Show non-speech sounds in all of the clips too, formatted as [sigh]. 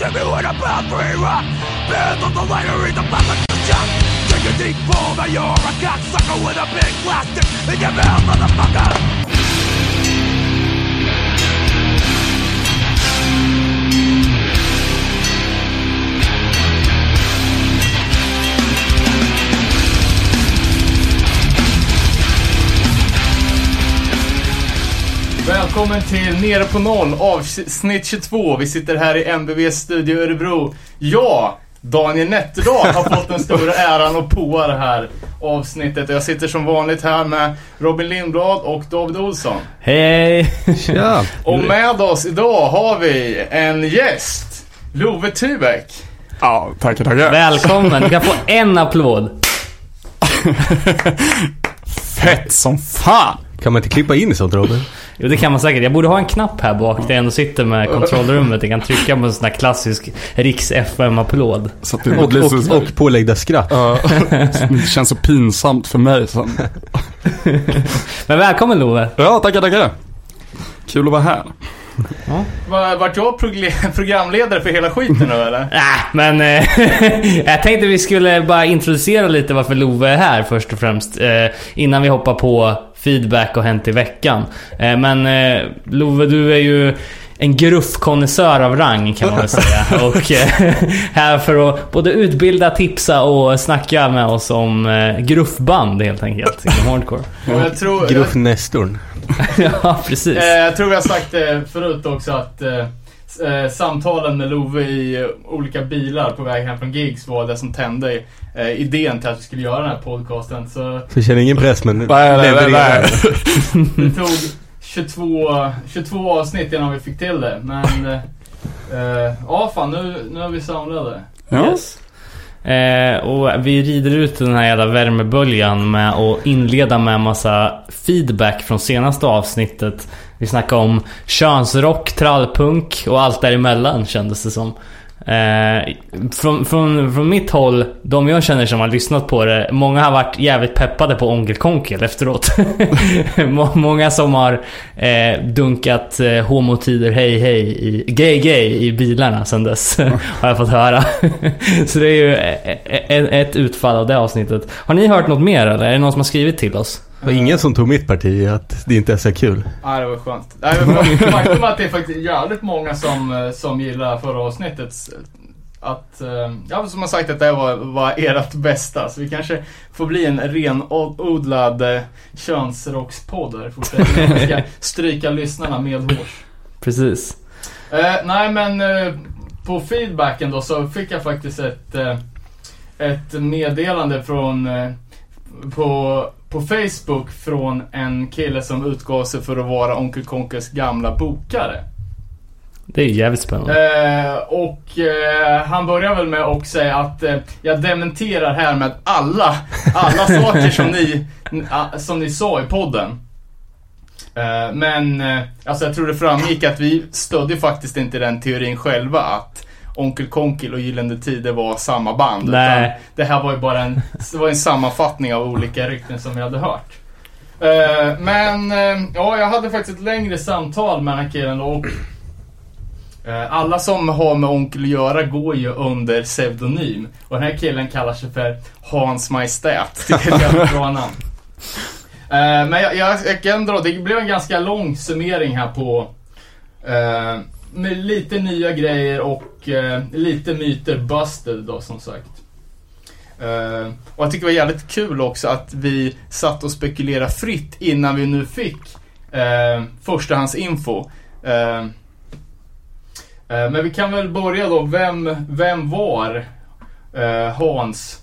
to me a bad free rock Band on the lighter in the back of Take a deep fall that you're a cocksucker with a big plastic in your mouth, motherfucker Välkommen till Nere på noll, avsnitt 22. Vi sitter här i MBVs studio i Örebro. Jag, Daniel Nätterdal, har fått den stora äran att påa det här avsnittet. Jag sitter som vanligt här med Robin Lindblad och David Olsson. Hej! Tja! Och med oss idag har vi en gäst, Love Tubeck. Ja, tackar, tackar. Välkommen! Du kan få en applåd. [laughs] Fett som fan! Kan man inte klippa in sånt Robin? Jo, det kan man säkert. Jag borde ha en knapp här bak där jag ändå sitter med kontrollrummet. Jag kan trycka på en sån här klassisk Riks FM-applåd. Så att det Och, och, och påläggda skratt. Ja, [laughs] det känns så pinsamt för mig sen. [laughs] Men välkommen Love! Ja, tackar, tackar. Kul att vara här. Va- Vart jag programledare för hela skiten nu eller? Äh, [laughs] men eh, jag tänkte vi skulle bara introducera lite varför Love är här först och främst. Eh, innan vi hoppar på feedback och hänt i veckan. Eh, men eh, Love, du är ju en gruffkonnässör av rang kan man väl [laughs] säga. Och eh, [laughs] här för att både utbilda, tipsa och snacka med oss om eh, gruffband helt enkelt. Inom [laughs] hardcore. Och jag tror... Gruffnestorn. ja, precis. Eh, jag tror vi har sagt det förut också att eh, samtalen med Love i eh, olika bilar på väg hem från gigs var det som tände eh, idén till att vi skulle göra den här podcasten. Så Så känner ingen press men Nej, nej, nej, nej. det tog 22, 22 avsnitt innan vi fick till det. Men eh, eh, ja, fan nu, nu är vi samlade. Ja. Yes. Eh, och vi rider ut den här jävla värmeböljan med att inleda med en massa feedback från senaste avsnittet. Vi snackade om könsrock, trallpunk och allt däremellan kändes det som. Eh, från, från, från mitt håll, de jag känner som har lyssnat på det, många har varit jävligt peppade på Onkel efteråt. [laughs] Många som har eh, dunkat eh, homotider hej hej, i, gay gay i bilarna sen dess. [laughs] har jag fått höra. [laughs] Så det är ju ett, ett utfall av det avsnittet. Har ni hört något mer eller? Är det någon som har skrivit till oss? Det var ingen som tog mitt parti i att det inte är så kul. Ja, det var skönt. Nej, men Faktum att det är faktiskt jävligt många som, eh, som gillar förra avsnittet. Att, eh, ja som har sagt att det var, var ert bästa. Så vi kanske får bli en renodlad eh, könsrockspodd här fortsättningen. Vi ska stryka lyssnarna med hårs. Precis. Eh, nej men eh, på feedbacken då så fick jag faktiskt ett, eh, ett meddelande från på, på Facebook från en kille som utgav sig för att vara Onkel Konkes gamla bokare. Det är jävligt spännande. Eh, och eh, han börjar väl med att säga att eh, jag dementerar här med alla, alla [laughs] saker som ni, som ni sa i podden. Eh, men eh, alltså jag tror det framgick att vi stödde faktiskt inte den teorin själva att Onkel Konkel och Gyllene Tider var samma band. Nej. Utan det här var ju bara en, det var en sammanfattning av olika rykten som vi hade hört. Eh, men eh, ja, jag hade faktiskt ett längre samtal med den här killen och Eh, Alla som har med onkel att göra går ju under pseudonym. Och den här killen kallar sig för Hans Majestät. Det är ett jävligt [laughs] bra namn. Men jag, jag, jag kan dra, det blev en ganska lång summering här på med lite nya grejer och eh, lite myter busted då som sagt. Eh, och jag tycker det var jävligt kul också att vi satt och spekulerade fritt innan vi nu fick eh, förstahandsinfo. Eh, Eh, Men vi kan väl börja då. Vem, vem var eh, Hans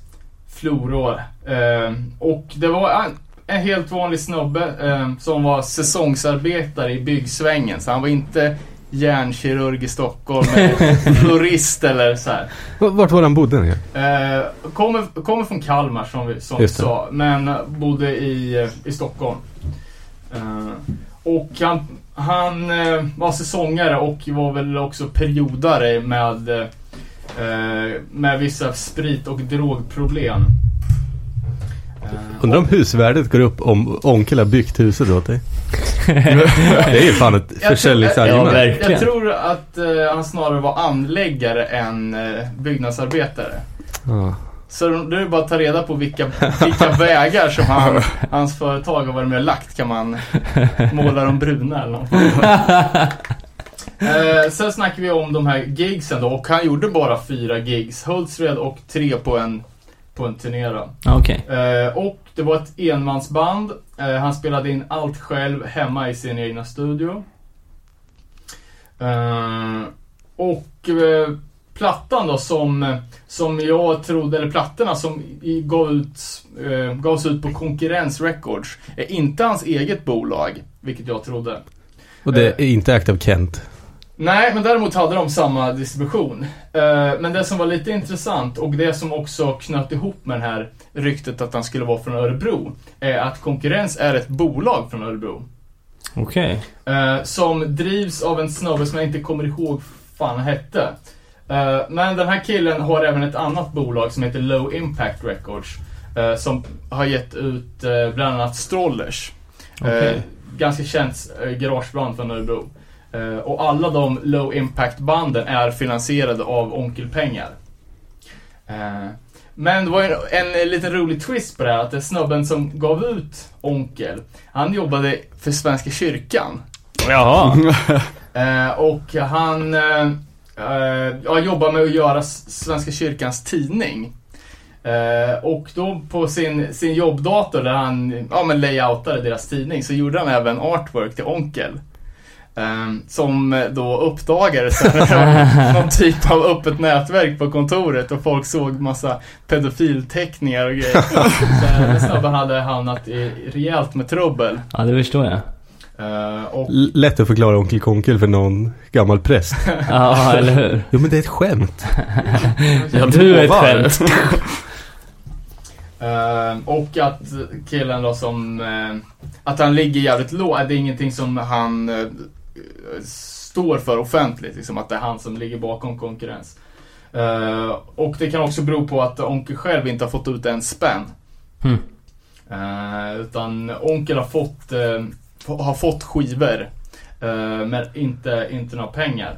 Florå? Eh, och det var en, en helt vanlig snubbe eh, som var säsongsarbetare i byggsvängen. Så han var inte hjärnkirurg i Stockholm [laughs] florist eller så här. Vart var han bodde nu? Eh, kommer, kommer från Kalmar som vi, som vi sa, men bodde i, eh, i Stockholm. Eh, och han, han eh, var säsongare och var väl också periodare med, eh, med vissa sprit och drogproblem. Undrar om husvärdet går upp om onkel har byggt huset åt dig. [laughs] Det är ju fan ett Jag- försäljningsargument. Ja, verkligen. Jag tror att eh, han snarare var anläggare än eh, byggnadsarbetare. Ja. Så då är det bara att ta reda på vilka, vilka [laughs] vägar som han, hans företag har varit med och lagt. Kan man måla dem bruna eller något. [laughs] Eh, sen snackar vi om de här gigsen då och han gjorde bara fyra gigs. Hultsfred och tre på en, på en turné då. Okej. Eh, och det var ett enmansband. Eh, han spelade in allt själv hemma i sin egna studio. Eh, och eh, plattan då som, som jag trodde, eller plattorna som gav ut, eh, gavs ut på Konkurrens Records är inte hans eget bolag, vilket jag trodde. Och det är inte ägt av Kent. Nej, men däremot hade de samma distribution. Eh, men det som var lite intressant och det som också knöt ihop med det här ryktet att han skulle vara från Örebro är att Konkurrens är ett bolag från Örebro. Okej. Eh, som drivs av en snubbe som jag inte kommer ihåg fan hette. Eh, men den här killen har även ett annat bolag som heter Low Impact Records. som har gett ut bland annat Strollers. Okej. ganska känt garageband från Örebro. Eh, och alla de Low Impact banden är finansierade av Onkelpengar. Eh, men det var en, en liten rolig twist på det här, att det snubben som gav ut Onkel, han jobbade för Svenska kyrkan. Jaha. [laughs] Eh, och han eh, jobbar med att göra Svenska kyrkans tidning. Eh, och då på sin, sin jobbdator där han ja, men layoutade deras tidning så gjorde han även artwork till Onkel. Eh, som då uppdagades [laughs] någon typ av öppet nätverk på kontoret och folk såg massa pedofilteckningar och grejer. [laughs] Så snubben hade hamnat i rejält med trubbel. Ja, det förstår jag. Eh, och Lätt att förklara Onkel Konkel för någon gammal präst. [laughs] Ja, eller hur? Jo men det är ett skämt. Ja, du är ett skämt. Eh, och att killen då som... eh, att han ligger jävligt lågt. Det är ingenting som han eh, står för offentligt. Liksom, att det är han som ligger bakom konkurrens. Eh, och det kan också bero på att Onkel själv inte har fått ut en spänn. Hmm. Eh, utan Onkel har fått, eh, f- har fått skivor. eh, men inte, inte några pengar.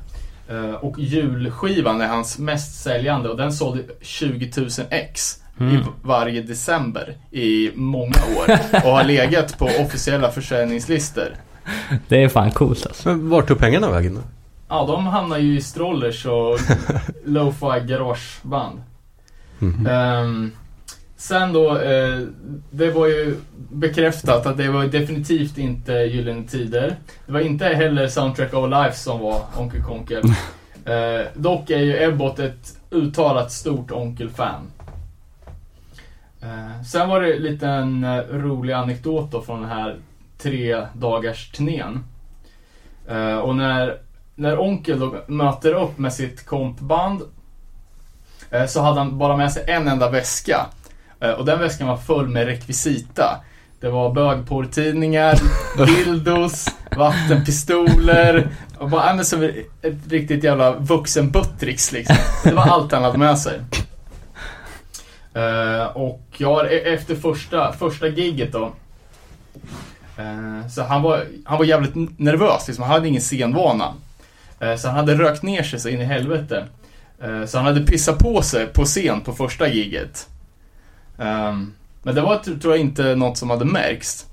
Eh, och julskivan är hans mest säljande och den sålde 20 000 ex i Mm. varje december i många år [laughs] och har legat på officiella försäljningslistor. Det är fan coolt alltså. Men vart tog pengarna vägen då? Ja, de hamnar ju i strollers och [laughs] lo-fi garageband. Mhm. Ehm, sen då, eh, det var ju bekräftat att det var definitivt inte Gyllene Tider. Det var inte heller Soundtrack of Life som var Onkel Konkel. [laughs] Eh, dock är ju Ebbot ett uttalat stort Onkel-fan. Eh, sen var det en liten eh, rolig anekdot då från den här tre dagars turnén. Eh, och när, när Onkel då möter upp med sitt kompband eh, så hade han bara med sig en enda väska. Eh, och den väskan var full med rekvisita. Det var bögporrtidningar, [laughs] dildos, vattenpistoler och bara, men som ett riktigt jävla vuxen-buttricks liksom. Det var allt han hade med sig. Eh, och ja, e- efter första, första gigget då. Eh, så han var, han var jävligt nervös, liksom. han hade ingen scenvana. Eh, så han hade rökt ner sig så in i helvete. Eh, så han hade pissat på sig på scen på första gigget. Ehm, men det var tr- tror jag inte något som hade märkts.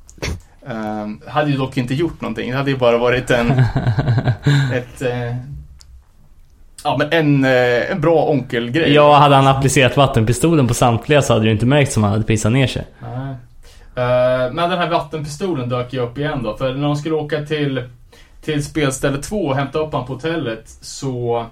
Um, hade ju dock inte gjort någonting. Det hade ju bara varit en... [laughs] ett... Ja men en, en bra onkelgrej. Ja, hade han applicerat vattenpistolen på samtliga så hade det ju inte märkt som han hade pissat ner sig. Nej. Eh, Men den här vattenpistolen dök ju upp igen då. För när de skulle åka till, till spelställe 2 och hämta upp han på hotellet så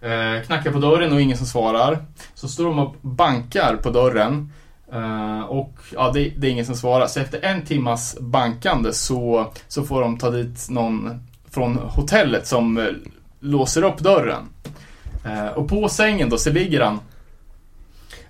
Eh, knackar på dörren och ingen som svarar. Så står de och bankar på dörren. Eh, och ja, det, det är ingen som svarar. Så efter en timmas bankande så, så får de ta dit någon från hotellet som eh, låser upp dörren. Eh, och på sängen då så ligger han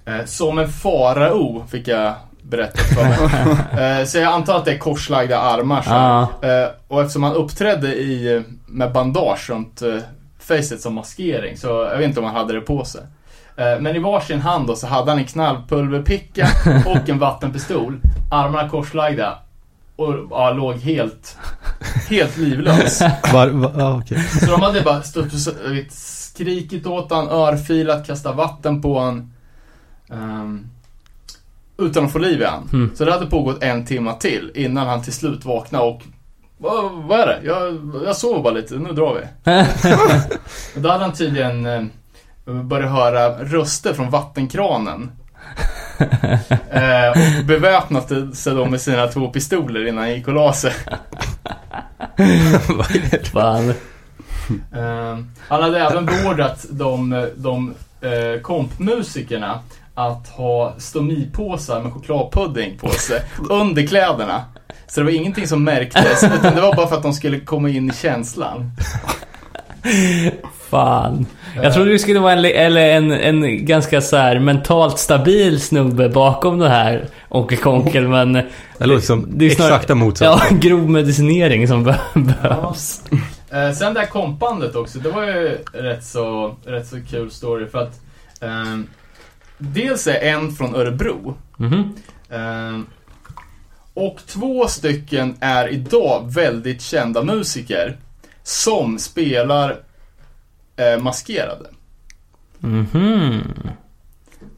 Eh, som en farao fick jag berättat för mig. [laughs] eh, så jag antar att det är korslagda armar. Så. Eh, och eftersom han uppträdde i, med bandage runt eh, facet som maskering så jag vet inte om han hade det på sig. Men i varsin hand då så hade han en knallpulverpicka [laughs] och en vattenpistol. Armarna korslagda. Och ja, låg helt, helt livlös. [laughs] Var, var, okej. Så de hade bara stått skrikit åt han, örfilat, kastat vatten på han. ehm, utan att få liv i han. Mm. Så det hade pågått en timma till innan han till slut vaknade och vad, vad är det? Jag, jag sover bara lite, nu drar vi. och [laughs] då hade han tydligen eh, börjat höra röster från vattenkranen. [laughs] eh, och beväpnat sig då med sina två pistoler innan han gick och la sig. Fan. Eh, han hade även beordrat de, de eh, kompmusikerna att ha stomipåsar med chokladpudding på sig under kläderna. Så det var ingenting som märktes, [laughs] utan det var bara för att de skulle komma in i känslan. Fan. Jag trodde det skulle vara en, eller en, en ganska så här mentalt stabil snubbe bakom det här Onkel Konkel men... Det låter som det är snar- exakta motsatsen. Ja, [laughs] grov medicinering som be- behövs. Eh, sen det här kompbandet också, det var ju rätt så, rätt så kul story för att eh, Dels är en från Örebro Mhm. Eh, och två stycken är idag väldigt kända musiker som spelar eh, maskerade. Mhm.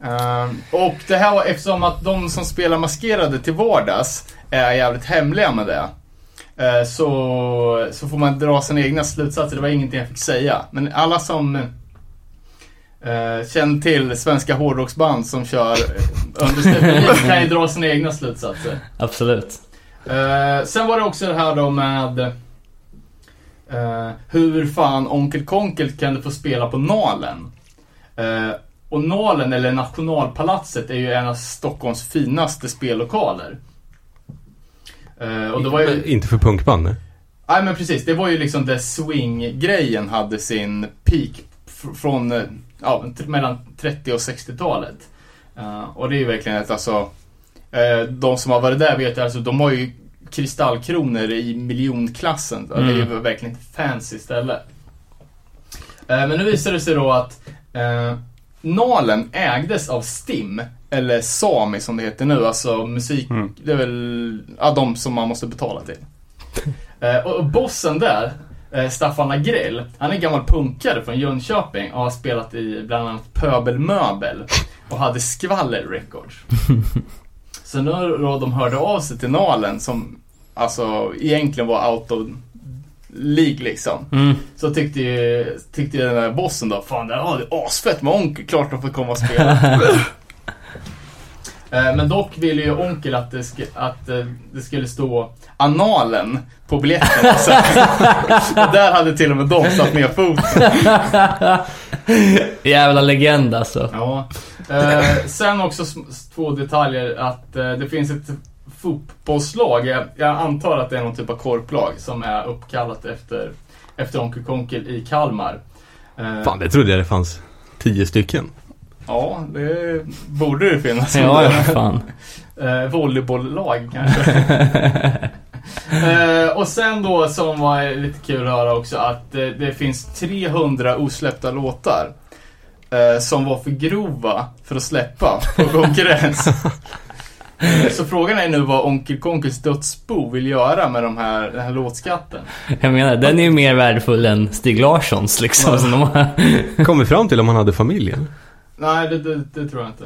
Eh, och det här var eftersom att de som spelar maskerade till vardags är jävligt hemliga med det. eh, Så, så får man dra sina egna slutsatser. Det var ingenting jag fick säga. Men alla som eh, känner till svenska hårdrocksband som kör eh, understöd kan ju dra sina egna slutsatser. Absolut. Eh, sen var det också det här då med eh, hur fan Onkel Konkel kunde få spela på Nalen. Eh, och Nalen, eller Nationalpalatset, är ju en av Stockholms finaste spellokaler. Och det var ju... Inte för punkband, nej. Nej men precis, det var ju liksom där swing-grejen hade sin peak fr- från, ja, mellan 30 och 60-talet. Eh, och det är ju verkligen ett alltså, eh, de som har varit där vet alltså, de har ju kristallkronor i miljonklassen. Det är ju Mm. verkligen ett fancy ställe. Eh, men nu visar det sig då att Nalen ägdes av STIM, eller Sami som det heter nu, alltså musik, Mm. det är väl, ja de som man måste betala till. [laughs] Och bossen där, Staffan Agrell, han är gammal punkare från Jönköping och har spelat i bland annat Pöbel Möbel och hade Skvaller Records. [laughs] Så nu då de hörde av sig till Nalen som alltså egentligen var out of League liksom. Mm. Så tyckte ju, tyckte ju den där bossen då, fan det är asfett med Onkel, klart de får komma och spela. [laughs] Eh, Men dock ville ju Onkel att det, sk- att eh, det skulle stå analen på biljetten. [laughs] Så, och där hade till och med de satt ner foten. [laughs] Jävla legend alltså. Ja. Eh, sen också två detaljer att eh, det finns ett fotbollslag, jag, jag antar att det är någon typ av korplag som är uppkallat efter, efter Onkel Konkel i Kalmar. Eh, Fan, det trodde jag det fanns tio stycken. Ja, det borde det finnas. Ja, ja, fan. [laughs] Eh, volleybolllag kanske. [laughs] eh, och sen då som var lite kul att höra också att eh, det finns 300 osläppta låtar. Eh, som var för grova för att släppa på [laughs] konkurrens. Eh, Så frågan är nu vad Onkel Konkels dödsbo vill göra med de här, den här låtskatten. Jag menar, den är ju mer värdefull än Stig Larssons liksom. Så de har... Kom vi fram till om han hade familjen? Nej, det, det, det tror jag inte.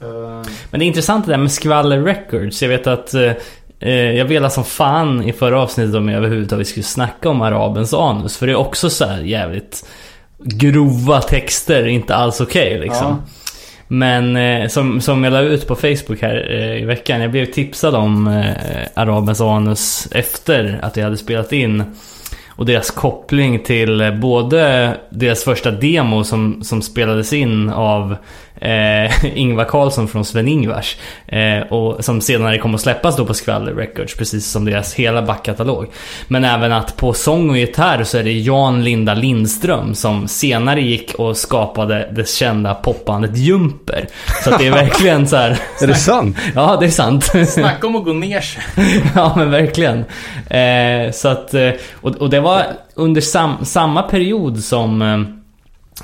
Eh, Men det är intressant det där med Skvaller Records. Jag vet att eh, eh, jag velade som fan i förra avsnittet om jag överhuvudtaget skulle snacka om Arabens anus. För det är också så här jävligt grova texter, inte alls okej liksom. Ja. Men eh, som, som jag la ut på Facebook här eh, i veckan. Jag blev tipsad om eh, Arabens anus efter att jag hade spelat in. Och deras koppling till eh, både deras första demo som, som spelades in av eh, [laughs] Ingvar Carlsson från Sven-Ingvars. Eh, och som senare kom att släppas då på Skvaller Records, precis som deras hela backkatalog. Men även att på sång och gitarr så är det Jan Linda Lindström som senare gick och skapade det kända popbandet Jumper. Så att det är verkligen så här. [laughs] Är det sant? [laughs] Ja, det är sant. Snacka om att gå ner sig. ja men verkligen. Eh, så att, eh, och, och det var under sam, samma period som, eh,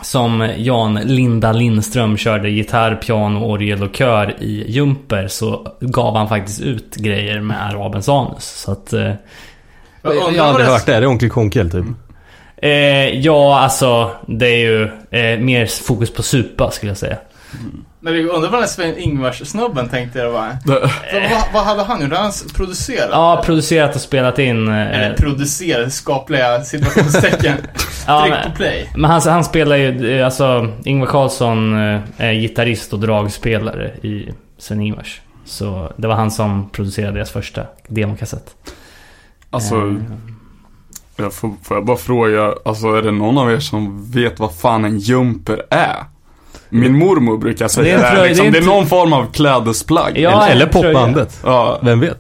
som Jan Linda Lindström körde gitarr, piano, orgel och kör i Jumper så gav han faktiskt ut grejer med arabens anus. Så att... Eh, Jag har aldrig hört det. Är det Onkel Konkel typ? eh, ja, alltså det är ju eh, mer fokus på supa skulle jag säga. Men jag undrar vad den Sven-Ingvars-snubben tänkte jag var. Så vad, vad hade han gjort? Hade han producerat? Ja, producerat och spelat in... Eh, Eller producerat, skapliga situationstecken. [laughs] ja, Tryck men, på play. men han, han spelar ju, eh, alltså Ingvar Carlsson eh, är gitarrist och dragspelare i Sven-Ingvars. Så det var han som producerade deras första demokassett. Alltså, Eh, jag får, får jag bara fråga, alltså är det någon av er som vet vad fan en jumper är? Min mormor brukar säga Det det, är en här, tröja- liksom. det är det är någon form av klädesplagg. Ja, eller, eller tröja. popbandet. Ja, Vem vet?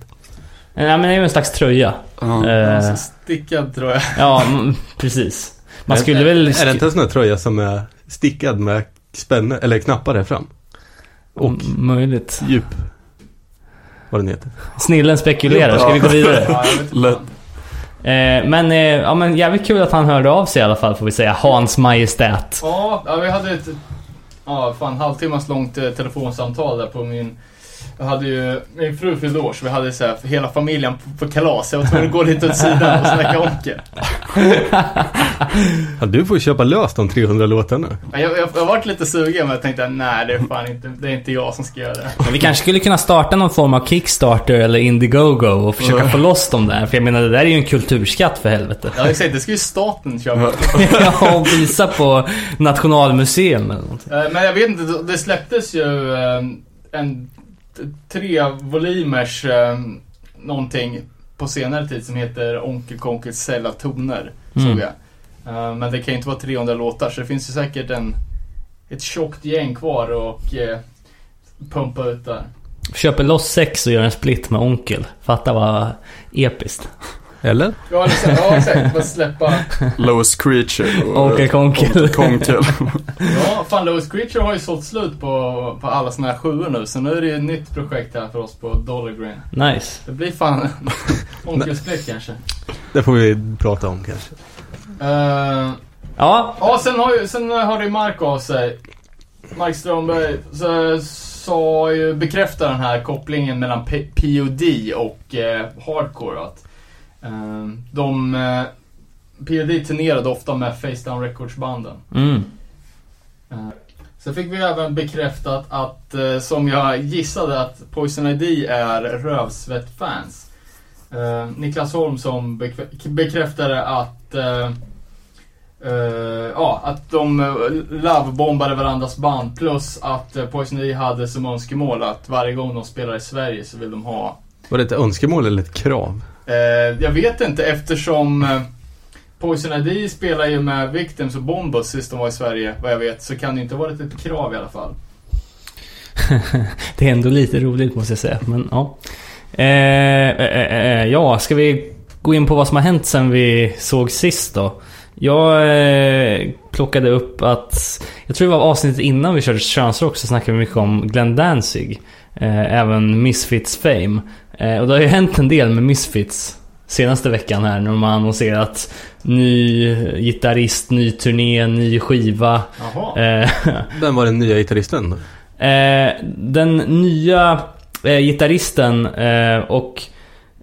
Nej men det är ju en slags tröja. ja. Eh, Alltså, stickad tror jag. ja, mm, precis. Man skulle väl... Är det inte en sån här tröja som är stickad med spänne, eller knappar där fram? Och M- Möjligt. djup. Vad den heter. Snillen spekulerar, ska vi gå vidare? [laughs] Ja. Eh, men, eh, ja men jävligt kul att han hörde av sig i alla fall får vi säga. Hans Majestät. Ja, ja, vi hade ett ja, fan, halvtimmas långt eh, telefonsamtal där på min... Jag hade ju, min fru fyllde år så vi hade så här, hela familjen på, på kalas. Jag var tvungen att gå lite åt sidan och snacka onkel. [laughs] Ja, du får köpa lös de 300 låtarna. Jag, jag, jag har varit lite sugen men jag tänkte nej det är fan inte, det är inte jag som ska göra det. Men vi kanske skulle kunna starta någon form av Kickstarter eller Indiegogo och försöka få loss dem där. För jag menar det där är ju en kulturskatt för helvete. Ja exakt, det ska ju staten köpa. [laughs] ja, och visa på Nationalmuseum eller något. Eh, Men jag vet inte, det- släpptes ju eh, en tre volymers eh, någonting på senare tid som heter Onkel Konkels sälla toner. Mm. Såg jag. Eh, Men det kan ju inte vara 300 låtar så det finns ju säkert en, ett tjockt gäng kvar och eh, pumpa ut där. Köper loss sex och gör en split med Onkel. Fatta vad episkt. Eller? Ja, så, exakt, bara släppa. [laughs] Lowest Creature och Onkel Konkel. Onkel Konkel. [laughs] Ja, fan Lewis Creature har ju sålt slut på, på alla såna här sjuor nu så nu är det ju ett nytt projekt här för oss på Dollar Green. Nice. Det blir fan [laughs] Onkel Split kanske. Det får vi prata om kanske. Eh, Ja, Ja, sen har, ju, sen har det Mark av sig. Mark Strömberg så, sa ju, bekräftar den här kopplingen mellan P- POD och eh, Hardcore. Att, de, eh, POD turnerade ofta med Face Down Records-banden. mm. Eh, Sen fick vi även bekräftat att, eh, som jag gissade, att Poison ID är Rövsvett-fans. Eh, Niklas Holm som bekräftade att eh, ja, att de lovebombade varandras band plus att Poison ID hade som önskemål att varje gång de spelar i Sverige så vill de ha Var det ett önskemål eller ett krav? Eh, jag vet inte eftersom eh, Poison ID spelar ju med Victims och Bombus sist de var i Sverige, vad jag vet, så kan det inte ha varit ett krav i alla fall. [laughs] Det är ändå lite roligt måste jag säga. Men ja. Eh eh, eh, eh, eh, ja, ska vi gå in på vad som har hänt sen vi såg sist då? Jag eh, plockade upp att, jag tror det var avsnittet innan vi körde könsrock så snackade vi mycket om Glenn Danzig. Eh, även Misfits Fame. Eh, och det har ju hänt en del med Misfits senaste veckan här när de har annonserat ny gitarrist, ny turné, ny skiva. Jaha. Eh, [laughs] Vem var den nya gitarristen? Eh, den nya eh, gitarristen eh, och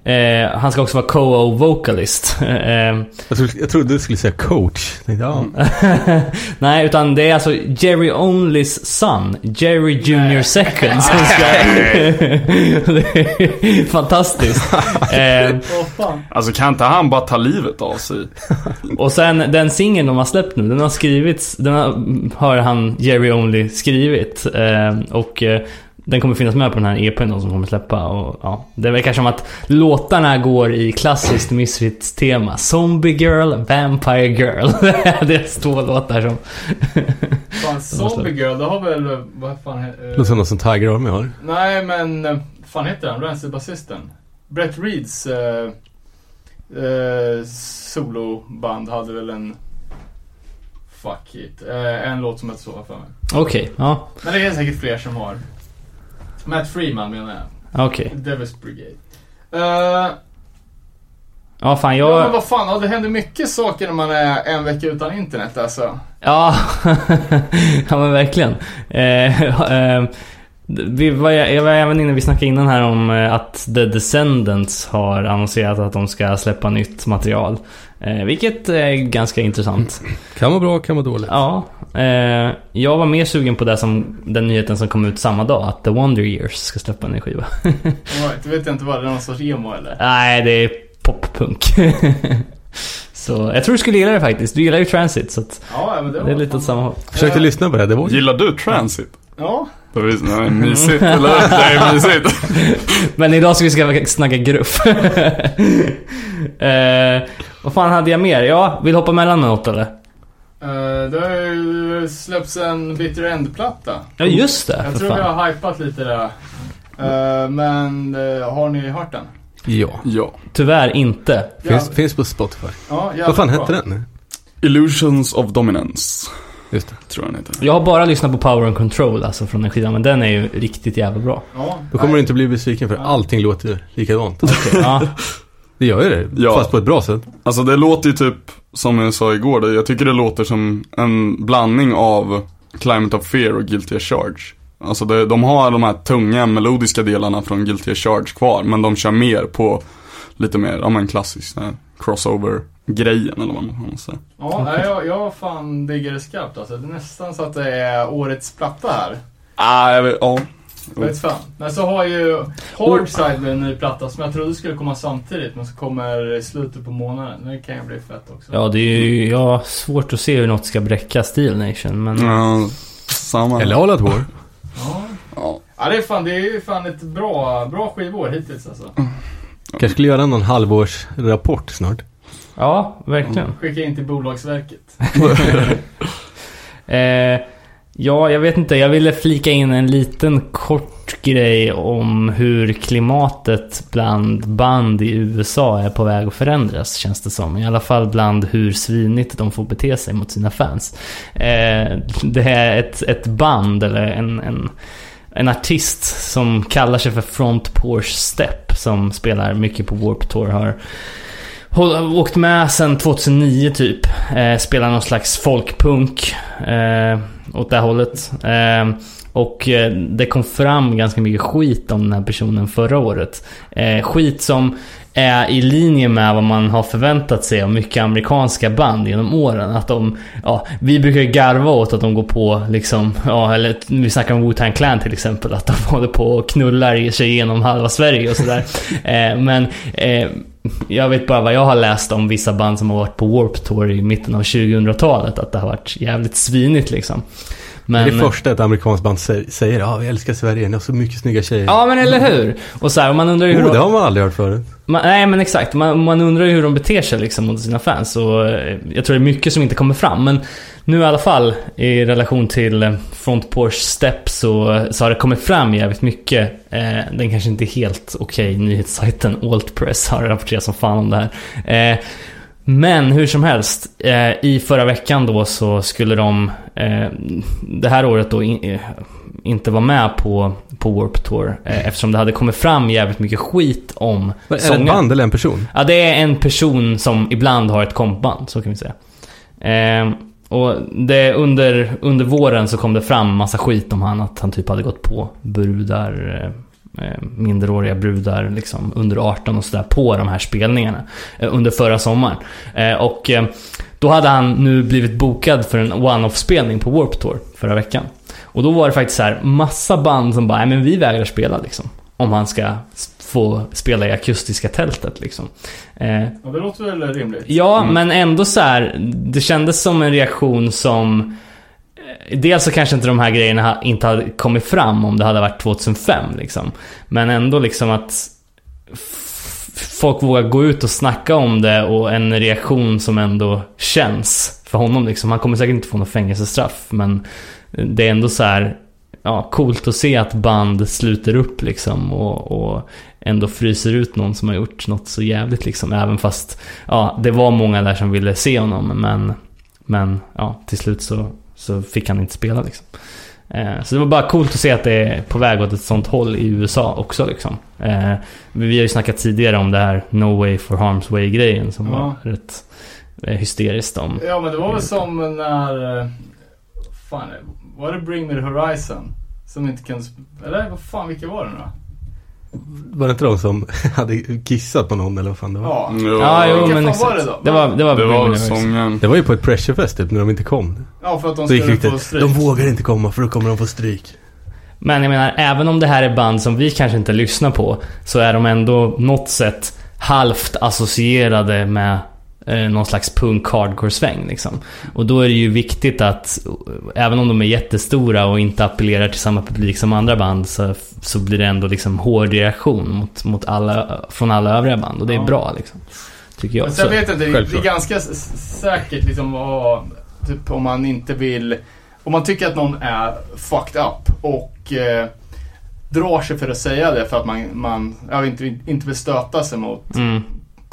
eh, han ska också vara co-vocalist. [laughs] eh, Jag trodde, jag trodde du skulle säga coach. Ja. [laughs] nej, utan det är alltså Jerry Onlys son, Jerry Junior Second som ska... [laughs] fantastiskt. Eh. Alltså kan inte han bara ta livet av sig? och sen den singeln de har släppt nu, den har skrivits, den har, har han Jerry Only skrivit. Eh, och eh, den kommer finnas med på den här EPn då som kommer släppa. Och, ja, det verkar som att låtarna går i klassiskt Misfits-tema. Zombie Girl, Vampire Girl. [laughs] det är två låtar som... fan [laughs] Zombie Girl, det har väl, vad fan he- eh, Låter som något som Tiger Army har. Nej men, eh, fan heter han? Rancid-basisten? Brett Reeds eh, eh, soloband hade väl en Fuck it. Eh, en låt som hette så för mig. Okej, ja. Men det är säkert fler som har. Matt Freeman menar jag. Okej. Devil's Brigade. Eh, Ja, fan Ja, men jag... vad fan, ja, det händer mycket saker när man är en vecka utan internet alltså. Ja, [laughs] ja men verkligen. Eh, [laughs] eh, vi var, jag var även inne, vi snackade innan här om att The Descendants har annonserat att de ska släppa nytt material. Eh, vilket är ganska intressant. Kan vara bra, kan vara dåligt. Ja, eh, jag var mer sugen på det som, den nyheten som kom ut samma dag, att The Wonder Years ska släppa en ny skiva. [laughs] Right, vet jag inte vad det är, någon sorts emo eller? Nej, det är poppunk. [laughs] Så jag tror du skulle gilla det faktiskt. Du gillar ju Transit, så att Ja, men det var det är lite åt samma håll. Försökte lyssna på det, det var Gillar du Transit? Ja, Det nej, mysigt, eller? [laughs] Det är mysigt. Men idag ska vi ska snacka gruff. [laughs] eh, vad fan hade jag mer? Ja, vill hoppa mellan något eller? eh, det har ju släppts en Bitter End-platta. Ja, just det. Jag tror vi fan. har hypat lite där. Eh, men eh, har ni hört den? Ja. Ja. Tyvärr inte. Finns, Ja, finns på Spotify. ja, Vad fan bra. hette den? Illusions of Dominance, Just det. tror jag heter. Jag har bara lyssnat på Power and Control alltså från den skivan, men den är ju riktigt jävla bra. Ja, Då kommer nej. du inte bli besviken för allting låter ju likadant. Ja, [laughs] Det gör ju det, Ja. fast på ett bra sätt. Alltså det låter ju typ, som jag sa igår, jag tycker det låter som en blandning av Climate of Fear och Guilty as Charge. Alltså det, de har de här tunga melodiska delarna från Guilty as Charge kvar, men de kör mer på lite mer, ja men klassisk sån crossover-grejen eller vad man måste säga. Ja, jag, jag fan digger det skarpt alltså. Det är nästan så att det är årets platta här. Ah, jag vet, ja. Jag vet fan. Men så har ju Hardside en ny platta som jag trodde skulle komma samtidigt men så kommer i slutet på månaden. Det kan ju bli fett också. ja det är ju har svårt att se hur något ska bräcka Steel Nation, men... Ja, samma. Eller All Out War. Ja. Ja. ja, det är fan, det är ju fan ett bra, bra skivår hittills alltså. Kanske skulle göra någon halvårsrapport snart. Ja, verkligen. Skicka in till Bolagsverket. [laughs] Eh, ja, jag vet inte. Jag ville flika in en liten kort grej om hur klimatet bland band i USA är på väg att förändras, känns det som. I alla fall bland hur svinigt de får bete sig mot sina fans. Eh, det är ett, ett band, eller en, en, en artist som kallar sig för Front Porch Step, som spelar mycket på Warp Tour, har Åkt med sen 2009 typ. Eh, spelar någon slags folkpunk eh, åt det hållet. Eh, och eh, det kom fram ganska mycket skit om den här personen förra året. Eh, skit som är i linje med vad man har förväntat sig av mycket amerikanska band genom åren. Att de, ja, vi brukar garva åt att de går på liksom, ja, eller vi snackar om Wu-Tang Clan till exempel, att de [laughs] håller på och knullar sig igenom halva Sverige och sådär. eh, men eh, jag vet bara vad jag har läst om vissa band som har varit på Warp Tour i mitten av 2000-talet, att det har varit jävligt svinigt liksom. Men, Det är första ett amerikanskt band sä- säger ja, vi älskar Sverige, ni har så mycket snygga tjejer. Ja men eller hur? Och så här, man undrar ju hur oh, de- det har man aldrig hört förut. Man, nej men exakt, man, man undrar ju hur de beter sig liksom mot sina fans och eh, jag tror det är mycket som inte kommer fram. Men nu i alla fall i relation till eh, Front Porch Step så, så har det kommit fram jävligt mycket. Eh, den kanske inte är helt okej, nyhetssajten Altpress har rapporterat som fan om det här. Eh, men hur som helst, eh, i förra veckan då så skulle de eh, det här året då in, eh, inte vara med på, på Warp Tour eftersom det hade kommit fram jävligt mycket skit om Är det ett band eller en person? Ja, det är en person som ibland har ett kompband, så kan vi säga. Och det, under, under våren så kom det fram massa skit om han, att han typ hade gått på brudar, eh, eh minderåriga brudar liksom under 18 och sådär på de här spelningarna eh, under förra sommaren. Eh, och eh, då hade han nu blivit bokad för en one-off-spelning på Warp Tour förra veckan. Och då var det faktiskt så här massa band som bara, nej men vi vägrar spela liksom. Om han ska få spela i akustiska tältet liksom. Eh, Ja, det låter väl rimligt. Ja, Mm. men ändå så här. Det kändes som en reaktion som... eh, Dels så kanske inte de här grejerna inte hade kommit fram om det hade varit 2005 liksom. Men ändå liksom att folk vågar gå ut och snacka om det och en reaktion som ändå känns för honom liksom. Han kommer säkert inte få något fängelsestraff men det är ändå så här ja, coolt att se att band sluter upp liksom och, och ändå fryser ut någon som har gjort något så jävligt liksom. Även fast, ja, det var många där som ville se honom men, men ja, till slut så, så fick han inte spela liksom. Eh, så det var bara coolt att se att det är på väg åt ett sånt håll i USA också liksom. Eh, vi har ju snackat tidigare om det här No Way for Harm's Way grejen som Ja. var rätt eh, hysteriskt om. Ja men det var väl som när... eh, Fan, var det Bring Me The Horizon? Som inte kunde... Eller vad fan, vilka var det nu då? Var det inte de som [laughs] hade kissat på någon eller vad fan det var? Ja. Jo, Ja, jo men exakt. var det då? Det var, det var, det var sången. Det var ju på ett pressurefest typ när de inte kom. Ja, för att de skulle få stryk. de vågar inte komma för då kommer de få stryk. Men jag menar, även om det här är band som vi kanske inte lyssnar på så är de ändå något sätt halvt associerade med någon slags punk hardcore sväng liksom. Och då är det ju viktigt att, eh, även om de är jättestora och inte appellerar till samma publik som andra band så, så blir det ändå liksom hård reaktion mot, mot alla, från alla övriga band. Och det är Ja. bra liksom. Tycker jag. Men sen Så, vet jag inte, det är ganska säkert liksom vad, typ om man inte vill, om man tycker att någon är fucked up och eh, drar sig för att säga det för att man, man ja, inte, inte vill stöta sig mot mm.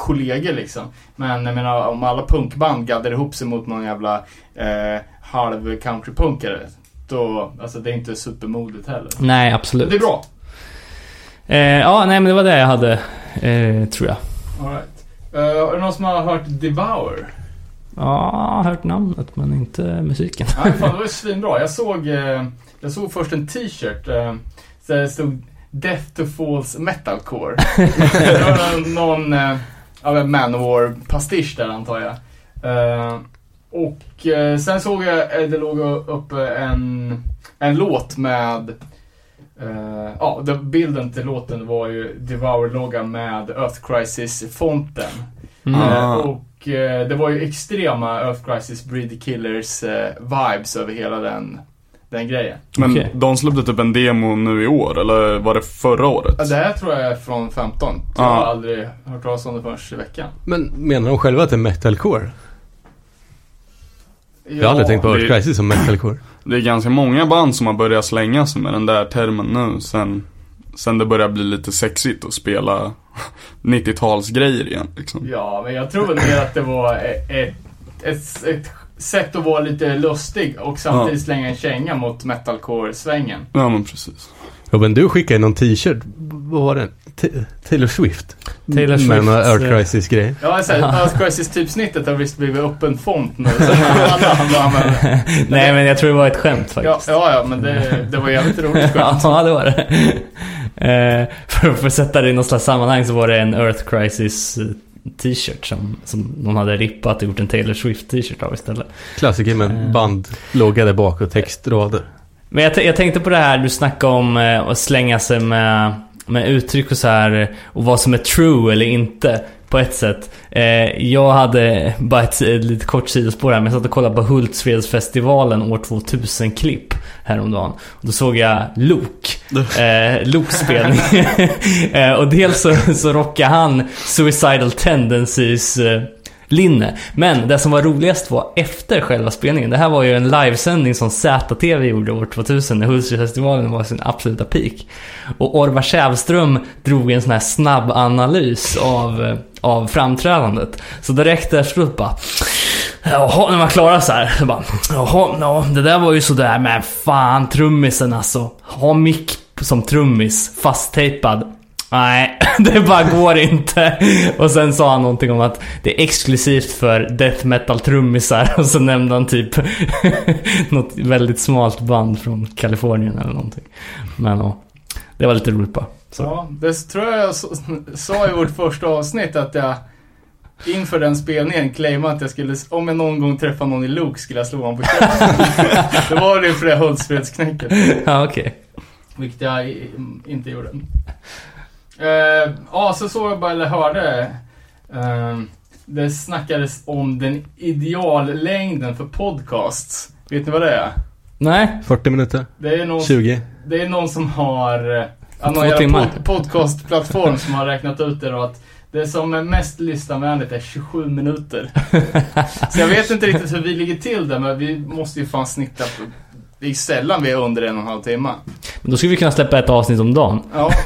Kollegor liksom. Men jag menar om alla punkband gaddar ihop sig mot någon jävla eh, halv countrypunkare. Då, alltså det är inte supermodigt heller. Nej, absolut. Det är bra. Eh, ja, nej men det var det jag hade, eh, tror jag. All right. Eh, är det någon som har hört Devour? Ja, har hört namnet men inte musiken. Nej, fan, det var ju [laughs] svinbra. Jag såg, eh, jag såg först en t-shirt. Eh, så det stod Death to Falls Metalcore. [laughs] det var någon, eh, en Manowar-pastisch där antar jag. Eh, och eh, sen såg jag, eh, det låg uppe en, en låt med Ja, det- bilden till låten var ju Devour-loggan med Earth Crisis-fonten. Mm. Ah. och det var ju extrema Earth Crisis Breed Killers vibes över hela den, den grejen. Men Okej. de släppte typ en demo nu i år, eller var det förra året? Ja, det här tror jag är från 15. Jag har aldrig hört talas om det förrän i veckan. Men menar de själva att det är metalcore? Jag har aldrig tänkt på Earth Crisis som metalcore. Det är ganska många band som har börjat slänga sig med den där termen nu sen, sen det börjar bli lite sexigt att spela [laughs] 90-talsgrejer igen liksom. Ja, men jag tror väl mer att det var ett, ett, ett, ett sätt att vara lite lustig och samtidigt slänga en känga mot metalcore-svängen. Ja men precis. Robin, du skickade någon t-shirt. Vad var det? T- Taylor Swift? Taylor Swift, Med Earth eh, Crisis-grejer. Ja, så här, Earth Crisis-typsnittet har visst blivit öppen font nu. [laughs] Nej men jag tror det var ett skämt Ja, faktiskt. ja, ja, men det, det var jävligt roligt skämt. [laughs] Ja, det var det. [laughs] Eh, för att få sätta det i något slags sammanhang så var det en Earth Crisis eh, t-shirt som, som någon hade rippat och gjort en Taylor Swift t-shirt av istället. Klassiker med en bandlogga där bak och textrader. Men jag, jag tänkte på det här du snackade om eh, att slänga sig med, med uttryck och så här och vad som är true eller inte på ett sätt. Eh, jag hade bara ett, ett lite kort sidospår här, men jag satt och kollade på Hultsfredsfestivalen år 2000-klipp häromdagen. Och då såg jag Luke, [laughs] eh, Lukes spelning. [laughs] eh, och dels så, så rockade han Suicidal Tendencies eh, linne. Men det som var roligast var efter själva spelningen. Det här var ju en livesändning som ZTV gjorde år 2000 när Hultsfredsfestivalen var sin absoluta peak. Och Orvar Sävström drog en sån här snabb analys av, av framträdandet. Så direkt efteråt bara Jaha, när man klarar så här. så Bara, Jaha, ja, det där var ju sådär men fan trummisen alltså. Ha mick som trummis, fasttejpad. Nej, [laughs] det bara går inte. Och sen sa han någonting om att det är exklusivt för death metal trummisar. Och så nämnde han typ [laughs] något väldigt smalt band från Kalifornien eller någonting. Men ja, det var lite roligt bara. Så. Ja, det tror jag jag sa i vårt första avsnitt att jag inför den spelningen claimade att jag skulle, om jag någon gång träffar någon i Luke skulle jag slå honom på käften. [laughs] det var det för det Hultsfredsknäcket. Ja, okej. Vilket jag inte gjorde. Eh, ja, så såg jag bara, eller hörde. eh, det snackades om den ideallängden för podcasts. Vet ni vad det är? Nej, 40 minuter? Det är någon, 20? det är någon som har... eh, Två timmar. pod, podcastplattform som har räknat ut det då att det som är mest lyssnarvänligt är 27 minuter. Så jag vet inte riktigt hur vi ligger till där, men vi måste ju fan snitta på... Det är sällan vi är under en och en halv timme. men då skulle vi kunna släppa ett avsnitt om dagen. Ja, [laughs]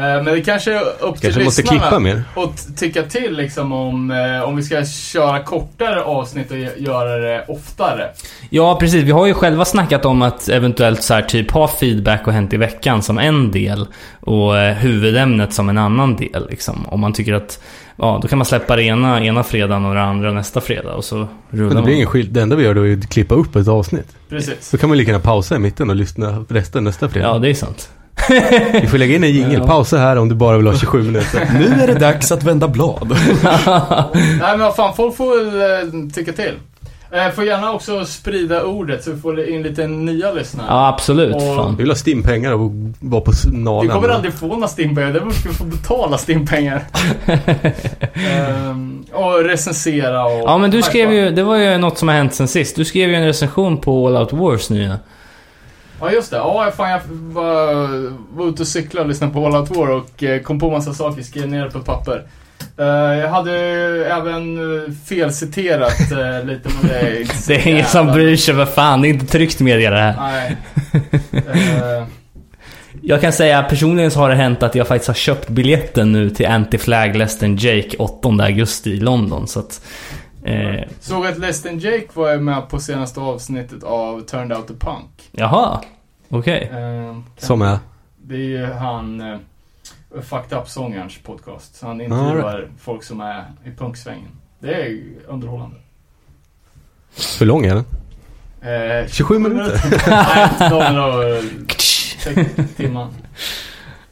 Men det kanske är upp till Kanske måste lyssnarna klippa mer. att tycka till liksom om, eh, om vi ska köra kortare avsnitt och gö- göra det oftare. Ja, precis. Vi har ju själva snackat om att eventuellt så här typ ha feedback och hänt i veckan som en del och eh, huvudämnet som en annan del. Liksom. Om man tycker att, ja, då kan man släppa det ena, ena fredagen och det andra nästa fredag och så rullar Men det man. blir ingen skill- Det enda vi gör då är att klippa upp ett avsnitt. Precis. Så kan man lika gärna pausa i mitten och lyssna resten nästa fredag. Ja, det är sant. [laughs] Vi får lägga in en jingel. Pausa här om du bara vill ha 27 minuter. [laughs] Nu är det dags att vända blad. [laughs] Nej men vad fan, folk får väl eh, tycka till. Eh, får gärna också sprida ordet så vi får in lite nya lyssnare. Ja, absolut. Och- Fan. Vi vill ha stimpengar och vara på nalen. Vi kommer aldrig få några stimpengar, det måste vi få betala stimpengar. Ehm, och recensera och... Ja, men du skrev ju, det var ju något som har hänt sen sist. Du skrev ju en recension på All Out Wars nya. Ja just det, ja fan jag var, var ute och cyklade och lyssnade på All Out War och eh, kom på massa saker, skrev ner det på papper. Eh, jag hade även eh, felciterat lite inte så [laughs] Det är ingen som bryr sig, vad fan. Det är inte tryckt media det här. Nej. Jag kan säga personligen så har det hänt att jag faktiskt har köpt biljetten nu till Anti-Flag Less than Jake 8 augusti i London. Så att... Eh, såg att Less than Jake var med på senaste avsnittet av Turned Out the Punk. jaha. Okej. Eh, kan- Som är. Det är ju han uh, Fucked Up-sångarens podcast. Så han intervjuar folk som är i punksvängen. Det är ju underhållande. Hur lång är den? Eh, 27 minuter. Nej, de [laughs] timmar.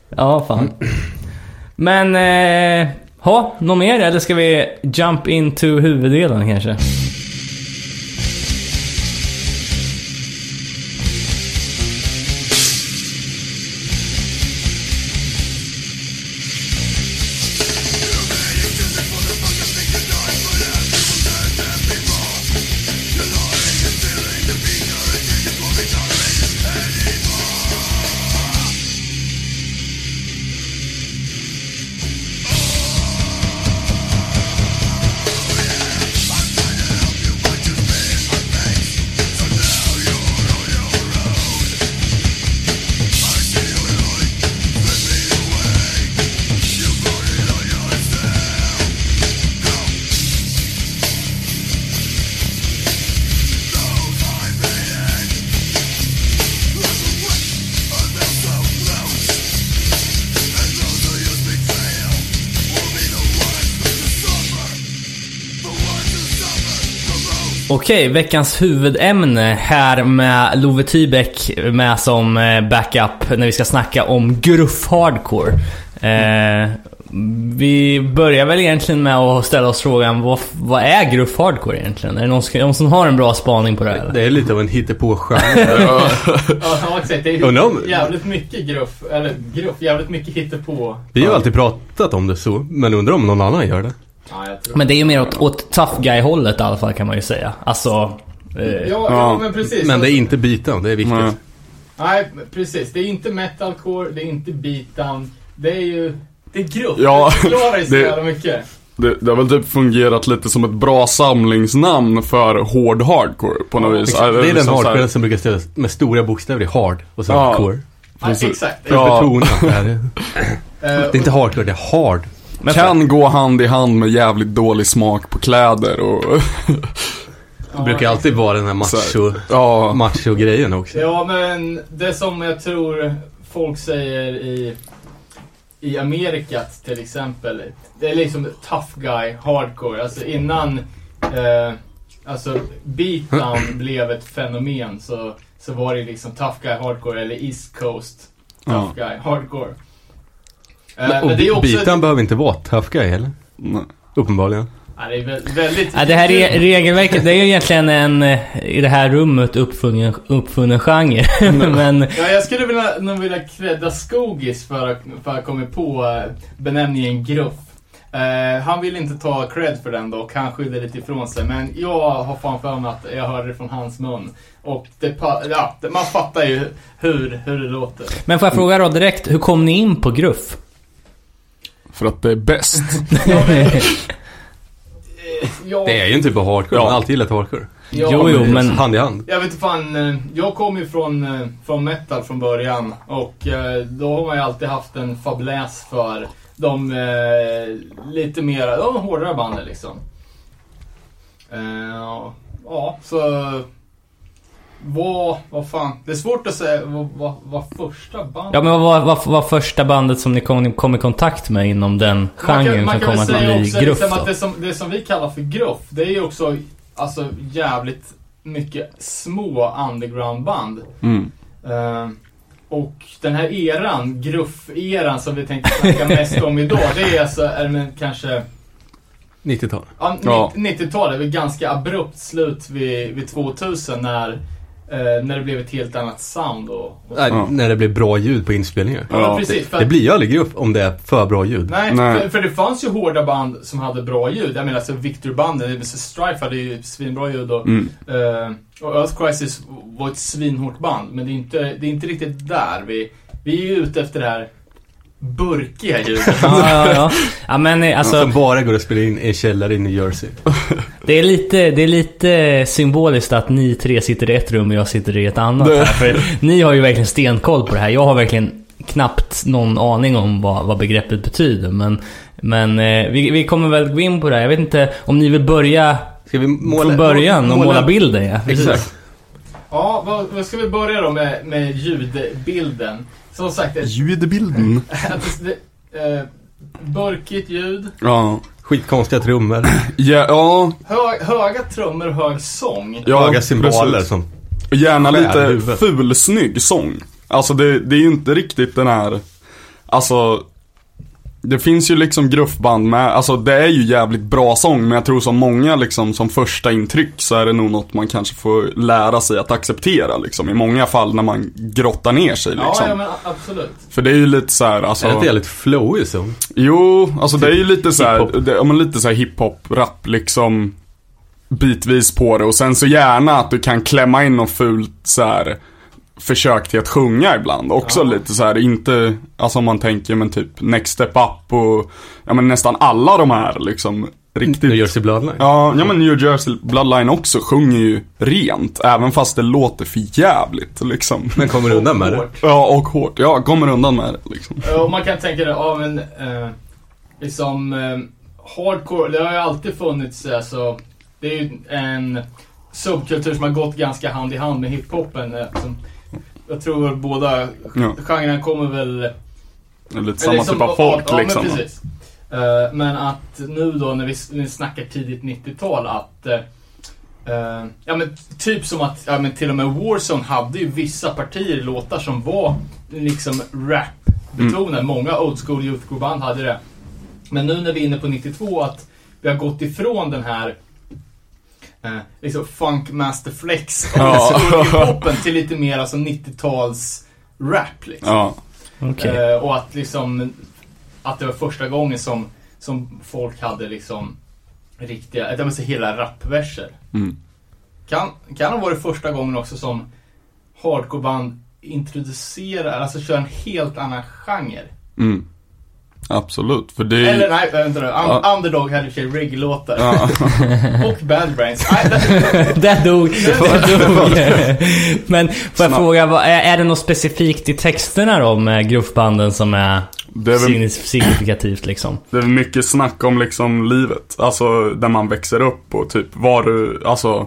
Ja, fan. Men... Eh, ha, något mer? Eller ska vi jump into huvuddelen kanske? Okej, veckans huvudämne här med Love Tybeck med som eh, backup när vi ska snacka om gruff hardcore. Eh, vi börjar väl egentligen med att ställa oss frågan, vad, vad är gruff hardcore egentligen? Är det någon, som- någon som har en bra spaning på det här? eller? Det är lite av en hittepå-genre. [laughs] Ja, ja, exakt. Det är jävligt mycket gruff, eller gruff, jävligt mycket hittepå. Vi har alltid pratat om det så, men undrar om någon annan gör det. Ja, Men det är ju mer åt, åt tough guy-hållet i alla fall kan man ju säga. Alltså... Eh, Ja, ja, Ja, men precis. Men det är inte beatdown, det är viktigt. Nej. Nej, precis. Det är inte metalcore, det är inte beatdown. Det är ju... Det är gruff. Ja, det förklarar ju så jävla mycket. Det, det har väl typ fungerat lite som ett bra samlingsnamn för hård hardcore på något vis. Exakt. Det är den liksom här- hardcore som brukar ställas med stora bokstäver i hard och så Ja. core. Ja, exakt. För att Ja. betona [laughs] Eh, det är inte hardcore, det är hard. Men Kan gå hand i hand med jävligt dålig smak på kläder och... Det brukar alltid vara den här macho, Ja, macho-grejen också. Ja, men det som jag tror folk säger i, i Amerikat till exempel. Det är liksom tough guy, hardcore. Alltså innan eh, alltså beatdown [clears throat] blev ett fenomen så, så var det liksom tough guy, hardcore eller East Coast tough Ja. guy, hardcore. Men, och men det är också... beatdown behöver inte vara tough guy heller. nej. Uppenbarligen. Ja, det är vä- väldigt... Ja, det här re regelverket, det är ju egentligen en, eh, i det här rummet uppfunnen, uppfunnen genre. [laughs] Men Ja, jag skulle vilja, nog vilja credda Skogis för att, för att ha kommit på eh, benämningen gruff. Eh, han vill inte ta cred för den dock, han skyller lite ifrån sig. Men jag har fan för mig att jag hörde det från hans mun. Och det, ja, man fattar ju hur, hur det låter. Men får jag fråga då direkt, hur kom ni in på gruff? För att det är bäst. [laughs] [laughs] Eh, Det är ju en typ av hardcore, man har alltid gillat hardcore. Ja, Jo, jo, men- Hand i hand. Jag vet inte fan, eh, jag kom ju från, eh, från metal från början och då har man ju alltid haft en fabläs för de lite mer, de hårdare banden liksom. Ja, så... Vad, vad fan, det är svårt att säga vad, vad, vad första bandet... Ja men vad var, vad första bandet som ni kom, kom i kontakt med inom den genren som kom att bli också gruff liksom då? att det som, det som vi kallar för gruff, det är ju också alltså jävligt mycket små undergroundband. Mm. Eh, och den här eran, gruff-eran som vi tänkte snacka mest om idag, det är alltså, är men kanske 90-tal. ja, Ja. 90-talet, det var ganska abrupt slut vid, vid 2000 när, eh, när det blev ett helt annat sound och, och Nej, Ja. När det blir bra ljud på inspelningar. Ja, Ja, precis. För Det att, blir ju aldrig grupp om det är för bra ljud. nej, Nej. För, för det fanns ju hårda band som hade bra ljud. Jag menar alltså Victor-banden. Strife hade ju svinbra ljud och, Mm. eh, och Earth Crisis var ett svinhårt band. Men det är inte, det är inte riktigt där. Vi, vi är ju ute efter det här burkiga ljudet. [laughs] Ja, ja, ja. ja men eh, alltså, Som bara går att spela in i en källare i New Jersey. [laughs] det är, lite, det är lite symboliskt att ni tre sitter i ett rum och jag sitter i ett annat här. För ni har ju verkligen stenkoll på det här. Jag har verkligen knappt någon aning om vad, vad begreppet betyder. Men, men eh, vi, vi kommer väl gå in på det här. Jag vet inte om ni vill börja Ska vi måla... från början och måla- måla bilden ja. Precis. Exakt. Ja, vad, vad ska vi börja då med, med ljudbilden? Som sagt, Ljudbilden. [laughs] det, eh, burkigt ljud, Ja. Skitkonstiga trummor. [clears throat] Ja, ja, hö, höga trummor och hög sång. ja Höga cymbaler som... Och gärna lite huvudet. fulsnygg sång. Alltså det, det är ju inte riktigt den här, alltså det finns ju liksom gruffband med, alltså det är ju jävligt bra sång men jag tror som många liksom som första intryck så är det nog något man kanske får lära sig att acceptera liksom i många fall när man grottar ner sig Ja, liksom. ja men absolut. För det är ju lite så här, alltså Är det inte jävligt flowig sång? Jo, alltså det är ju lite så här, Hiphop. det, ja, men lite så här hiphop, rap liksom bitvis på det och sen så gärna att du kan klämma in något fult så här försök till att sjunga ibland. Också Ja. lite så här, inte, alltså om man tänker men typ Next Step Up och, ja men nästan alla de här liksom riktigt. New Jersey Bloodline? Ja, ja men New Jersey Bloodline också sjunger ju rent, även fast det låter för jävligt liksom. Men kommer undan med det? Hårt. Ja, och hårt. Ja, kommer undan med det liksom. Och man kan tänka det, ja men eh, liksom eh, hardcore, det har ju alltid funnits alltså, det är ju en subkultur som har gått ganska hand i hand med hiphopen. Eh, som, jag tror båda Ja. genrerna kommer väl lite Eller samma liksom- typ av folk ja, liksom. Men, precis. Eh, men att nu då när vi, när vi snackar tidigt 90-tal att eh, Ja men typ som att, ja men till och med Warzone hade ju vissa partier låtar som var liksom rap-betonade. Många old school youth band hade det. Men nu när vi är inne på 92 att vi har gått ifrån den här eh, liksom funk master flex [laughs] Ja. till lite mer alltså 90-tals rap liksom. Ja. Okej. Eh, och att liksom Att det var första gången som Som folk hade liksom Riktiga, jag vill säga hela rapverser. Mm. Kan, kan ha varit första gången också som Hardcoreband introducerar, alltså kör en helt annan genre. Mm. Absolut, för det är Eller nej, vänta nu. Un- Ja. Underdog hade i och för sig reggae-låtar. Ja. [laughs] Och Bad Brains. Nej, det, [laughs] Där dog. Där dog. Men får jag Snabbt. fråga, är, det något specifikt i texterna då med gruffbanden som är, Det är, väl, signi- signifikativt liksom? det är mycket snack om liksom livet. Alltså där man växer upp och typ vad du, alltså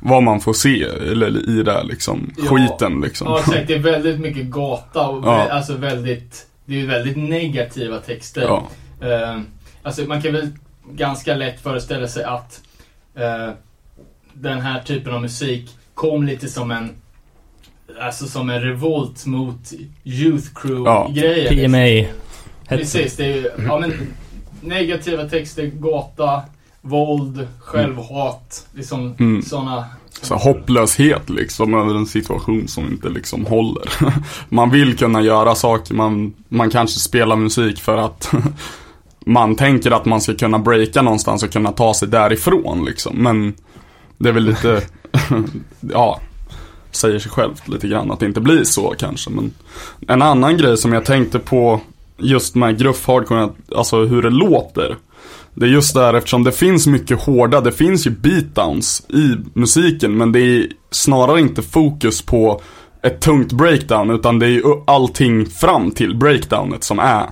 vad man får se eller i det liksom Ja. skiten liksom. ja, exakt. Det är väldigt mycket gata och Ja. alltså väldigt, det är väldigt negativa texter. Ja. Eh, alltså man kan väl ganska lätt föreställa sig att eh, den här typen av musik kom lite som en Alltså som en revolt mot Youth Ja. Crew-grejer. PMA. Precis, det är ju, ja men negativa texter, gata, våld, självhat, liksom Mm. sådana. Så hopplöshet liksom över en situation som inte liksom håller. [laughs] Man vill kunna göra saker, man, man kanske spelar musik för att [laughs] man tänker att man ska kunna breaka någonstans och kunna ta sig därifrån liksom. Men det är väl lite, [laughs] ja, säger sig självt lite grann att det inte blir så kanske. Men en annan grej som jag tänkte på just med gruff hardcore, alltså hur det låter. Det är just där eftersom det finns mycket hårda, det finns ju beatdowns i musiken men det är snarare inte fokus på ett tungt breakdown utan det är ju allting fram till breakdownet som är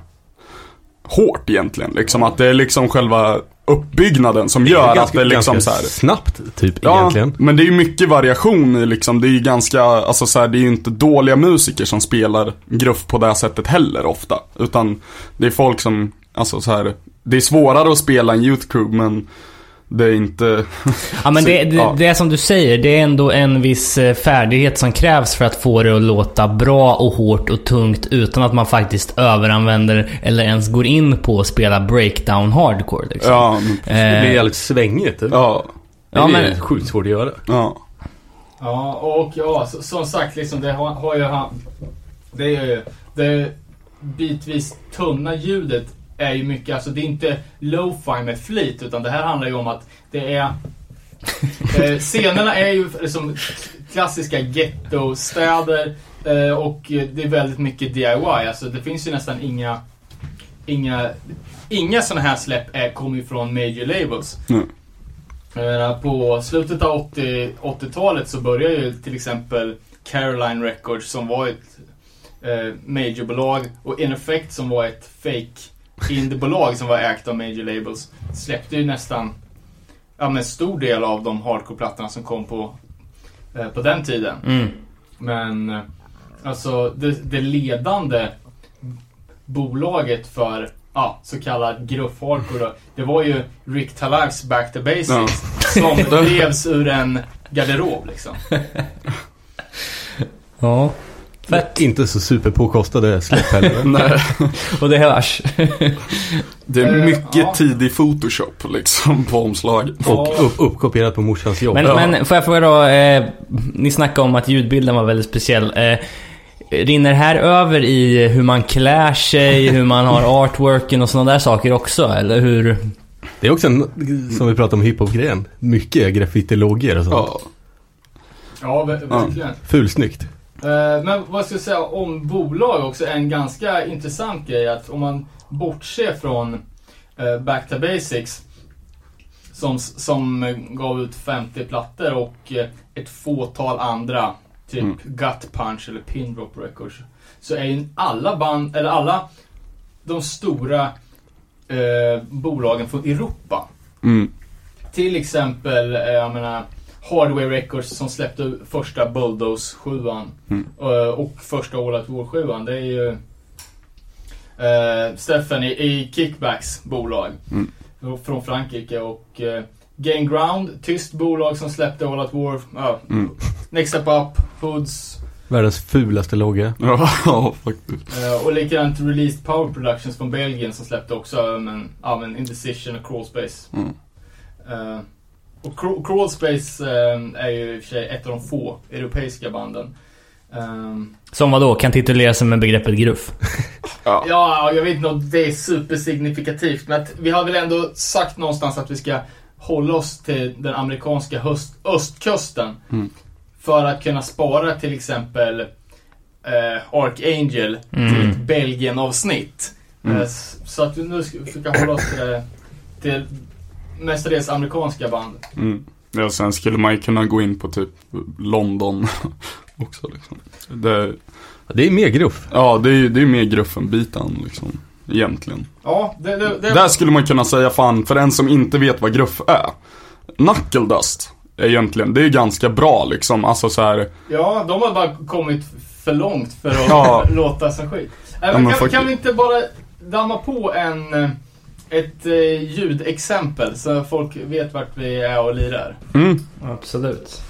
hårt egentligen. Liksom att det är liksom själva uppbyggnaden som gör att det är liksom så här. snabbt typ Ja, egentligen. men det är ju mycket variation i liksom, det är ju ganska, alltså så här, det är ju inte dåliga musiker som spelar gruff på det här sättet heller ofta. Utan det är folk som, alltså så här, det är svårare att spela en youth crew men det är inte, Ja men det, [laughs] det, Ja. det är som du säger, det är ändå en viss eh, färdighet som krävs för att få det att låta bra och hårt och tungt utan att man faktiskt överanvänder eller ens går in på att spela breakdown hardcore liksom. ja, men- Det blir Eh, jävligt svängigt. Det ja, Ja, är men- sjukt svårt att göra. ja. Ja, och ja, så, som sagt liksom det har, har ju han... Det är ju... Det bitvis tunna ljudet är ju mycket, alltså det är inte lo-fi med flit utan det här handlar ju om att det är... [laughs] eh, scenerna är ju liksom klassiska gettostäder eh, och det är väldigt mycket DIY. Alltså det finns ju nästan inga... Inga, inga sådana här släpp är, kommer ju från major labels. Mm. Menar, på slutet av 80 80-talet så började ju till exempel Caroline Records som var ett eh, majorbolag och In Effect som var ett fake indiebolag som var ägt av major labels släppte ju nästan ja, men stor del av de hardcore-plattorna som kom på, eh, på den tiden. mm. Men eh, alltså det, det ledande bolaget för ja, så kallad gruff hardcore då, det var ju Rick Talars Back to Basics Ja. som [laughs] drevs ur en garderob liksom. Ja. Fett. Inte så superpåkostade släpp heller. [laughs] Nej, Och det hörs. det är Eh, mycket ja. tidig photoshop liksom på omslaget. Och upp, uppkopierat på morsans jobb. Men, Ja. men får jag fråga då, eh, ni snackade om att ljudbilden var väldigt speciell. Eh, rinner här över i hur man klär sig, hur man har [laughs] artworken och sådana där saker också? Eller hur? Det är också en, som vi pratade om hiphop-grejen. Mycket graffitilogier och sånt. Ja, Ja, ver- verkligen. Fulsnyggt. Eh, Men vad ska jag säga om bolag också? En ganska intressant grej att om man bortser från eh, Back to Basics som, som gav ut 50 plattor och eh, ett fåtal andra typ Mm. Gut Punch eller Pin Drop Records så är ju alla band, eller alla de stora eh, bolagen från Europa mm, till exempel, jag menar, Hardware Records som släppte första Bulldoze 7 Mm. eh, och första All Out War 7 Det är ju eh, Steffen i, i Kickbacks bolag Mm. från Frankrike och eh, Gain Ground, tyst bolag som släppte All Out War. Ja, mm. Next Step Up, Hoods Världens fulaste logga. [laughs] Ja, faktiskt. eh, och likadant Released Power Productions från Belgien som släppte också men, ja, men Indecision och Crawl Space. Mm. Eh, och Crawl, Crawl Space eh, är ju i och för sig ett av de få europeiska banden. Ehm, Som vad då kan titulera sig med begreppet gruff? [laughs] Ja. ja, jag vet inte om det är supersignifikativt men vi har väl ändå sagt någonstans att vi ska hålla oss till den amerikanska höst, östkusten. Mm. För att kunna spara till exempel eh, Archangel till Mm. ett Belgien-avsnitt. Mm. Eh, Så att vi nu ska försöka hålla oss till, det- till mestadels amerikanska band. Mm. Ja, sen skulle man ju kunna gå in på typ London [laughs] också liksom. Det, Det är mer gruff. ja, det är ju det är mer gruff än bitan liksom. Egentligen. Ja, det, det, det Där skulle man kunna säga fan, för en som inte vet vad gruff är. Knuckle Dust är egentligen, det är ganska bra liksom. Alltså så här, Ja, de har bara kommit för långt för att Ja. [laughs] låta som skit. Äh, Ja, kan, kan vi inte bara damma på en, eh, ett eh, ljudexempel så folk vet vart vi är och lirar? mm. Absolut.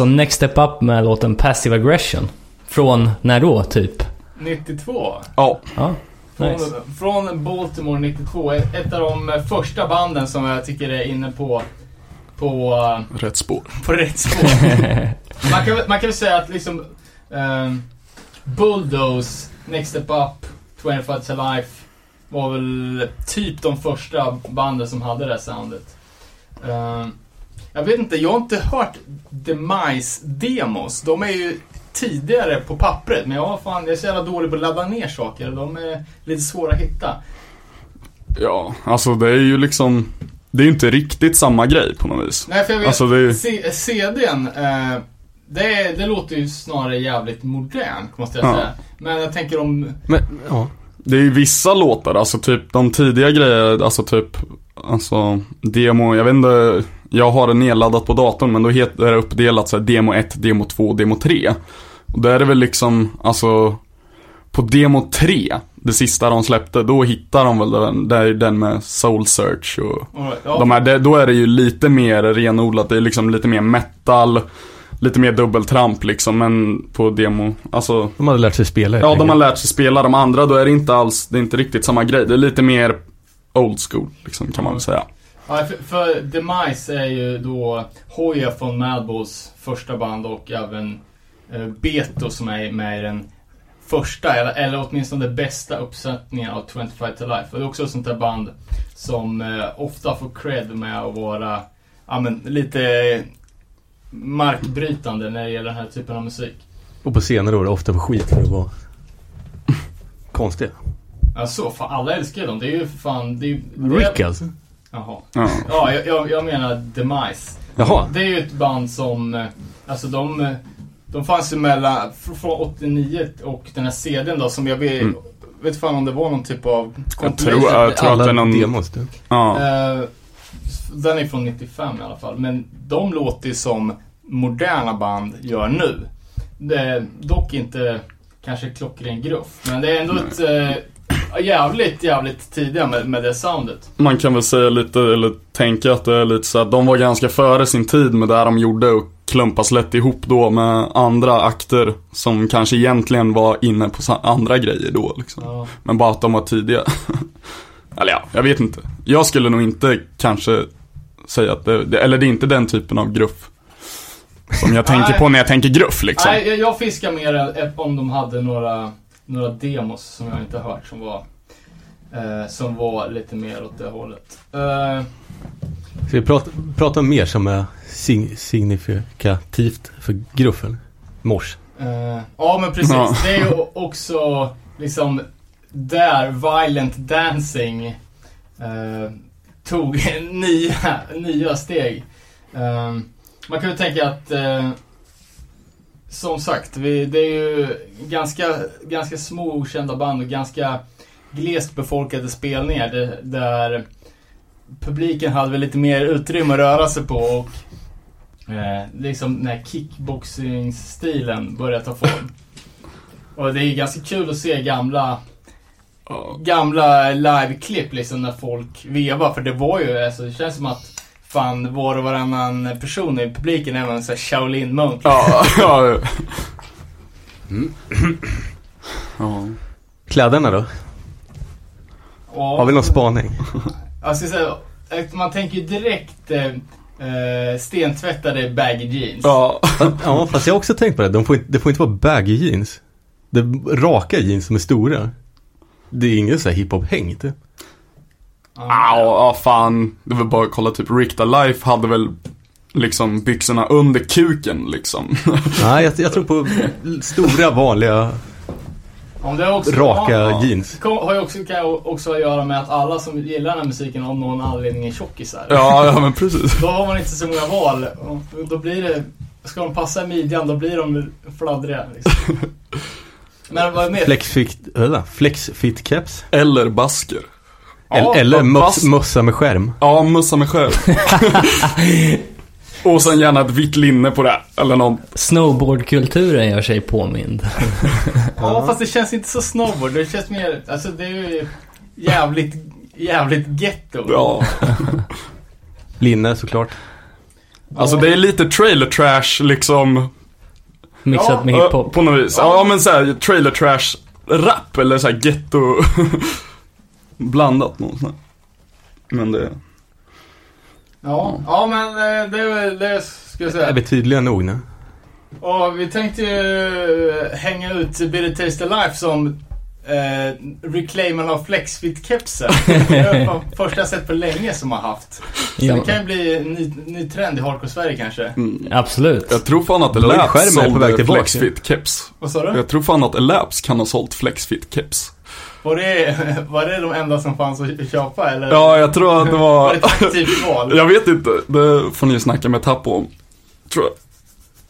Alltså Next Step Up med låten Passive Aggression. Från när då, typ? 92. Ja, Ja, Från, nice. från Baltimore 92. Ett av de eh, första banden som jag tycker är inne på, på, eh, rätt spår. på rätt spår. [laughs] man, kan, man kan väl säga att liksom um, Bulldoze, Next Step Up, 25 to Life var väl typ de första banden som hade det här soundet. Ehm, jag vet inte, jag har inte hört Demise-demos. De är ju tidigare på pappret, men jag, fan, jag är så jävla dålig på att ladda ner saker. De är lite svåra att hitta. Ja, alltså det är ju liksom, det är ju inte riktigt samma grej på något vis. Nej, för jag vet, Alltså det är C- CDn, eh, det, det låter ju snarare jävligt modernt, måste jag Ja. säga. Men jag tänker om... Men, ja. det är ju vissa låtar, alltså typ de tidiga grejer, alltså typ, alltså demo, jag vet inte, jag har det nedladdat på datorn men då heter det uppdelat så här demo 1, demo 2, demo 3. Och där är det väl liksom, alltså, på demo 3, det sista de släppte, då hittar de väl den, det är den med Soul Search och Ja, De här, då är det ju lite mer renodlat, det är liksom lite mer metal, lite mer dubbeltramp liksom, men på demo, alltså De hade lärt sig spela Ja, de har lärt sig spela, de andra då är det inte alls, det är inte riktigt samma grej, det är lite mer old school liksom kan man väl säga. Ja, för, för Demise är ju då Hoya från Madballs första band och även eh, Beto som är med i den första, eller, eller åtminstone den bästa uppsättningen av 25 to Life. Och det är också ett sånt där band som eh, ofta får cred med att vara ja, men, lite markbrytande när det gäller den här typen av musik. Och på senare år ofta för skit för att vara konstiga. Alltså, fan, alla älskar ju dem. Det är ju för fan... Det är, det är, Rick alltså? Jaha. Ja. Ja, jag, jag, menar Demise. Jaha. Det är ju ett band som, eh, alltså de, de fanns ju mellan, fr- från 89 och den här CDn då som jag vet, Mm. vet fan om det var någon typ av Jag tror, jag tror att Alla det är någon, demos du. ja. Eh, den är från 95 i alla fall. Men de låter ju som moderna band gör nu. Det är dock inte kanske klockren gruff. Men det är ändå ett eh, jävligt, jävligt tidiga med, med det soundet. Man kan väl säga lite, eller tänka att det är lite så att de var ganska före sin tid med det de gjorde och klumpas lätt ihop då med andra akter som kanske egentligen var inne på andra grejer då liksom. Ja. Men bara att de var tidiga. [laughs] eller ja, jag vet inte. Jag skulle nog inte kanske säga att det, eller det är inte den typen av gruff. Som jag tänker på när jag tänker gruff liksom. Nej, jag, jag fiskar mer om de hade några, några demos som jag inte hört som var, eh, som var lite mer åt det hållet. Eh, Ska vi prata, prata mer som är sig, signifikativt för gruffen? Mors. eh, ja, men precis. Ja. Det är ju också liksom där Violent Dancing eh, tog [laughs] nya, nya steg. Eh, man kan ju tänka att eh, som sagt, vi, det är ju ganska, ganska små okända band och ganska glest befolkade spelningar där, där publiken hade väl lite mer utrymme att röra sig på och eh, liksom när kickboxing-stilen började ta form. Och det är ganska kul att se gamla gamla live-klipp liksom när folk vevar för det var ju, alltså det känns som att fan var och varannan person i publiken är en sån här Shaolin Monk. Ja, [laughs] ja. ja. Kläderna då? Och, Har vi någon spaning? [laughs] Alltså, så man tänker ju direkt eh, eh, stentvättade baggy jeans. Ja. Ja, fast jag har också tänkt på det. De får, inte- det får inte vara baggy jeans. Det är raka jeans som är stora. Det är ingen så här hiphop-häng typ. Ja. Ja, ja fan. Det var bara att kolla typ Rick the Life hade väl liksom byxorna under kuken liksom. [laughs] Nej, jag, jag tror på stora vanliga Om det också, raka ja, jeans. Kom, har ju också, kan ju också att göra med att alla som gillar den här musiken av någon anledning är tjockisar. ja, ja men precis. Då har man inte så många val. Och Då blir det, ska de passa i midjan, då blir de fladdriga. Liksom. [laughs] Men vad är mer? Flexfit, eller, flexfit caps. Eller basker. Ja, eller möss, mössa med skärm. Ja, mössa mig själv. [laughs] Och sen gärna ett vitt linne på det. Eller någon. Snowboardkulturen gör sig påmind. Ja, fast det känns inte så snowboard. Det känns mer, alltså det är ju jävligt, jävligt getto. Ja. [laughs] Linne såklart. Alltså det är lite trailer trash liksom. Mixat Ja, med hiphop. På något vis. Ja, men såhär trailer trash rap eller såhär ghetto [laughs] blandat någonstans. Men det, Ja, ja men eh, det, är väl- det ska jag säga. Är vi tydliga nog nu? Och vi tänkte ju eh, hänga ut Bitter Taste Life som eh, reclaimen av Flexfit-kepsen. [laughs] det är första sett på länge som har haft. Så Ja. det kan ju bli en ny, ny trend i Hardcore-Sverige kanske. mm. Absolut. Jag tror fan att Elapse sålde tillbaka. Flexfit keps. Vad sa du? Jag tror fan att Elapse kan ha sålt Flexfit keps. Var det, var det de enda som fanns att köpa eller? Ja, jag tror att det Var var... det ett aktivt val? jag vet inte, det får ni snacka med Tappo om. Tror jag.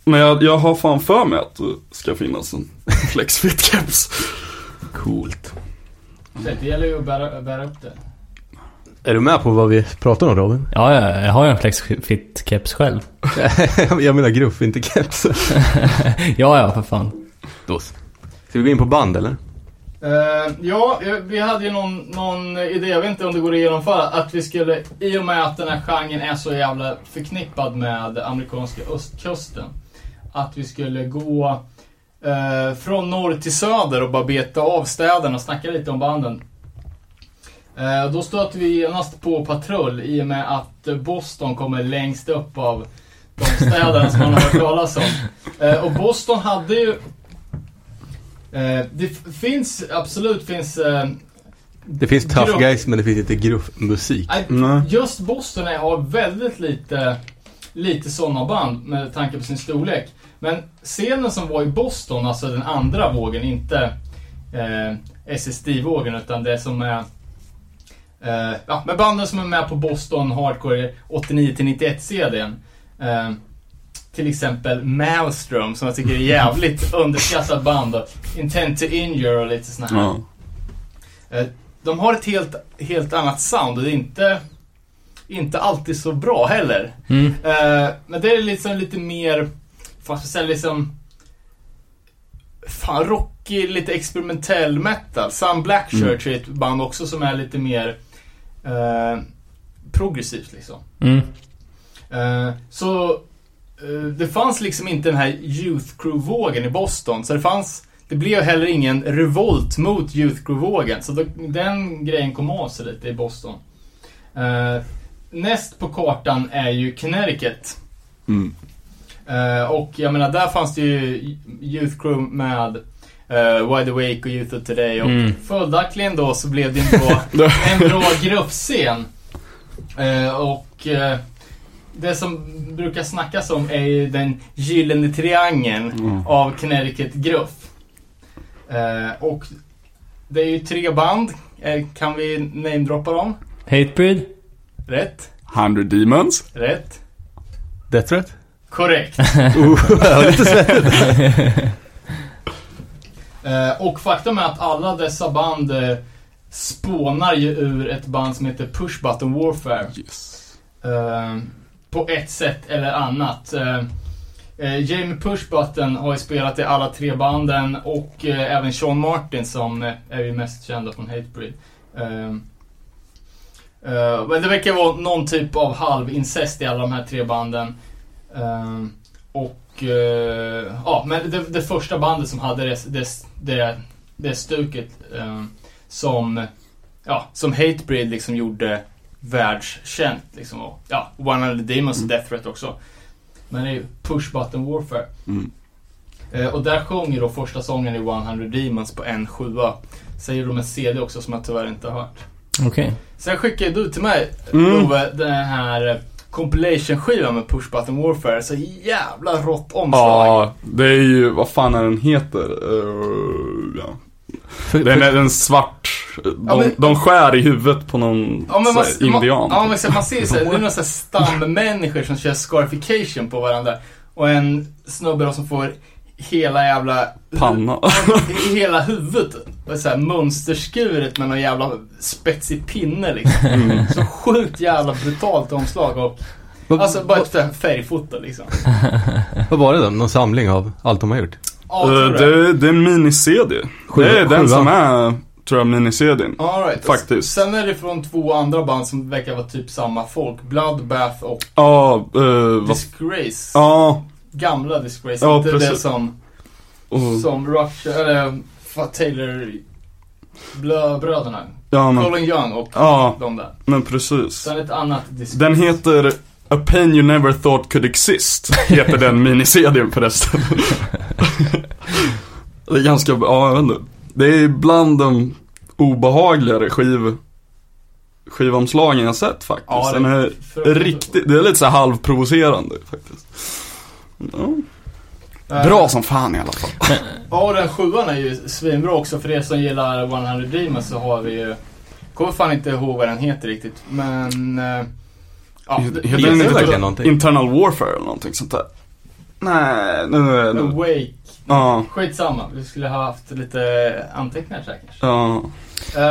Men jag, jag har fan för mig att det ska finnas en Flexfit keps. Coolt. Det gäller ju att bära, bära upp det. Är du med på vad vi pratar om Robin? Ja, ja, jag har ju en Flexfit-keps själv. [laughs] jag menar gruff, inte keps. [laughs] ja, ja, för fan. Då. Ska vi gå in på band eller? Uh, ja, eh, vi hade ju någon, någon idé, jag vet inte om det går att genomföra, att vi skulle, i och med att den här genren är så jävla förknippad med amerikanska östkusten, att vi skulle gå uh, från norr till söder och bara beta av städerna och snacka lite om banden. Uh, då stöter vi genast på patrull i och med att Boston kommer längst upp av de städerna som man har hört talas om. Och Boston hade ju det f- finns, absolut finns... Eh, Det finns tough Gruff. guys men det finns inte gruffmusik. Nej. just Boston är- har väldigt lite, lite sådana band med tanke på sin storlek. Men scenen som var i Boston, alltså den andra vågen, inte eh, SSD-vågen utan det som är eh, ja, med banden som är med på Boston Hardcore 89-91 CDn. Eh, till exempel Maelstrom som jag tycker är jävligt [laughs] underskattat band. och Intent to Injure och lite såna här. Ja. Eh, De har ett helt, helt annat sound och det är inte, inte alltid så bra heller. Mm. Eh, Men det är liksom lite mer, jag säga, liksom... Fan, rockig, lite experimentell metal. Sam Blackchurch är ett band också som är lite mer eh, progressivt liksom. Mm. Eh, så det fanns liksom inte den här Youth Crew-vågen i Boston. Så det fanns, det blev heller ingen revolt mot Youth Crew-vågen. Så då, den grejen kom av sig lite i Boston. Eh, näst på kartan är ju Connecticut. Mm. Eh, och jag menar, där fanns det ju Youth Crew med eh, Wide Awake och Youth of Today. Och Mm. följaktligen då så blev det [laughs] en bra, en bra gruppscen. Eh, och eh, det som brukar snackas om är ju den gyllene triangeln Mm. av Connecticut gruff. Eh, och det är ju tre band. Eh, kan vi namedroppa dem? Hatebreed? Rätt? 100 Demons. Rätt? Death Threat? Korrekt. [laughs] Oh, lite svettig. [laughs] Eh, och faktum är att alla dessa band eh, spånar ju ur ett band som heter Push Button Warfare. Yes. På ett sätt eller annat. Eh, eh, Jamie Pushbutton har ju spelat i alla tre banden och eh, även Sean Martin som eh, är ju mest kända från Hatebreed. Eh, eh, men det verkar vara någon typ av halvincest i alla de här tre banden. Eh, och eh, ja, men det, det första bandet som hade det, det, det, det stuket eh, som, ja, som Hatebreed liksom gjorde världskänt liksom. Och, ja, 100 Demons och Death Threat också. Men det är ju Push Button Warfare. Mm. Eh, och där sjunger då första sången i 100 Demons på en sjua. Säger de en CD också som jag tyvärr inte har hört. Okej. Sen skickade du till mig, Mm. Love, den här eh, compilation-skivan med Push Button Warfare. Så jävla rått omslag. Ja, det är ju, vad fan är den heter? Uh, ja. För, Den är en svart, de, Ja, men- de skär i huvudet på någon Ja men man, så här, indian. Man, ja, men så- man ser så här, det är några stammänniskor som kör scarification på varandra. Och en snubbe då som får hela jävla... Panna. [laughs] Hela huvudet. Och så här mönsterskuret med någon jävla spetsig pinne liksom. [laughs] Mm. Så sjukt jävla brutalt omslag och... vad, Alltså bara ett här färgfoto liksom. [laughs] vad var det då? Någon samling av allt de har gjort? Ja, Eh, det. det, det är en mini-CD. Sju- det är den som är tror jag. All right. Faktiskt. Sen är det från två andra band som verkar vara typ samma folk. Bloodbath och Ja, vad... Disgrace. Ja, Gamla Disgrace. Ja, inte det precis. som, och, som Rush, eller fa- Taylor Blö, bröderna. ja, men, Colin Young och ja, de där. men precis. Sen ett annat Disgrace. Den heter A Pain You Never Thought Could Exist, heter den [laughs] miniserien förresten. det är ganska, ja jag vet inte. Det är bland de obehagligare skiv, skivomslagen jag sett faktiskt. Ja, det- den är riktigt, det är lite så här halvprovocerande faktiskt. Ja. Eh, Bra som fan i alla fall. [laughs] Ja, och den sjuan är ju svinbra också. För er som gillar 100 Demons så har vi ju... Kommer fan inte ihåg vad den heter riktigt, men... eh, Ja, det- Heter det den inte verkligen typ någonting. Internal Warfare eller någonting sånt där? Nej, nu är det... Awake. Ja, Skitsamma, vi skulle ha haft lite anteckningar så här kanske. ja.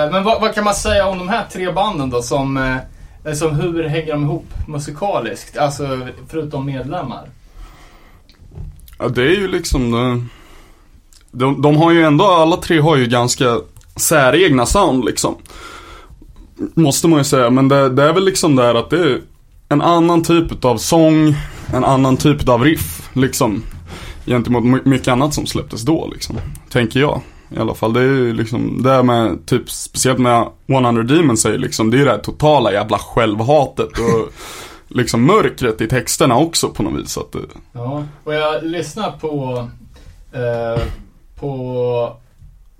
Eh, Men vad, vad kan man säga om de här tre banden då som... eh, Som hur hänger de ihop musikaliskt? Alltså förutom medlemmar. Ja, det är ju liksom det. De, de har ju ändå, alla tre har ju ganska säregna sound liksom. Måste man ju säga, men det, det är väl liksom där att det är en annan typ av sång, en annan typ av riff liksom. Gentemot my- mycket annat som släpptes då liksom. Tänker jag. I alla fall, det är ju liksom, det här med typ, speciellt med 100 Demons är liksom, det är ju det här totala jävla självhatet och [laughs] liksom mörkret i texterna också på något vis. Att det, Ja, och jag lyssnar på... Eh, på...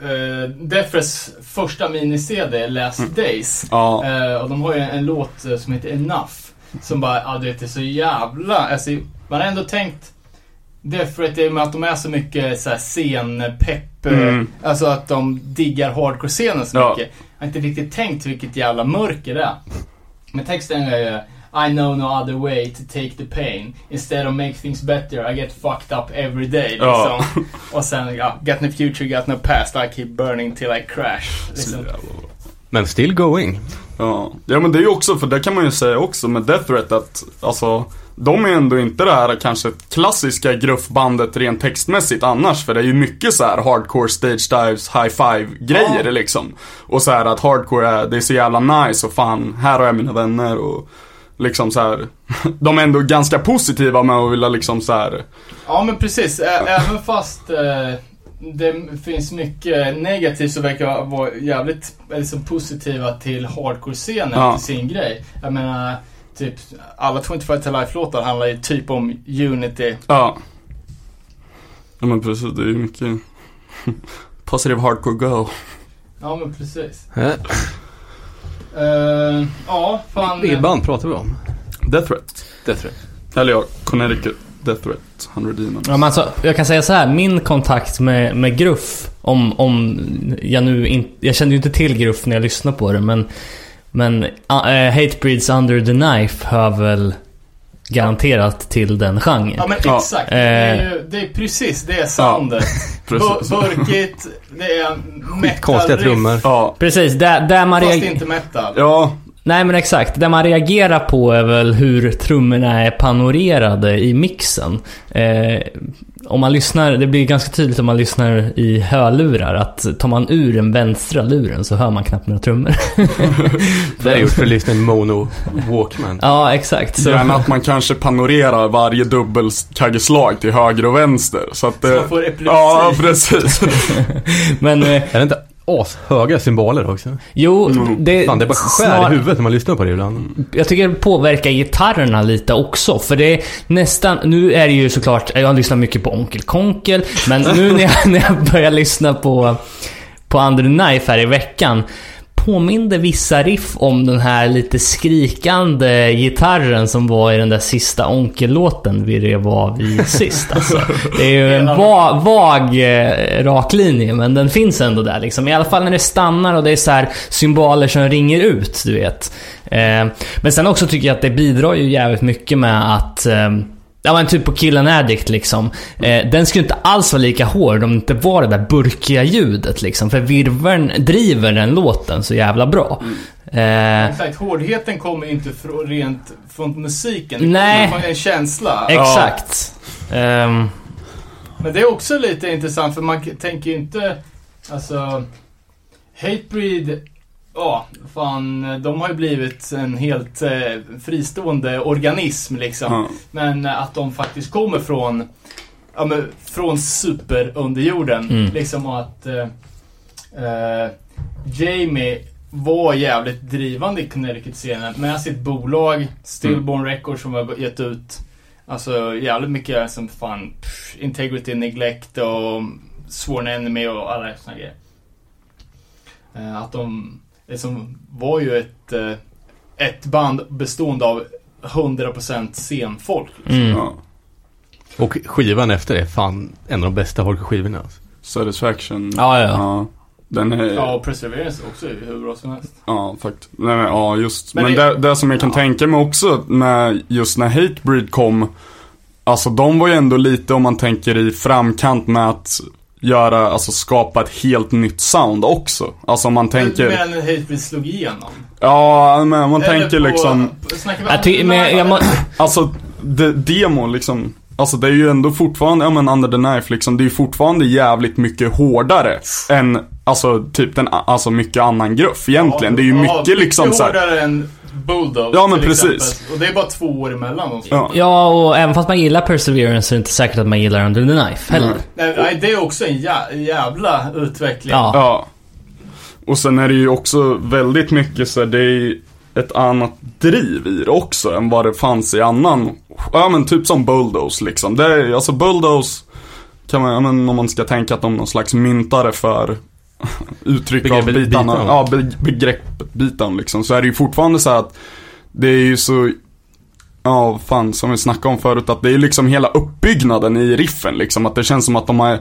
Eh, Defres första mini-CD, Last Days. ja. Eh, och de har ju en, låt som heter Enough. Som bara, ja du vet det är så jävla, alltså man har ändå tänkt att det är med att de är så mycket så här scenpepp, Mm. alltså att de diggar hardcore-scenen så Ja. mycket. Jag har inte riktigt tänkt vilket jävla mörker det är. Men texten är ju I know no other way to take the pain. Instead of make things better I get fucked up every day. Liksom. Ja. Och sen, ja, got no future, got no past, I keep burning till I crash. Liksom. Men still going. Ja. ja men det är ju också, för det kan man ju säga också med Death Threat att, alltså, de är ändå inte det här kanske klassiska gruffbandet rent textmässigt annars, för det är ju mycket så här hardcore stage dives, high five grejer Ja. liksom. Och så här att hardcore är, det är så jävla nice och fan, här har jag mina vänner och liksom så här. [laughs] De är ändå ganska positiva med att vilja liksom så här. Ja men precis, Ä- även fast eh, det finns mycket negativt så verkar jag vara jävligt liksom, positiva till hardcore-scenen Ja. till sin grej. Jag menar, typ alla 25 to Life-låtar handlar ju typ om Unity. Ja. Ja men precis, det är ju mycket [laughs] positive hardcore go. Ja men precis. Eh, Eh, ja, fan. Vilket band pratar vi om? Death Threat. Death Threat. Eller ja, Connecticut Death Threat, 100 Demons. Ja, men alltså, jag kan säga så här, min kontakt med, med Gruff, om, om jag nu inte... Jag kände ju inte till Gruff när jag lyssnade på det, men... Men uh, Hatebreeds Under the Knife hör väl garanterat till den genren. Ja men Ja. exakt. Det, är ju, det är precis det soundet. [laughs] Bu- Burkigt, det är Konstiga metal-riff, trummor. Ja. Precis, där, där man Fast inte metal. Ja, Nej men exakt, det man reagerar på är väl hur trummorna är panorerade i mixen. Eh, om man lyssnar, det blir ganska tydligt om man lyssnar i hörlurar att tar man ur den vänstra luren så hör man knappt några trummor. [laughs] Det är gjort för att lyssna i mono Walkman. ja, exakt. Så, gärna att man kanske panorerar varje dubbelkaggeslag till höger och vänster. Så att Så det... man får epilepsi. Ja, precis. [laughs] men eh, Är det inte ashöga symboler också? jo, det, Fan, det bara skär snar- i huvudet när man lyssnar på det ibland. Jag tycker det påverkar gitarrerna lite också. För det är nästan... Nu är det ju såklart... Jag lyssnar mycket på Onkel Konkel. Men nu när jag, [laughs] när jag börjar lyssna på, på Under the Knife här i veckan. Påminde vissa riff om den här lite skrikande gitarren som var i den där sista Onkel-låten vi rev av i sist. Alltså. Det är ju en va, vag eh, rak linje, men den finns ändå där liksom. I alla fall när det stannar och det är så här symboler som ringer ut, du vet. Eh, men sen också tycker jag att det bidrar ju jävligt mycket med att eh, Ja men typ på Killen Addict liksom. Eh, den skulle inte alls vara lika hård om det inte var det där burkiga ljudet liksom. För virveln driver den låten så jävla bra. Eh, Exakt, hårdheten kommer inte från, rent från musiken. Det Nej. kommer från en känsla. exakt. Ehm, Men det är också lite intressant för man tänker ju inte, alltså Hatebreed, ja, fan, de har ju blivit en helt eh, fristående organism liksom. Ja. Men att de faktiskt kommer från, ja men från superunderjorden. Mm. Liksom och att eh, eh, Jamie var jävligt drivande i Connecticut-scenen med sitt bolag Stillborn Records som har gett ut Alltså jävligt mycket som fan pff, Integrity Neglect och Sworn Enemy och alla såna grejer. Eh, att de liksom var ju ett eh, ett band bestående av 100% scenfolk. Mm. Ja. Och skivan efter är fan en av de bästa folkskivorna. Alltså. Satisfaction. Ja, ja. Den är, Ja, ja, och Perseverance också är hur bra som helst. faktiskt. Nej, men, ja, just. Men Men, det- det, det som jag kan Ja. tänka mig också med just när Hatebreed kom. Alltså de var ju ändå lite om man tänker i framkant med att göra, alltså skapa ett helt nytt sound också. Alltså om man tänker, när Hatebreed slog igenom? ja men man Eller tänker på- liksom, Jag ty- men jag, må, alltså de, demo liksom. Alltså det är ju ändå fortfarande, ja men under the knife liksom, det är ju fortfarande jävligt mycket hårdare än, alltså typ den, alltså mycket annan gruff egentligen. det är ju Ja, mycket liksom så här, hårdare än Bulldog Ja, men till precis. exempel. Och det är bara två år emellan dem. ja. ja, och även fast man gillar Perseverance så är det inte säkert att man gillar Under the Knife heller. Nej. Nej, det är också en jä jävla utveckling. Ja. Ja. Och sen är det ju också väldigt mycket så här, det är ett annat driv i det också än vad det fanns i annan, ja men typ som Bulldoze liksom. Det är, alltså Bulldoze kan man, ja men om man ska tänka att de är någon slags myntare för uttryck av Begreppet bitarna, beatdown. ja be, begreppet beatdown liksom. Så är det ju fortfarande så att det är ju så Ja, fan som vi snackade om förut att det är liksom hela uppbyggnaden i riffen liksom. Att det känns som att de har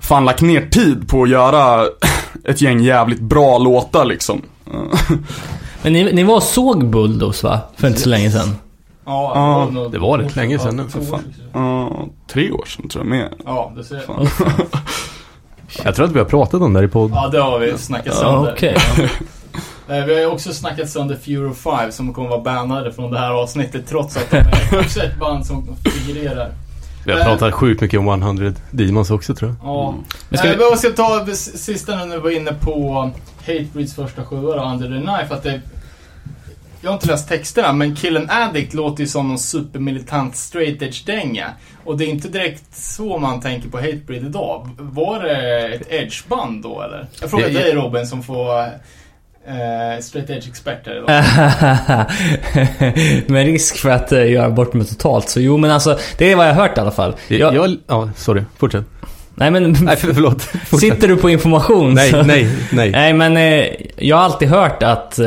fan lagt ner tid på att göra ett gäng jävligt bra låtar liksom. Men ni, ni var och såg Bulldoze va? För inte så länge sedan. Ja, nog- det var rätt länge sedan nu, Ja, för fan. Ja, tre år sedan tror jag mer. Ja, det ser Fan. Jag tror att vi har pratat om det här i podd. Ja, det har vi snackat sönder. okej. [laughs] Eh, Vi har ju också snackat sönder Furo 5 som kommer vara bannade från det här avsnittet trots att de är [laughs] också ett band som figurerar. Vi har pratat sjukt mycket om 100 Demons också tror jag. Ja. Men ska Eh, vi- vi ska ta sista nu när vi var inne på Hatebreeds första sjua då, Under the Knife. Att det, jag har inte läst texterna, men Killen Addict låter ju som någon supermilitant straight edge-dänga. Och det är inte direkt så man tänker på Hatebreed idag. Var det ett edge-band då eller? Jag frågar dig Robin som får eh, straight edge-expert här idag. [laughs] Med risk för att uh, göra bort mig totalt. Så jo, men alltså, det är vad jag har hört i alla fall. Jag, jag, ja, sorry. Fortsätt. Nej men, Nej, för, förlåt. Fortsätt. sitter du på information? Nej, så- nej, nej. Nej men eh, jag har alltid hört att eh,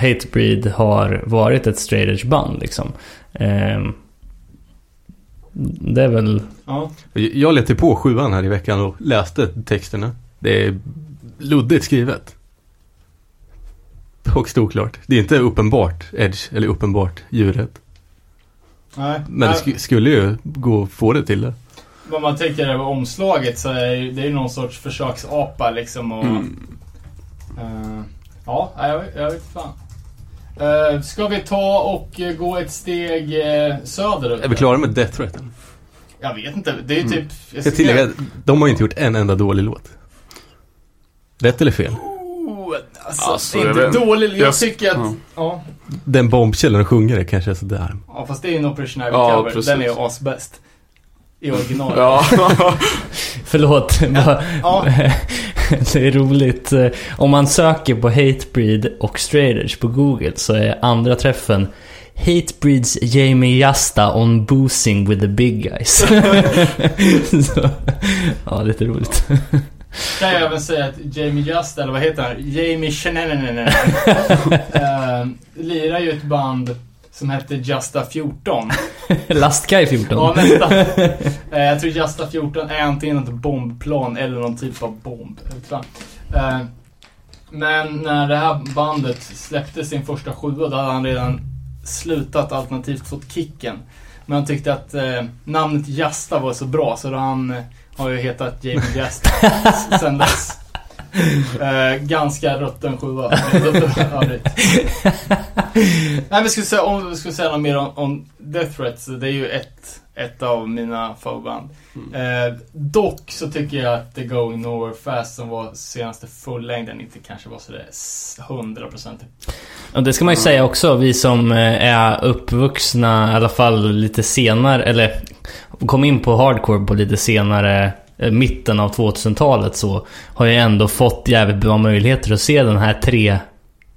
Hatebreed har varit ett straight edge band liksom. Ehm, det är väl... Ja. Jag letade på sjuan här i veckan och läste texterna. Det är luddigt skrivet. Högst oklart. Det är inte uppenbart Edge eller uppenbart djuret. Nej. Men det Nej, sk- skulle ju gå att få det till det. Vad man tänker över omslaget så är det är ju någon sorts försöksapa liksom och... Mm. eh, ja, jag, vet- jag vet fan. Uh, ska vi ta och eh, gå ett steg uh, söderut? Är vi klara med Death Threat? Jag vet inte. Det är ju typ... Jag ska tillägga, de har ju inte gjort en enda dålig låt. Rätt eller fel? Oh, alltså, Alltså, jag inte vet- dålig. Jag jag- tycker att... ja. Ja. Den bombkällan sjunger är kanske är sådär. ja, fast det är ju en Operation Ivy Ja, cover. precis. Den är ju asbäst. I original. Ja. [laughs] Förlåt. bara- Ja. [laughs] det är roligt. Eh, Om man söker på Hatebreed och straight edge på Google så är andra träffen Hatebreeds Jamie Jasta on boozing with the big guys. [laughs] så, ja, lite roligt. Kan jag även säga att Jamie Just, eller vad heter han? Jamie Shenanenenen. uh, lirar ju ett band som hette Justa 14. Lastguy 14. Ja, nästan. [laughs] Eh, jag tror Justa 14 är antingen ett bombplan eller någon typ av bomb. Eh, men när det här bandet släppte sin första sjua, då hade han redan slutat alternativt fått kicken. Men han tyckte att eh, namnet Jasta var så bra så då han har ju hetat Jamie Jasta [laughs] sen dess. [laughs] Eh, ganska rutten sjua. [laughs] Nej, vi skulle säga, om vi skulle säga något mer om, om Death Threats. Det är ju ett ett av mina favoritband. Eh, dock så tycker jag att The Going Nowhere Fast som var senaste fullängden inte kanske var sådär s- 100% Och det ska man ju säga också, vi som eh, är uppvuxna i alla fall lite senare, eller kom in på hardcore på lite senare, mitten av 2000-talet så har ju ändå fått jävligt bra möjligheter att se den här tre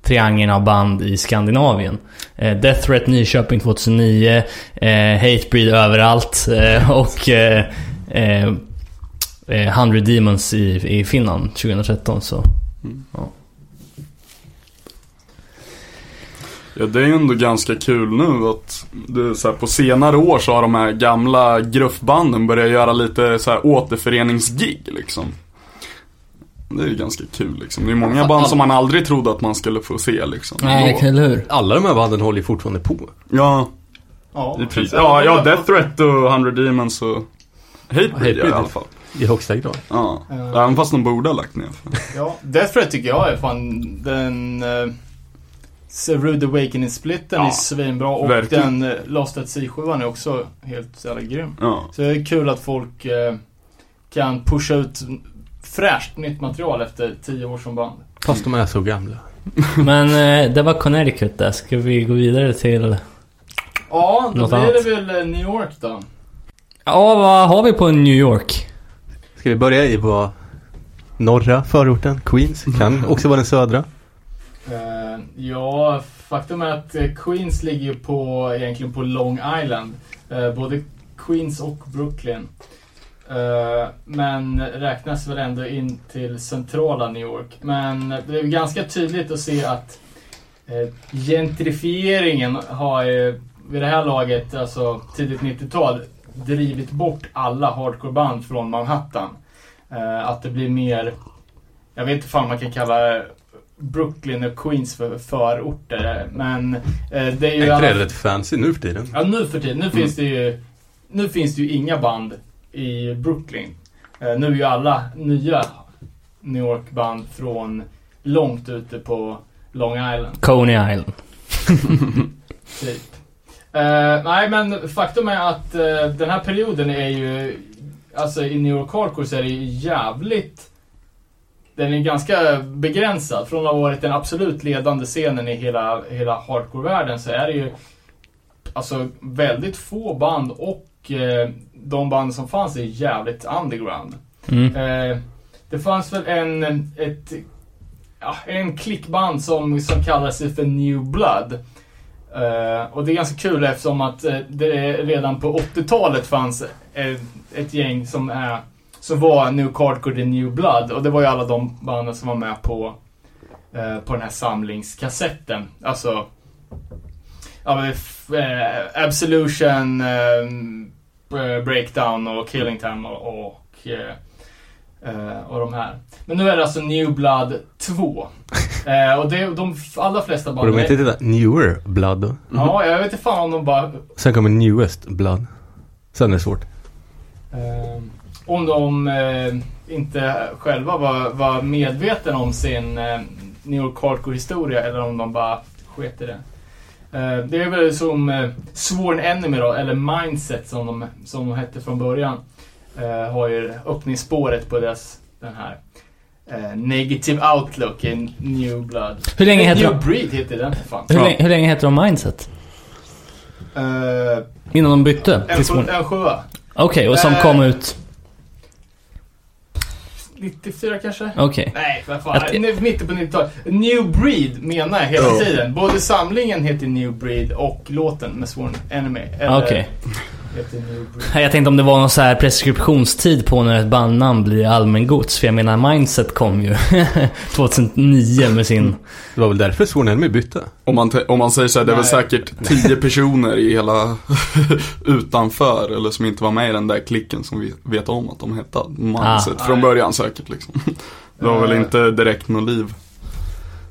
triangeln av band i Skandinavien. Eh, Death Threat Nyköping 2009, eh, Hatebreed överallt eh, och eh, eh, eh, 100 Demons i, i Finland 2013 så. Ja, det är ju ändå ganska kul nu att det så här, på senare år så har de här gamla gruffbanden börjat göra lite så här återföreningsgig liksom. Det är ju ganska kul liksom. Det är många band som man aldrig trodde att man skulle få se liksom. Nej, eller hur? Alla de här banden håller ju fortfarande på. Ja, Ja. Ja, ja, Death Threat och 100 Demons och Hatebreed ja, i alla fall. I högsta grad. Ja, Ja. även fast de borde ha lagt ner. Ja, Death Threat tycker jag är fan den... Rude Awakening-splitten Ja, är svinbra och verkligen. den uh, Lost at Sea 7 är också helt jävla grym. Ja. Så det är kul att folk eh, kan pusha ut fräscht nytt material efter tio år som band. Fast de är så gamla. [laughs] Men eh, det var Connecticut där. Ska vi gå vidare till... Ja, då Något blir annat? det väl eh, New York då. Ja, vad har vi på New York? Ska vi börja i på norra förorten, Queens. Kan också vara den södra. Ja, faktum är att eh, Queens ligger ju på, egentligen på Long Island. Eh, både Queens och Brooklyn. Eh, men räknas väl ändå in till centrala New York. Men det är ju ganska tydligt att se att eh, gentrifieringen har ju vid det här laget, alltså tidigt 90-tal, drivit bort alla hardcoreband från Manhattan. Att det blir mer, jag vet inte fan man kan kalla Brooklyn och Queens för förorter. Men eh, det är ju... Är inte alla- det rätt fancy nu för tiden? Ja, nu för tiden. Nu finns det ju... Nu finns det ju inga band i Brooklyn. Eh, nu är ju alla nya New York-band från långt ute på Long Island. Coney Island. [laughs] Typ. Eh, nej, men faktum är att eh, den här perioden är ju... Alltså i New York Hardcore så är det ju jävligt... Den är ganska begränsad. Från att ha varit den absolut ledande scenen i hela, hela hardcore-världen så är det ju alltså väldigt få band och eh, de band som fanns är jävligt underground. Mm. Eh, det fanns väl en, ett, ja, en klickband som, som kallar sig för New Blood. Eh, och det är ganska kul eftersom att eh, det redan på 80-talet fanns ett, ett gäng som, är, som var New Hardcore The New Blood. Och det var ju alla de banden som var med på, eh, på den här samlingskassetten. Alltså Ja, eh, Absolution, eh, Breakdown och Killing Time och, och, eh, eh, och de här. Men nu är det alltså New Blood 2. [laughs] eh, och det, de allra flesta Och band... de heter inte det Newer Blood då? Ja, jag vet inte fan om de bara... Sen kommer Newest Blood. Sen är det svårt. Eh, om de eh, inte själva var, var medvetna om sin eh, New York Hardcore-historia eller om de bara sket i det. Eh, det är väl som eh, Sworn Enemy då, eller Mindset som de, som de hette från början. Eh, har ju öppningsspåret på deras, den här eh, Negative Outlook i New Blood. Hur länge Nej, heter New de? Breed heter den för fan. Hur, länge, hur länge heter de Mindset? Eh, Innan de bytte? en, till en sjua. Okej, och som Eh. kom ut... 94 kanske? Okej. Nej, vad fan. Att- Nu, Mitten på 90-talet. New Breed menar jag hela Ja. tiden. Både samlingen heter New Breed och låten med Sworn Enemy. Okej. Breed. [laughs] Jag tänkte om det var någon så här preskriptionstid på när ett bandnamn blir allmängods. För jag menar, Mindset kom ju [laughs] 2009 med sin... Det var väl därför Sworn Enemy bytte? Om man, om man säger så här, det är väl säkert tio personer i hela [laughs] utanför eller som inte var med i den där klicken som vi vet om att de hette Mindset Ah. från början säkert liksom. Det var väl Eh. inte direkt något liv.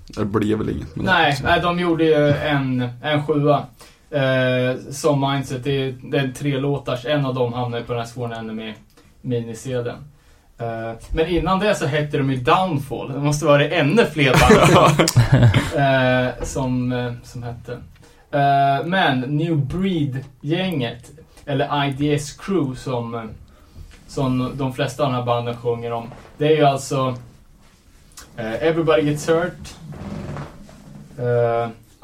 Det blev väl inget med Nej, det. nej, de gjorde ju en, en sjua. Eh, som Mindset. Det är, det är tre låtars. En av dem hamnar på den här Sworn Enemy minisedeln. Eh, men innan det så hette de ju Downfall. Det måste vara ännu fler band [laughs] eh, som, eh, som hette. Eh, men New Breed-gänget. eller IDS Crew som, som de flesta av de här banden sjunger om. Det är ju alltså eh, Everybody Gets Hurt,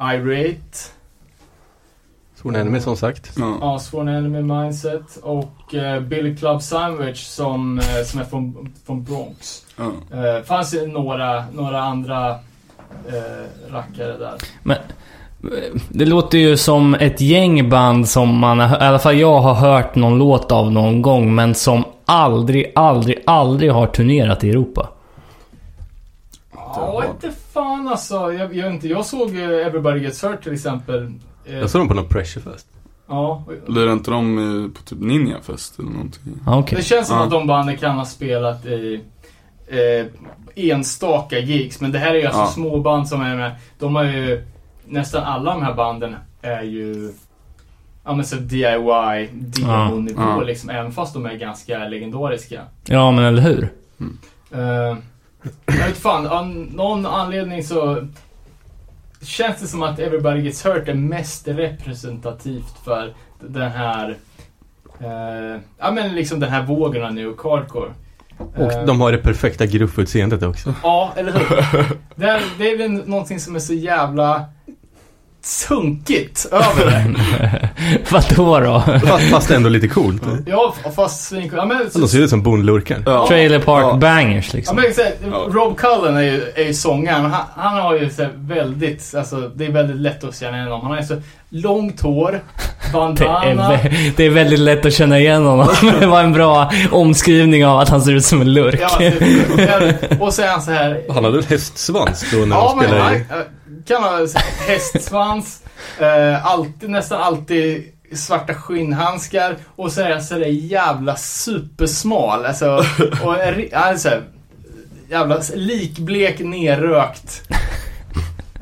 Irate, Sworn Enemy som sagt. Ja. Ja, Sworn Enemy Mindset och eh, Billy Club Sandwich som, eh, som är från, från Bronx. Ja. Eh, fanns ju några, några andra eh, rackare där. Men eh, det låter ju som ett gäng band som man, i alla fall jag har hört någon låt av någon gång, men som aldrig, aldrig, aldrig har turnerat i Europa. Ja, inte fan alltså. Jag, jag, inte, jag såg eh, Everybody Gets Hurt till exempel. Jag såg dem på någon pressurefest. ja, Lirar inte de på typ Ninjafest eller någonting? Ja, Okej. Det känns som Ja. att de banden kan ha spelat i eh, enstaka gigs. Men det här är ju alltså Ja. små band som är med. De har ju, nästan alla de här banden är ju Ja men så DIY, demo-nivå Ja. liksom. Även fast de är ganska legendariska. Ja, men eller hur? Uh, jag vet fan, av någon anledning så känns det som att Everybody Gets Hurt är mest representativt för den här eh, Ja men liksom den här vågen av York Hardcore. Och Eh, de har det perfekta gruffutseendet också. Ja, eller hur? Det är, det är väl någonting som är så jävla sunkigt över det. [laughs] Vadå då? Fast, fast ändå lite coolt. Ja, fast svinkul. Ja, men, De ser ut som bondlurkar. Ja. Trailer Park Ja. Bangers Ja, liksom. men, så, Ja. Rob Cullen är ju, är ju sångaren. Han, han har ju så väldigt, alltså det är väldigt lätt att känna igen honom. Han har ju så långt hår, [laughs] Det är, bandana. det är väldigt lätt att känna igen honom. [laughs] Det var en bra omskrivning av att han ser ut som en lurk. Ja, det- och så är han så här. Han hade väl hästsvans då när Ja, men spelade han i... kan ha hästsvans, [laughs] eh, alltid, nästan alltid svarta skinnhandskar och så är han sådär jävla supersmal. Alltså, [laughs] och är ri- han är så här, jävla likblek, nerrökt.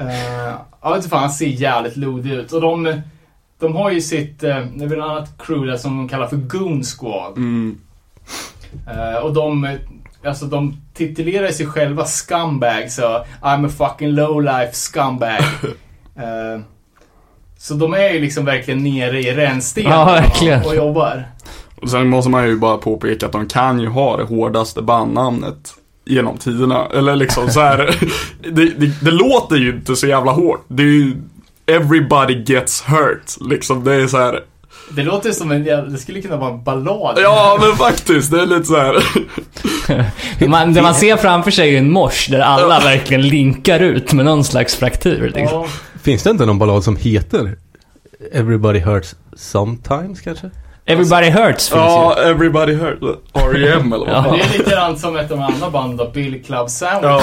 Uh, [laughs] jag vet inte fan, han ser jävligt lodig ut. Och de, de har ju sitt, eh, det är väl annat crew där som de kallar för Goon Squad. Mm. Eh, och de, alltså de titulerar sig själva scumbag så I'm a fucking lowlife scumbag. [laughs] Eh, så de är ju liksom verkligen nere i rännstenen Ja, verkligen. och jobbar. Och sen måste man ju bara påpeka att de kan ju ha det hårdaste bandnamnet genom tiderna. Eller liksom så här. [laughs] det, det, det låter ju inte så jävla hårt. Det är ju Everybody gets hurt. Liksom det är så här. Det låter som en det skulle kunna vara en ballad. Ja men faktiskt, det är lite så här. [laughs] Man, det man ser framför sig är ju en mors där alla verkligen linkar ut med någon slags fraktur. Liksom. Ja, Finns det inte någon ballad som heter Everybody Hurts Sometimes kanske? Everybody Hurts finns Ja, Everybody hurt. R.E.M. eller vad Ja. det är likadant som ett av de andra banden då, Bill Club Sandwich. Ja.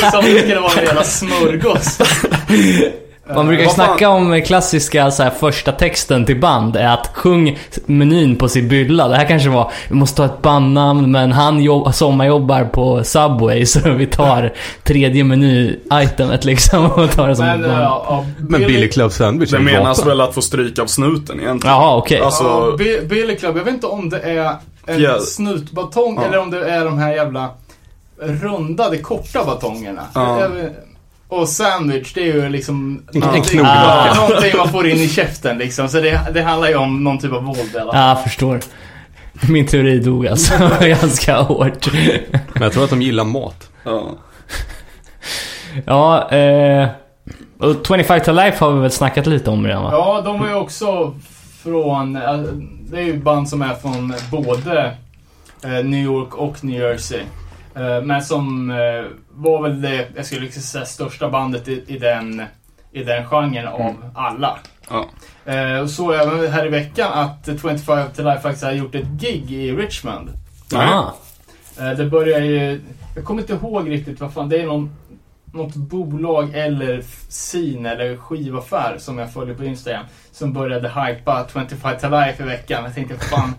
[laughs] Som skulle vara en jävla smörgås. [laughs] Man brukar ju snacka om klassiska så här, första texten till band är att sjung menyn på sin bylla. Det här kanske var, vi måste ha ett bandnamn men han jobb, sommarjobbar på Subway så vi tar tredje meny-itemet liksom och tar det som Men, ett band. ja, Men Billy Club Sandwich är Det menas väl att få stryk av snuten egentligen. Jaha, okej. Alltså, Ja, Bi- Billy Club, jag vet inte om det är en Ja. snutbatong Ja. eller om det är de här jävla rundade, korta batongerna. Ja. Jag vet- Och sandwich, det är ju liksom... Någonting-. Ja, Någonting man får in i käften liksom. Så det, det handlar ju om någon typ av våld eller? Ja, jag förstår. Min teori dog alltså ganska hårt. Men jag tror att de gillar mat. ja. Ja, eh... Och 25 to Life har vi väl snackat lite om redan va? Ja, de var ju också från... eh, Det är ju band som är från både eh, New York och New Jersey. Eh, Men som eh, var väl det, jag skulle liksom säga, största bandet i, i den i den genren av alla. Ja. Eh, och så även här i veckan att 25 to Life faktiskt har gjort ett gig i Richmond. Ah. Eh, det börjar ju... Jag kommer inte ihåg riktigt vad fan, det är någon, något bolag eller scene eller skivaffär som jag följer på Instagram som började hypa 25 to Life i veckan. Jag tänkte fan,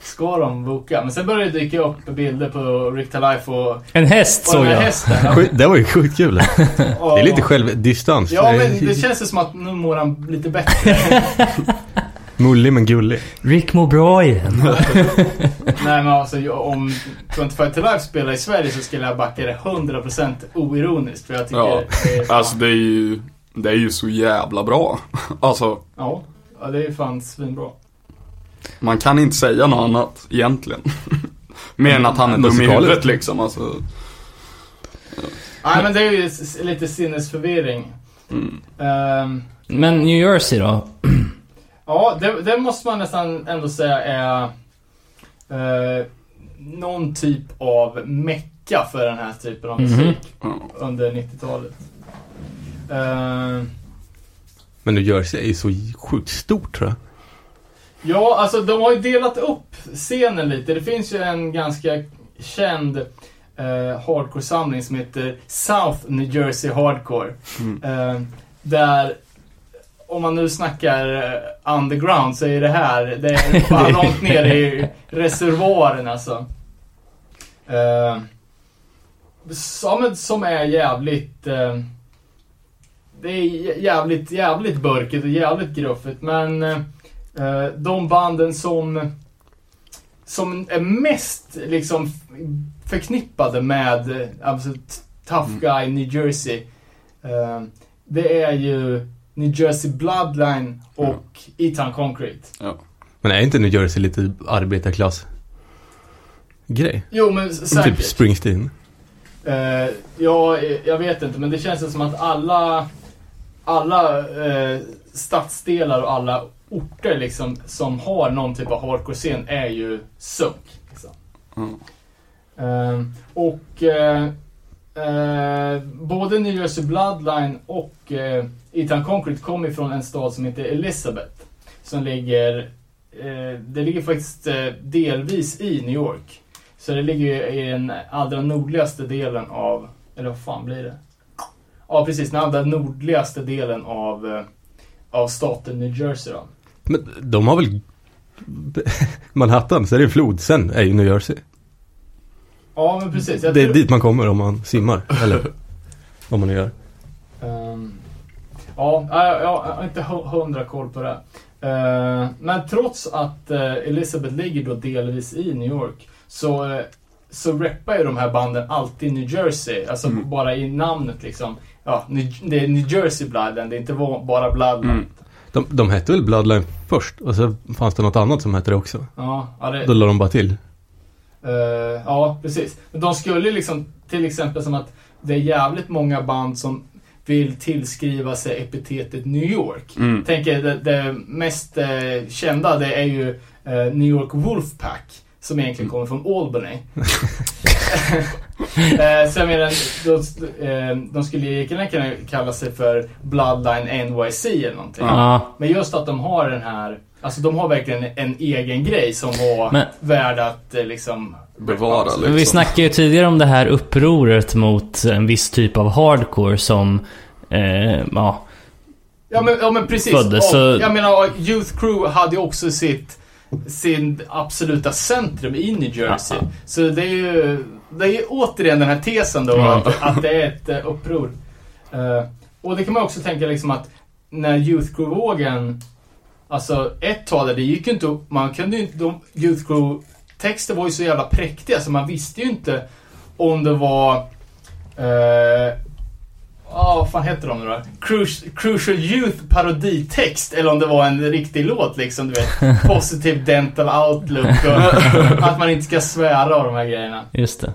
ska de boka? Men sen började det dyka upp bilder på Rick to Life och, En häst såg jag. hästen. [laughs] Det var ju sjukt kul. Det är lite självdistans. Ja, men det känns ju som att nu mår han lite bättre. [laughs] Mullig men gullig. Rick mår bra igen. [laughs] Nej men alltså jag- om 25 to Life spelar i Sverige så skulle jag backa det 100% oironiskt. För jag tycker Ja, det är fan, [laughs] Alltså det är ju, det är ju så jävla bra. [laughs] Alltså, ja, ja, det är fan svinbra. Man kan inte säga något annat egentligen. Mer än att han är dum i huvudet liksom. Alltså, Nej men det är ju lite sinnesförvirring. mm. Ehm, Men New Jersey då? Ja, det, det måste man nästan ändå säga är eh, någon typ av mecka för den här typen av Mhm. musik ja. under 90-talet. Ehm, Men New Jersey är ju så sjukt stort tror jag. Ja, alltså de har ju delat upp scenen lite. Det finns ju en ganska känd eh, hardcore-samling som heter South New Jersey Hardcore. Mm. Eh, där, om man nu snackar eh, underground så är det här, det är [laughs] fan långt ner i reservoaren alltså. Eh, som, som är jävligt... Eh, det är jävligt, jävligt burkigt och jävligt gruffigt men Eh, de banden som som är mest liksom förknippade med alltså, Tough Mm. Guy New Jersey. eh, det är ju New Jersey Bloodline och Eton Concrete. Men är inte New Jersey lite arbetarklass grej? Jo men s- säkert. Typ Springsteen. Eh, ja, jag vet inte men det känns som att alla alla eh, stadsdelar och alla orter liksom som har någon typ av hardcore-scen är ju sunk. Liksom. Ja. Ehm, och eh, både New Jersey Bloodline och Eton Concrete kommer ifrån en stad som heter Elizabeth. Som ligger, eh, det ligger faktiskt eh, delvis i New York. Så det ligger i den allra nordligaste delen av, eller vad fan blir det? Ja precis, den allra nordligaste delen av, eh, av staten New Jersey då. Men de har väl [laughs] Manhattan, så är det en flod. Sen är ju New Jersey. Ja men precis. Det är tror- dit man kommer om man simmar. Eller [laughs] vad man nu gör. Ja, jag, jag har inte hu- hundra koll på det. Ehm, men trots att eh, Elizabeth ligger då delvis i New York så, uh, så rappar ju de här banden alltid New Jersey. Alltså Mm. bara i namnet liksom. Ja, det är New Jersey Bloodline, det är inte bara Bloodline. Mm. De, de hette väl Bloodline först och så fanns det något annat som hette det också. Ja, ja, det, Då la de bara till. Eh, ja, precis. Men de skulle liksom, till exempel som att det är jävligt många band som vill tillskriva sig epitetet New York. Mm. Tänker det, det mest eh, kända det är ju eh, New York Wolfpack. Som egentligen kommer från Albany. [laughs] eh, så jag menar, de, eh, de skulle egentligen kunna kalla sig för Bloodline NYC eller någonting. Ja. Men just att de har den här, alltså de har verkligen en egen grej som var Men- värd att eh, liksom Bevara Men liksom. vi snackade ju tidigare om det här upproret mot en viss typ av hardcore som, eh, ja, Ja men, ja, men precis. Föddes, och, så- Jag menar, Youth Crew hade ju också sitt sin absoluta centrum i New Jersey. Ja. Så det är ju det är ju återigen den här tesen då Ja. att, att det är ett uh, uppror. Eh, och det kan man också tänka liksom att när Youth Crew-vågen Alltså ett tag där, det gick ju inte att- Man kunde ju inte, de Youth Crew texter var ju så jävla präktiga så man visste ju inte om det var eh, Ja, vad fan heter de nu då? Crucial, Crucial Youth paroditext eller om det var en riktig låt liksom, du vet. [laughs] Positive Dental Outlook och [laughs] att man inte ska svära och de här grejerna. just det.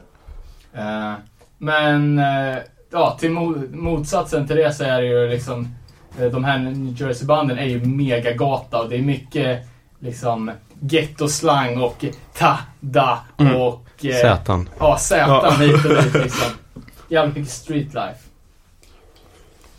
Eh, men, eh, ja, till mo- motsatsen till det så är det ju liksom eh, de här New Jersey-banden är ju megagata och det är mycket liksom ghetto-slang och ta, da Mm. och eh, Sätan. ja, Z hit och dit [laughs] liksom. Jävligt mycket street life.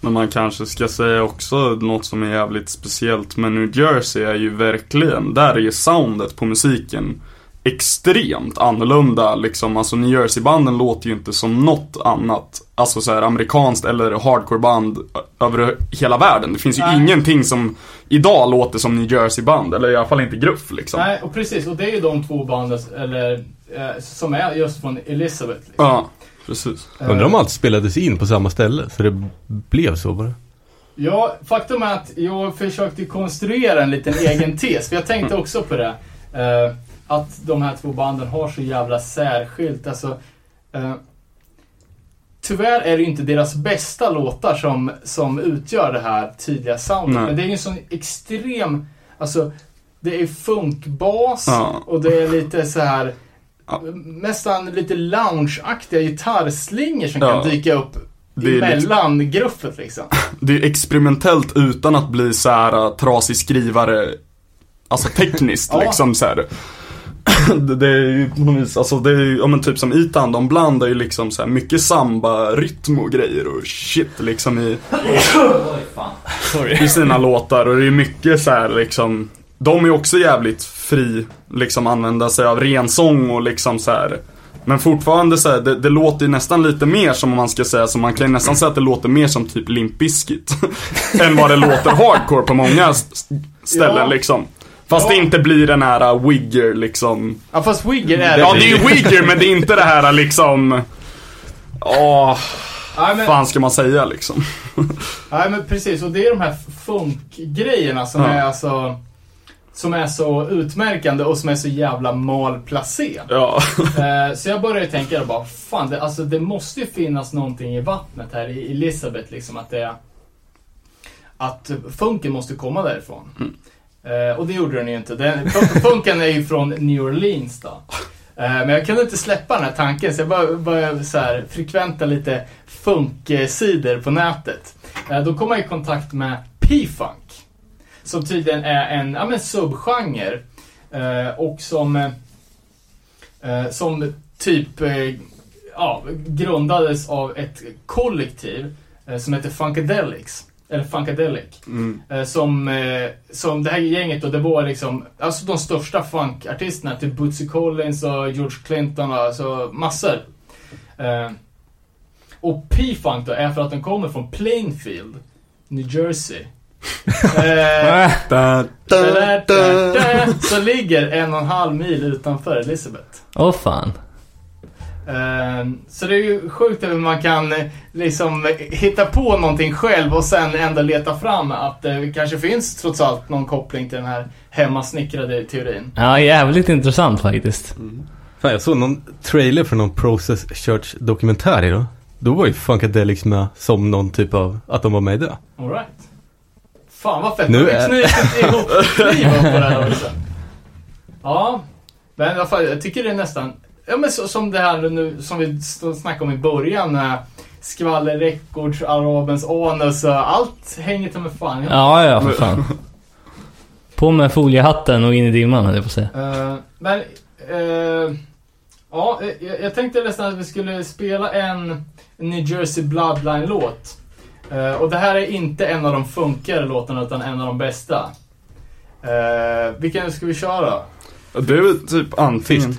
Men man kanske ska säga också något som är jävligt speciellt med New Jersey är ju verkligen, där är ju soundet på musiken extremt annorlunda liksom. Alltså New Jersey-banden låter ju inte som något annat. Alltså så här amerikanskt eller hardcore-band över hela världen. Det finns ju Nej. ingenting som idag låter som New Jersey-band, eller i alla fall inte gruff liksom. Nej, och precis. Och det är ju de två banden eller, eh, som är just från Elizabeth. Liksom. Ja, precis. Eh, Undrar om allt spelades in på samma ställe, så det blev så bara. Ja, faktum är att jag försökte konstruera en liten egen tes. För jag tänkte också på det. Eh, att de här två banden har så jävla särskilt. Alltså, eh, tyvärr är det ju inte deras bästa låtar som, som utgör det här tydliga soundet. Nej. Men det är ju en sån extrem... Alltså, det är funkbas Ja. och det är lite så här Ja. nästan lite loungeaktiga gitarrslingor som Ja. kan dyka upp Det är lite- gruffet liksom. [laughs] Det är experimentellt utan att bli så här äh, trasig skrivare, alltså tekniskt liksom så här. Det, är ju på något vis, alltså det är ju, ja men typ som Itan, de blandar ju liksom så här mycket samba-rytm och grejer och shit liksom i, i sina låtar och det är mycket så här liksom De är också jävligt fri, liksom använda sig av rensång och liksom så här. Men fortfarande så här, det, det låter ju nästan lite mer som om man ska säga, så man kan ju nästan säga att det låter mer som typ Limp Bizkit [laughs] Än vad det låter hardcore på många ställen Ja. liksom Fast det inte blir den här uh, Wigger liksom Ja fast Wigger är Ja det är ju Wigger men det är inte det här liksom Åh, Nej, men, fan ska man säga liksom? [laughs] nej men precis, och det är de här funkgrejerna som Ja. är alltså som är så utmärkande och som är så jävla malplacé. Ja, Eh, [laughs] så jag började tänka då bara, fan det, alltså, det måste ju finnas någonting i vattnet här i Elisabeth liksom att det att funken måste komma därifrån. Eh, Eh, och det gjorde den ju inte. Den, [laughs] funken är ju från New Orleans då. Eh, men jag kunde inte släppa den här tanken så jag började, började så här, frekventa lite funksidor på nätet. Eh, då kom jag i kontakt med P-funk. Som tydligen är en ja, men subgenre. Eh, och som eh, som typ eh, ja, grundades av ett kollektiv eh, som heter Funkadelics. Eller Funkadelic. mm. Eh, som, eh, som det här gänget då, det var liksom, alltså de största funkartisterna, typ Bootsy Collins och George Clinton och alltså massor. Eh, och P-Funk då är för att den kommer från Plainfield, New Jersey. [laughs] så ligger en och en halv mil utanför Elizabeth. Åh fan. Eh, Så det är ju sjukt hur man kan eh, liksom eh, hitta på någonting själv och sen ändå leta fram att det kanske finns trots allt någon koppling till den här hemmasnickrade teorin. Ja, jävligt intressant faktiskt. Fan, jag såg någon trailer för någon Process Church dokumentär idag. Då var ju Funkadelics med som någon typ av, att de var med i det. All right. Fan vad fett. Nu Nu är- knutit [laughs] ihop på det här också. Ja, men i alla fall, jag tycker det är nästan, ja men så, som det här nu som vi snackade om i början. Med Skvaller Records, Arabens Anus och allt hänger till med fan ihop. Ja, ja, för fan. På med foliehatten och in i dimman, höll jag på att säga. Eh, men, eh, ja, jag, jag tänkte nästan att vi skulle spela en New Jersey Bloodline-låt. Eh, och det här är inte en av de funkigare låtarna, utan en av de bästa. Uh, vilken ska vi köra? Det är väl typ antingen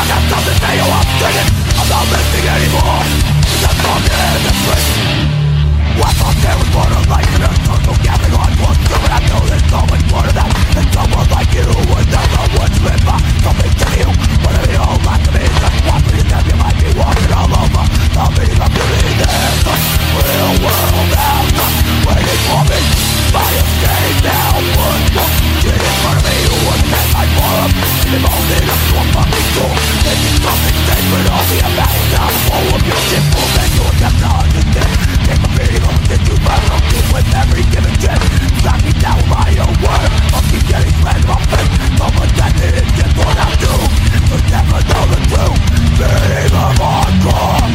I got nothing to you, I'm thinking I'm not missing anymore It's a fucking difference What's up there with more of life in a circle gathering on one group And I know there's so much more to that And someone like you would never would remember Something to you, but I mean all that to me just one thing that you might be walking all over The meaning of beauty, there's a real world out there, Waiting for me, my escape now would come Get in front of me work that I follow Involved enough to a fucking door Taking something sacred off the American Full of your simple that you have to understand Take my feeling of this to my with every given chance Slap me down my own word Of me getting rid of it From a death it is just what I do To never know the truth Being a hardcore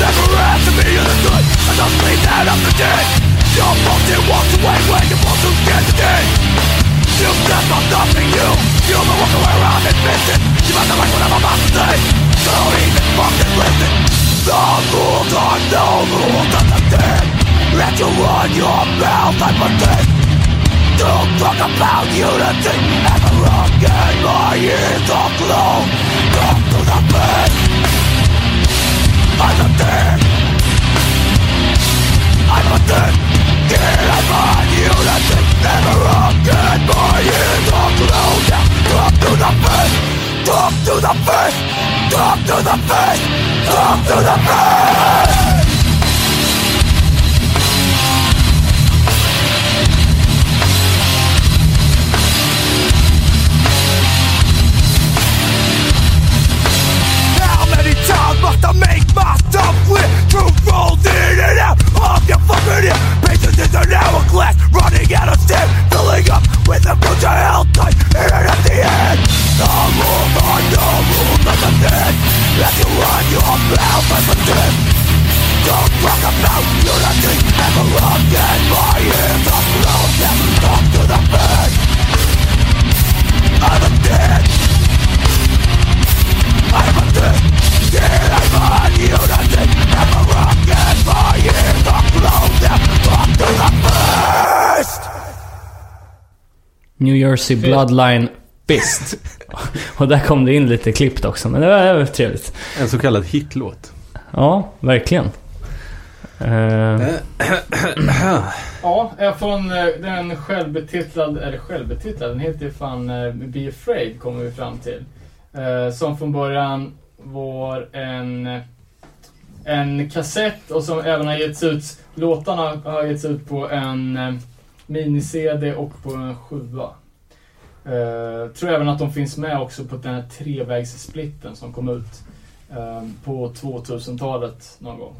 Never asked to be in I don't sleep that I'm your multi walks away when you want to get You've just not nothing you You may walk away around and miss it. You might the like when I'm about to say So don't even fucking listen The rules are no rules at the dead Let you run your mouth, I'm a dead Don't talk about unity ever again. My ears are closed Come to the bed. I'm a dead. I'm a dead skin of my unity Never Talk to the Talk to the face Talk to the face Talk to the face must have myself clear to roll in and out of your fucking ear? Patience is an hourglass, running out of steam, filling up with the future held tight in an empty head. The room on the room like a dead. As you run your mouth as a dead. Don't talk about unity and belonging. My ears are broken. Talk to the face. I'm a dead. New Jersey Bloodline Fist. [laughs] Och där kom det in lite klippt också, men det var, det var trevligt. En så kallad hitlåt. Ja, verkligen. Eh, [clears throat] Ja, är från eh, den självbetitlad, eller självbetitlad, den heter ju fan eh, Be Afraid kommer vi fram till. Eh, som från början var en, en kassett och som även har getts ut, låtarna har getts ut på en eh, mini-CD och på en sjua. Eh, tror även att de finns med också på den här trevägssplitten som kom ut eh, på 2000-talet någon gång.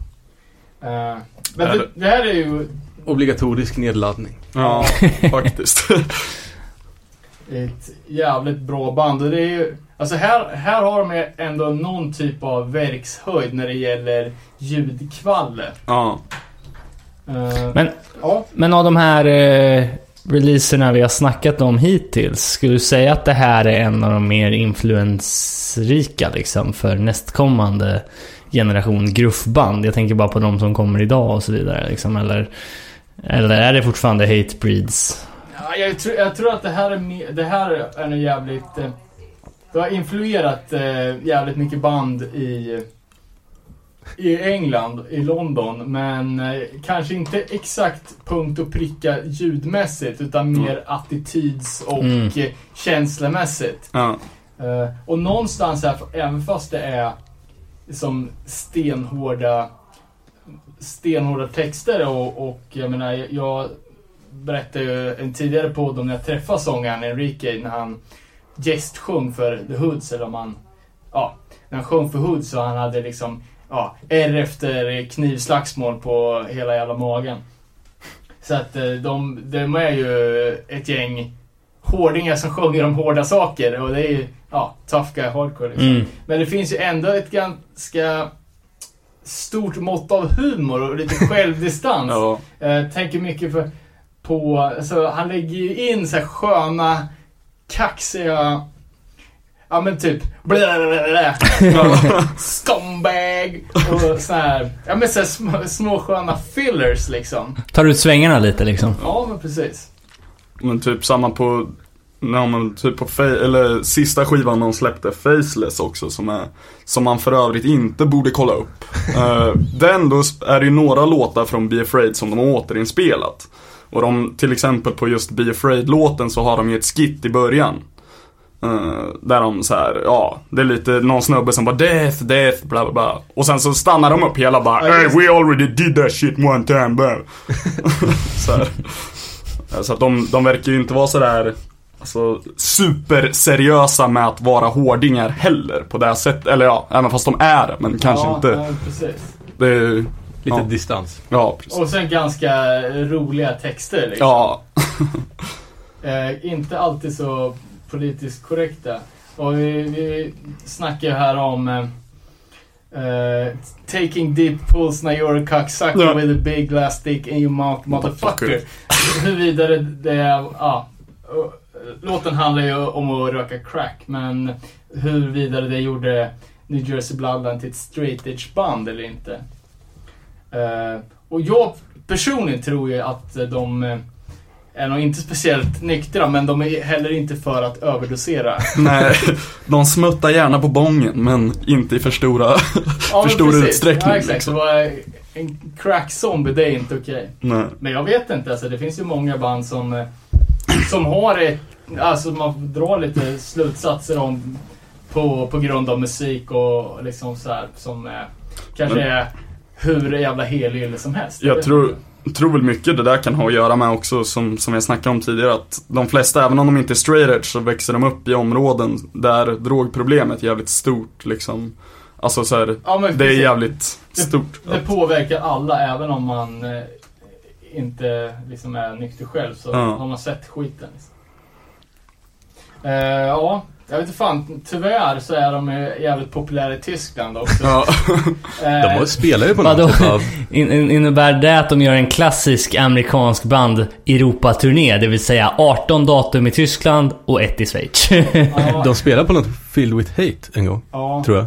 Eh, men det, det här är ju Obligatorisk nedladdning. Ja, [laughs] faktiskt. [laughs] ett jävligt bra band. Och det är ju, alltså här, här har de ändå någon typ av verkshöjd när det gäller ljudkvalle. ja. Eh, Men- Ja, Men av de här eh, releaserna vi har snackat om hittills, skulle du säga att det här är en av de mer influensrika liksom för nästkommande generation gruffband? Jag tänker bara på de som kommer idag och så vidare liksom, eller, eller är det fortfarande Hate Breeds? Ja, jag, tror, jag tror att det här är, det här är nog jävligt... Eh, det har influerat eh, jävligt mycket band i, i England, i London. Men eh, kanske inte exakt punkt och pricka ljudmässigt utan mer attityds och Mm. eh, känslomässigt. ja. Eh, och någonstans här, även fast det är som stenhårda stenhårda texter och, och jag menar, jag berättade ju en tidigare podd om när jag träffade sångaren Enrique när han gästsjöng för The Hoods, eller om han, ja, när han sjöng för Hoods så han hade liksom, ja, R efter knivslagsmål på hela jävla magen. Så att eh, de, de är ju ett gäng hårdingar som sjunger om hårda saker och det är ju, ja, tough guy hardcore liksom. Mm. Men det finns ju ändå ett ganska stort mått av humor och lite självdistans. ja. Jag tänker mycket för, på, alltså han lägger ju in så här sköna, kaxiga, ja men typ blablabla, scumbag och så här, ja men så här små, små sköna fillers liksom. Tar ut svängarna lite liksom? Ja men precis. Men typ samma på, ja, men typ på eller sista skivan de släppte, Faceless också, som är, som man för övrigt inte borde kolla upp. [laughs] Eh, den då är det ju några låtar från Be Afraid som de har återinspelat. Och de, till exempel på just Be Afraid-låten så har de ju ett skit i början. Eh, där de så här, ja, det är lite någon snubbe som bara death, death, bla bla bla. Och sen så stannar de upp hela bara, hey we already did that shit one time, bro. [laughs] så här. Så att de, de verkar ju inte vara sådär Alltså superseriösa med att vara hårdingar heller på det sättet. Eller ja, även fast de är men kanske ja, inte. Ja, precis. Det är, Lite Ja. distans. ja, precis. Och sen ganska roliga texter liksom. Ja, [laughs] Eh, inte alltid så politiskt korrekta. Och vi, vi snackar ju här om eh, eh, taking deep pulls när you're a cocksucker Ja. with a big glass dick in your mouth motherfucker. Huruvida det, det är, ja. eh, Låten handlar ju om att röka crack men huruvida det gjorde New Jersey Bloodline till ett straight edge band eller inte. Eh, och jag personligen tror ju att de eh, är nog inte speciellt nyktra, men de är heller inte för att överdosera. [laughs] nej. De smuttar gärna på bången, men inte i för stora. Ja, [laughs] För stor utsträckning, Ja, exakt. liksom. En crack-zombie, det är inte okej. nej. Men jag vet inte, alltså, det finns ju många band som, eh, som har ett, alltså man drar lite slutsatser om På, på grund av musik och liksom så här som kanske Men- är hur jävla helylle som helst. Jag tror, tror väl mycket det där kan ha att göra med också som, som jag snackade om tidigare att de flesta, även om de inte är straight edge så växer de upp i områden där drogproblemet är jävligt stort liksom. Alltså så här, Ja, det är jävligt stort. Det påverkar alla även om man eh, inte liksom är nykter själv så Ja. har man sett skiten. Liksom. Eh, ja, jag vet inte fan. Tyvärr så är de jävligt populära i Tyskland också. Ja. [laughs] De Eh, har- spelar ju på något typ av... [laughs] In, in, innebär det att de gör en klassisk amerikansk band Europa-turné? Det vill säga 18 datum i Tyskland och ett i Schweiz. ja, [laughs] De spelar på något Filled with Hate en gång, ja, tror jag.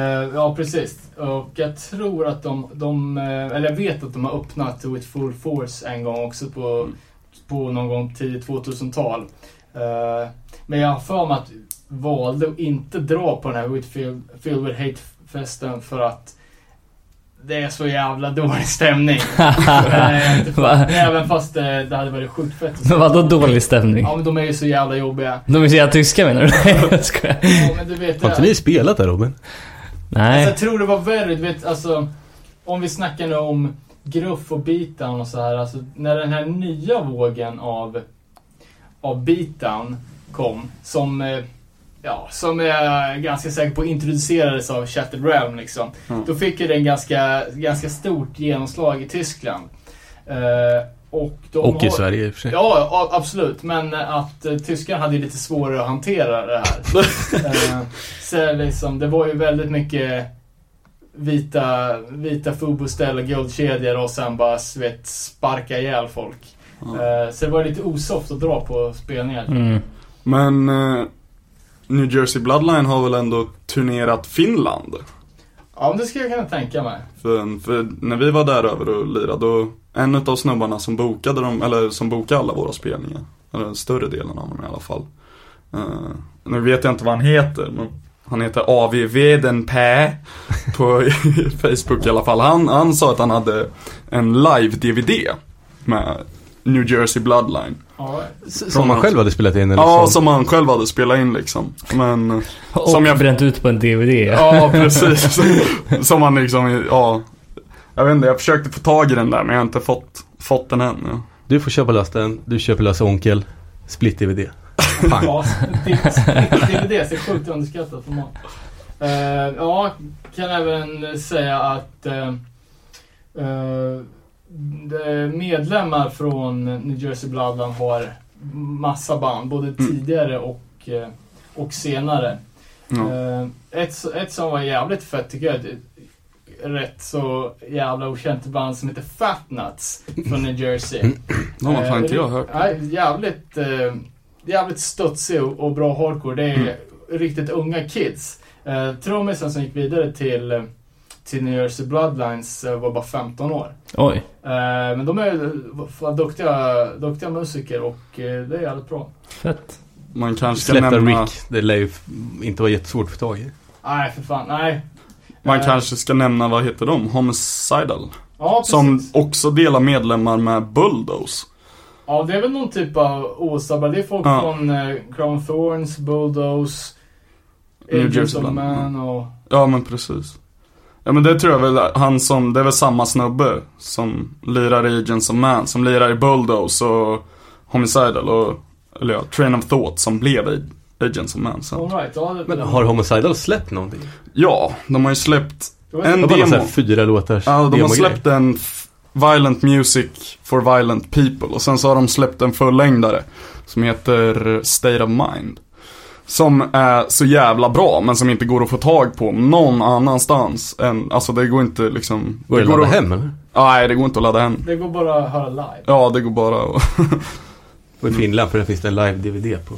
eh, ja, precis. Och jag tror att de, de, eh, eller jag vet att de har öppnat With Full Force en gång också på, på någon gång tidigt 2000-tal. Eh, men jag har för mig att valde att inte dra på den här With Filled, with Hate-festen för att det är så jävla dålig stämning. [laughs] Eh, Även fast eh, det hade varit sjukt fett. Men vadå dålig stämning? Ja men de är ju så jävla jobbiga. De är så jävla tyska menar du? [laughs] jag skojar. Ja men du vet Har inte ni spelat där Robin? Alltså, Nej. jag tror det var värre, du vet alltså Om vi snackar nu om gruff och beatdown och så här, alltså när den här nya vågen av av beatdown kom som eh, Ja, som jag är ganska säker på introducerades av Shattered Realm liksom. Mm. Då fick ju den ganska, ganska stort genomslag i Tyskland. Eh, och de Och i har- Sverige i och för sig. Ja, absolut. Men att eh, tyskarna hade lite svårare att hantera det här. [laughs] eh, så liksom, det var ju väldigt mycket vita, vita fuboställ och guldkedjor och sen bara vet, sparka ihjäl folk. Eh, så det var lite osoft att dra på spelningar. Mm. Men eh, New Jersey Bloodline har väl ändå turnerat Finland? Ja, det skulle jag kunna tänka mig. För, för när vi var där över och lirade, då en av snubbarna som bokade dem, eller som bokade alla våra spelningar, eller den större delen av dem i alla fall. Eh, nu vet jag inte vad han heter, men han heter AV Vedenpä [laughs] på [laughs] Facebook i alla fall. Han, han sa att han hade en live-DVD med New Jersey Bloodline. Ja, Som man själv hade spelat in eller Ja, som... som han själv hade spelat in liksom. Men, eh, Och Som jag- bränt ut på en DVD. ja precis. [laughs] som han liksom, ja. Jag vet inte, jag försökte få tag i den där men jag har inte fått, fått den än. Ja. Du får köpa lös den, du köper lös onkel. Split-DVD. Pang. ja DVD är sjukt underskattat format. Uh, ja, kan även säga att eh, de medlemmar från New Jersey Bloodline har massa band, både tidigare och, eh, och senare. Eh, ett, ett som var jävligt fett tycker jag, rätt så jävla okänt band som heter Fat Nuts från New Jersey. De har fan inte jag Eh, hört. Nej, jävligt, eh, jävligt studsig och, bra hardcore. Det är Mm. riktigt unga kids. Eh, Trummisen som gick vidare till, eh, till New Jersey Bloodlines eh, var bara 15 år. Oj. Eh, men de är duktiga, duktiga musiker och eh, det är jävligt bra. Fett. Man kanske ska Släppte nämna, Rick. Det lär ju inte vara jättesvårt att få tag i. Nej, för fan. Nej. man kanske ska nämna, vad heter de? Homicidal. Ja, precis. Som också delar medlemmar med Bulldoze. Ja, det är väl någon typ av osabbar. Det är folk Ja. från eh, Crown Thorns, Bulldoze, New Jersey Man och... Ja men precis. Ja men det tror jag väl, han som, det är väl samma snubbe som lirar i Agents of Man, som lirar i Bulldoze och Homicidal och, eller ja, Train of Thought som blev i Agents of Man sen. All right, ja, Men har Homicidal släppt någonting? Ja, de har ju släppt en Det var bara demo. fyra låtar. Ja, de har släppt en Violent Music for Violent People och sen så har de släppt en fullängdare som heter State of Mind. Som är så jävla bra men som inte går att få tag på någon annanstans än, alltså det går inte liksom Går det att går ladda att- hem eller? Nej, det går inte att ladda hem. Det går bara att höra live. Ja, det går bara att... Och i Finland för där finns det en live-DVD på.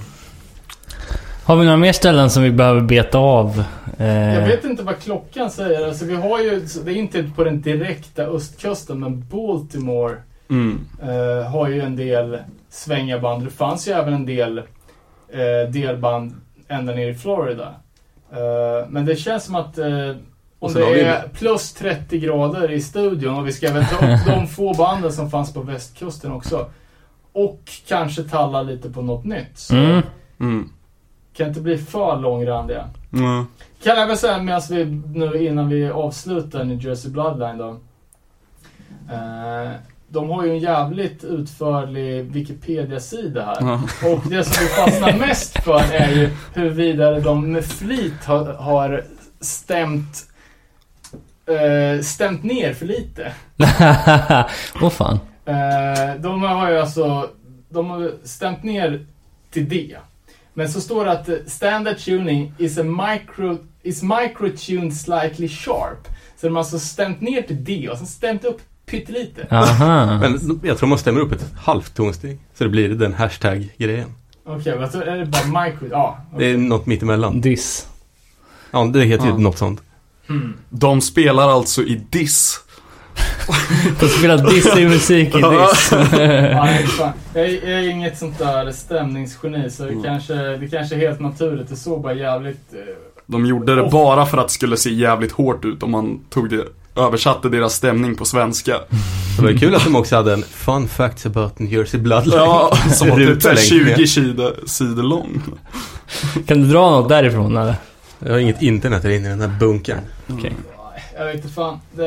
Har vi några mer ställen som vi behöver beta av? Eh, Jag vet inte vad klockan säger. Alltså, vi har ju, det är inte på den direkta östkusten, men Baltimore Mm. eh, har ju en del svängarband. Det fanns ju även en del eh, delband ända ner i Florida. Eh, men det känns som att eh, om det vi- är plus 30 grader i studion och vi ska väl ta upp [laughs] de få banden som fanns på västkusten också. Och kanske talla lite på något nytt. Så Mm. Mm. kan inte bli för långrandiga. Mm. Kan även säga medan vi nu innan vi avslutar New Jersey Bloodline då. Eh, de har ju en jävligt utförlig Wikipedia-sida här. Ja. Och det som vi fastnar mest för är ju huruvida de med flit har, har stämt eh, stämt ner för lite. [laughs] Åh fan. Eh, de har ju alltså de har stämt ner till D. Men så står det att standard tuning is a micro is micro-tuned slightly sharp. Så de har alltså stämt ner till D och sen stämt upp pyttelite. Aha. [laughs] Men jag tror man stämmer upp ett halvt tonsteg. Så det blir den hashtag-grejen. Okej, men så är det bara micro... Ja. Det är något mittemellan. Diss. Ja, det heter ju Ja. något sånt. Hmm. De spelar alltså i diss. [laughs] De spelar dissig musik i diss. [laughs] Ja, jag, är- jag är inget sånt där stämningsgeni så det, Mm. kanske, det kanske är helt naturligt. Det såg bara jävligt... Eh, De gjorde det bara för att det skulle se jävligt hårt ut om man tog det, översatte deras stämning på svenska. Det var kul att de också hade en fun facts about New Jersey Bloodline. Ja, som var typ Ruta så här längst 20 ner. sidor, sidor lång. Kan du dra något därifrån eller? Jag har inget internet här inne i den här bunkern. Okej. jag vet inte fan. Det,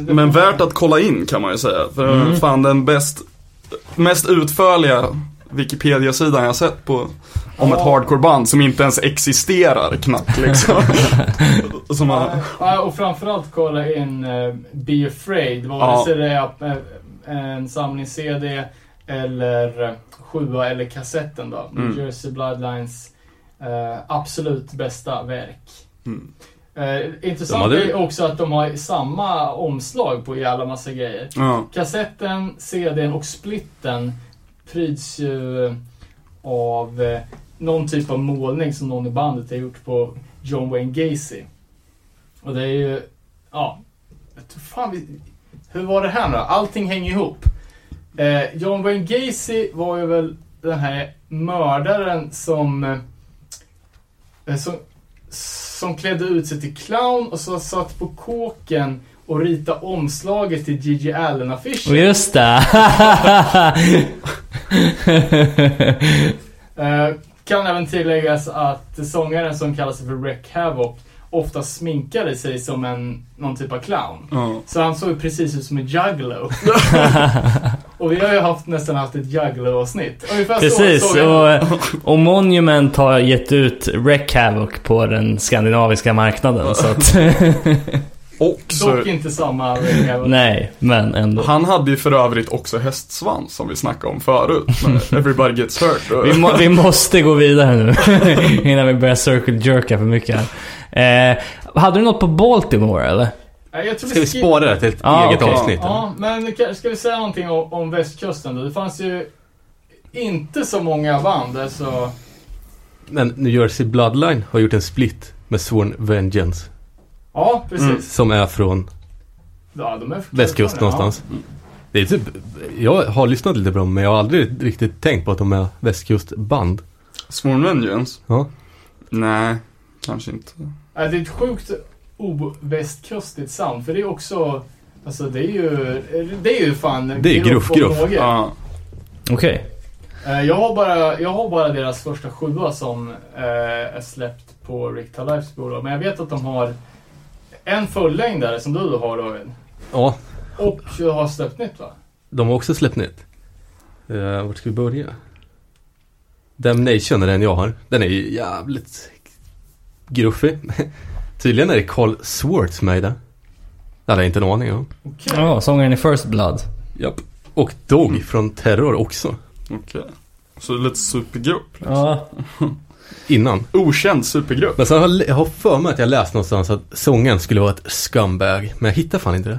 det Men värt att kolla in kan man ju säga. För Mm. fan den bäst, mest utförliga Wikipedia-sidan jag sett på om ett hardcore-band som inte ens existerar knappt liksom. [laughs] som har, ja, och framförallt kolla in uh, Be Afraid. Vare Ja. sig det är eh, en samling CD eller sjua eller kassetten då. New Mm. Jersey Bloodlines eh, absolut bästa verk. Mm. Eh, intressant De hade- är också att de har samma omslag på jävla massa grejer. ja. Kassetten, CDn och splitten pryds ju eh, av eh, någon typ av målning som någon i bandet har gjort på John Wayne Gacy. Och det är ju, ja, jag fan vi, hur var det här nu då? Allting hänger ihop. Eh, John Wayne Gacy var ju väl den här mördaren som, eh, eh som, som klädde ut sig till clown och så satt på kåken och ritade omslaget till Gigi Allen-affischen. Just det. [laughs] Eh, kan även tilläggas att sångaren som kallar sig för Wreck Havoc ofta sminkade sig som en, någon typ av clown. Ja. Så han såg precis ut som en juggalo. [laughs] och vi har ju haft, nästan haft ett juggalo-avsnitt. Precis, så och, och Monument har gett ut Wreck Havoc på den skandinaviska marknaden. Så att, [laughs] Och så, Dock inte samma nej, men ändå. han hade ju för övrigt också hästsvans som vi snackade om förut. [laughs] Everybody gets hurt. Vi, må, vi måste gå vidare nu [laughs] innan vi börjar circle jerka för mycket här. Eh, hade du något på Baltimore eller? Jag tror Ska vi spara det till ett Ja, eget okej. avsnitt? Ja, men ka- ska vi säga någonting om, om västkusten då? Det fanns ju inte så många band, alltså. Men New Jersey Bloodline har gjort en split med Sworn Vengeance. Ja, precis. Mm. Som är från Ja, de är västkust ja. någonstans. Det är typ, jag har lyssnat lite på dem men jag har aldrig riktigt tänkt på att de är västkustband. Sworn Vengeance? Ja. Nej, kanske inte. Ja, det är ett sjukt ovästkustigt sound, för det är också... Alltså det är ju... Det är ju fan... Det är gruff, gruff. Ja. Okej. Eh, Jag har, bara, jag har bara deras första sjua som eh, är släppt på Rick Lives bolag. Men jag vet att de har en fullängdare som du har David. Ja, Och jag har släppt nytt va? de har också släppt nytt. Uh, vart ska vi börja? Damnation är den jag har. Den är ju jävligt gruffig. [laughs] Tydligen är det Carl Swartz med i den. Det hade jag inte en aning om. Ja, sångaren i First Blood. Japp. Och Dog från Terror också. Okej. Så det är lite supergrupp. Ja. [laughs] Innan. Okänd supergrupp. Men sen har jag har för mig att jag läst någonstans att sången skulle vara ett scumbag. Men jag hittar fan inte det.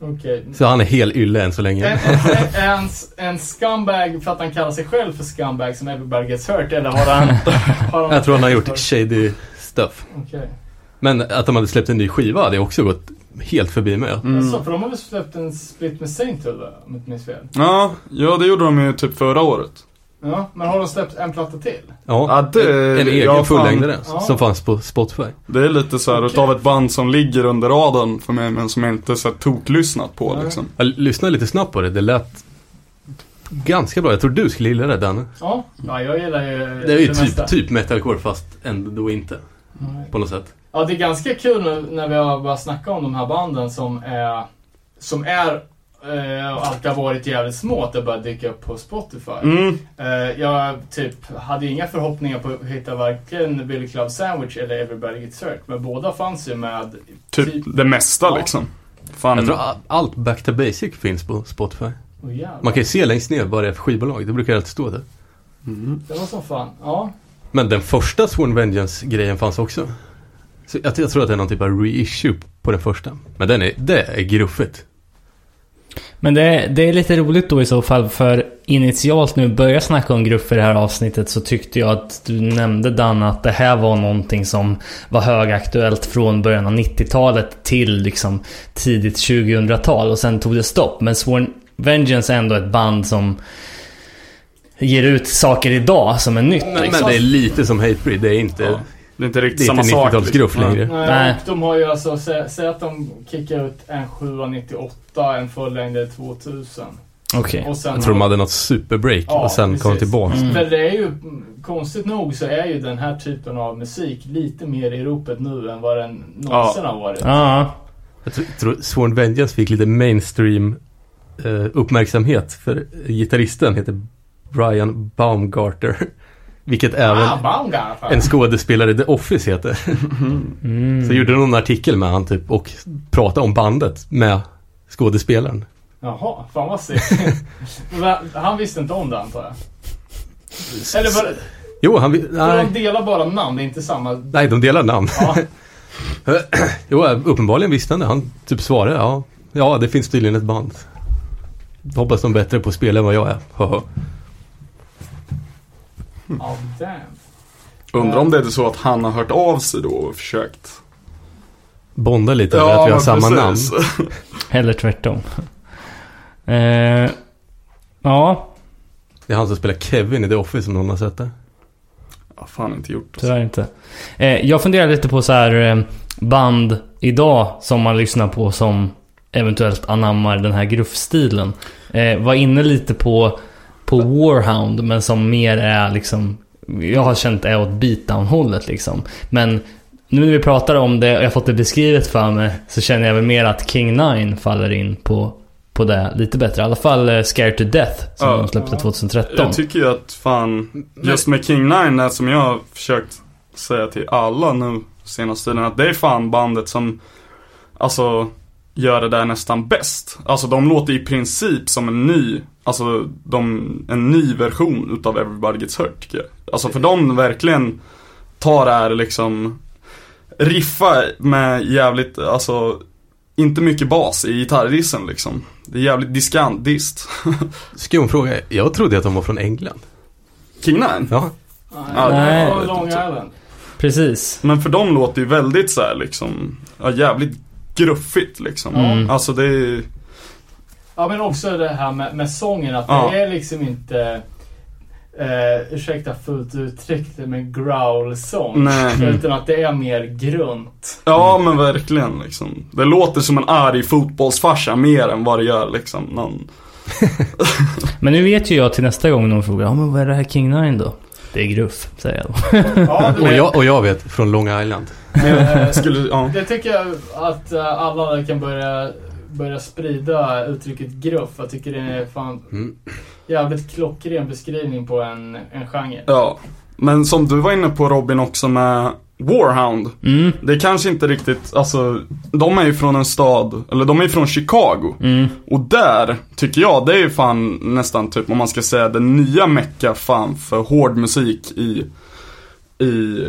Okej. Så han är hel ylle än så länge. en, en, en scumbag för att han kallar sig själv för scumbag som Everybody Gets Hurt eller har han... Har Jag tror han har gjort shady stuff. Okej. Men att de hade släppt en ny skiva hade också gått helt förbi mig. Mm. Alltså, för de har väl släppt en split med Sainthood va? Om jag inte minns fel. Ja, ja, det gjorde de ju typ förra året. Ja, men har de släppt en platta till? Ja, Ja, det- en egen ja, fan. fullängdare Ja. som fanns på Spotify. Det är lite så här Okej. utav ett band som ligger under radarn för mig men som jag inte så toklyssnat på Nej. liksom. Jag lyssnade lite snabbt på det. Det lät ganska bra. Jag tror du skulle gilla det Dan. Ja, ja jag gillar ju Det är ju mesta. typ, typ metalcore fast ändå inte. På något sätt. Ja, det är ganska kul nu när vi har börjat snacka om de här banden som är, som är eh, och alltid har varit jävligt små att det börjar dyka upp på Spotify. Mm. Eh, jag typ hade inga förhoppningar på att hitta varken Billy Club Sandwich eller Everybody Gets Hurt. Men båda fanns ju med Typ det mesta Ja. liksom. Fan. Jag tror allt Back to Basic finns på Spotify. Oh. Man kan ju se längst ner vad det är för skivbolag. Det brukar alltid stå där. Det var som fan. Ja. Men den första Sworn Vengeance-grejen fanns också. Så jag, jag tror att det är någon typ av reissue på den första. Men den är, det är gruffigt. Men det, det är lite roligt då i så fall för initialt när vi började snacka om grupp för det här avsnittet så tyckte jag att du nämnde Dan att det här var någonting som var högaktuellt från början av 90-talet till liksom tidigt 2000-tal och sen tog det stopp. Men Sworn Vengeance är ändå ett band som ger ut saker idag som är nytt. Men, liksom. men det är lite som Hatebreed. Det är inte, Ja. Det är inte det riktigt är inte samma sak. 90-talsgruff liksom. längre. Nej, Nej. och de har ju alltså, sä, säg att de kickar ut en 798, en fullängd 2000. Okej. Sen Jag tror de hade något superbreak Ja, och sen kom precis. tillbaka. Mm. För det är ju, konstigt nog så är ju den här typen av musik lite mer i ropet nu än vad den någonsin har varit. Ja. Jag tror, tror Sworn Vengeance fick lite mainstream eh, uppmärksamhet för gitarristen heter Brian Baumgarter. Vilket även Ah, en skådespelare i The Office heter. Mm. Så gjorde de en artikel med han typ och pratade om bandet med skådespelaren. Jaha, fan vad sick. [laughs] Han visste inte om det antar jag. Eller var det, Jo, han nej, de delar bara namn, det är inte samma... nej, de delar namn. Ja, [laughs] Jo, uppenbarligen visste han det. Han typ svarade ja. Ja, det finns tydligen ett band. Hoppas de är bättre på att spela än vad jag är. Oh, damn. Undrar om det är så att han har hört av sig då och försökt. Bonda lite över att vi har samma namn. [laughs] Eller tvärtom. Eh, ja, Det är han som spelar Kevin i The Office om någon har sett det. Ja, fan inte gjort. tyvärr inte. Eh, jag funderar lite på så här eh, band idag som man lyssnar på som eventuellt anammar den här gruffstilen. Eh, var inne lite på, på Warhound men som mer är liksom jag har känt är åt beatdown-hållet liksom. Men nu när vi pratar om det och jag har fått det beskrivet för mig så känner jag väl mer att King 9 faller in på, på det lite bättre. I alla fall eh, Scared to Death som Ja. de släppte 2013. Jag tycker ju att fan, just med King 9 är som jag har försökt säga till alla nu senaste tiden, att det är fan bandet som, alltså, gör det där nästan bäst. Alltså de låter i princip som en ny, alltså de, en ny version utav Everybody Gets Hurt tycker jag. Alltså för de verkligen tar det här liksom, riffa med jävligt, alltså, inte mycket bas i gitarrdissen liksom. Det är jävligt diskant dist. [laughs] Skum fråga. Jag trodde att de var från England. King 9? Ja. Ja, Nej. Och det Long typ. Island. Precis. Men för dem låter ju väldigt så här liksom, ja, jävligt gruffigt liksom. Mm. Alltså det är Ja men också det här med, med sången, att Ja. det är liksom inte eh, ursäkta fullt uttryckt men growl-sång. Nej. Utan att det är mer grunt. Ja men verkligen liksom. Det låter som en arg fotbollsfarsa mer än vad det gör liksom någon. [laughs] Men nu vet ju jag till nästa gång någon frågar ja, men vad är det här King 9 då? Det är gruff, säger jag då. Ja, Och jag, och jag vet, från Long Island. eh, [laughs] Skulle, ja. Det tycker jag att eh, alla kan börja, börja sprida uttrycket gruff. Jag tycker det är fan Mm. jävligt klockren beskrivning på en, en genre. ja. Men som du var inne på Robin också med Warhound. Mm, Det är kanske inte riktigt, alltså, de är ju från en stad, eller de är ju från Chicago. mm. Och där, tycker jag, det är ju fan nästan typ om man ska säga den nya mecka fan för hård musik i, i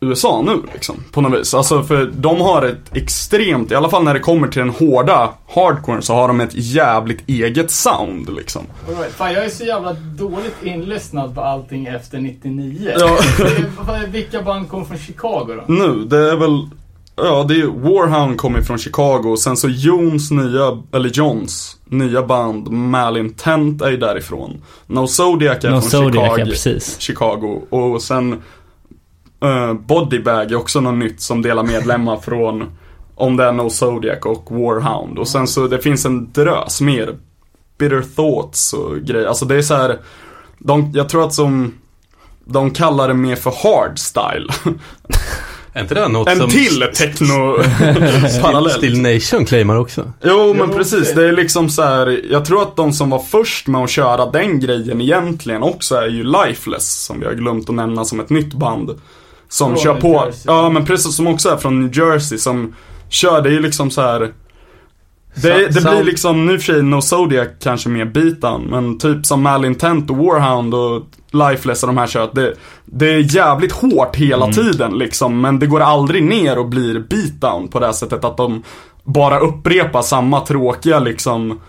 USA nu liksom. På något vis. Alltså för de har ett extremt, i alla fall när det kommer till den hårda hardcore så har de ett jävligt eget sound liksom. Right. Fan, jag är så jävla dåligt inlyssnad på allting efter 99. Ja. [laughs] Är- Vilka band kom från Chicago då? Nu, det är väl, ja det är ju, Warhound kommer från Chicago och sen så Jons nya, eller Johns nya band Malintent är ju därifrån. No Zodiac är No från Zodiac, Chicago. ja precis. Chicago. Och sen uh, Bodybag är också något nytt som delar medlemmar [laughs] från om det är No Zodiac och Warhound. Och sen så det finns en drös mer bitter thoughts och grejer. Alltså det är så här, de, jag tror att som, de kallar det mer för hardstyle. Är inte det något En som till techno parallell. Still Nation claimar också? Jo men Jo, precis, det- det är liksom så här. jag tror att de som var först med att köra den grejen egentligen också är ju Lifeless, som vi har glömt att nämna som ett nytt band. Som Från kör New på, Jersey. ja men precis, som också är från New Jersey, som kör, det är ju liksom så här. Det, det blir liksom, nu för sig No Zodiac kanske mer beatdown, men typ som Malintent och Warhound och Lifeless och de här kör, det, det är jävligt hårt hela Mm. tiden liksom, men det går aldrig ner och blir beatdown på det här sättet att de bara upprepar samma tråkiga liksom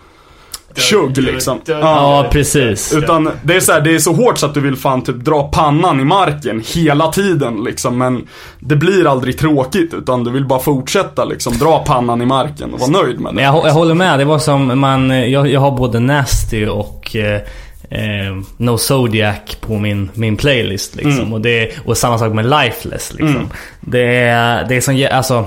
tjugg liksom. Ja. Precis. Utan det är så här, det är så hårt så att du vill fan typ dra pannan i marken hela tiden liksom. Men det blir aldrig tråkigt utan du vill bara fortsätta liksom dra pannan i marken och vara nöjd med Men det. jag, jag håller med. Det var som man... Jag, jag har både Nasty och eh, eh, No Zodiac på min, min playlist liksom. Mm. Och, det, och samma sak med Lifeless liksom. Mm. Det, är, det är jä- alltså...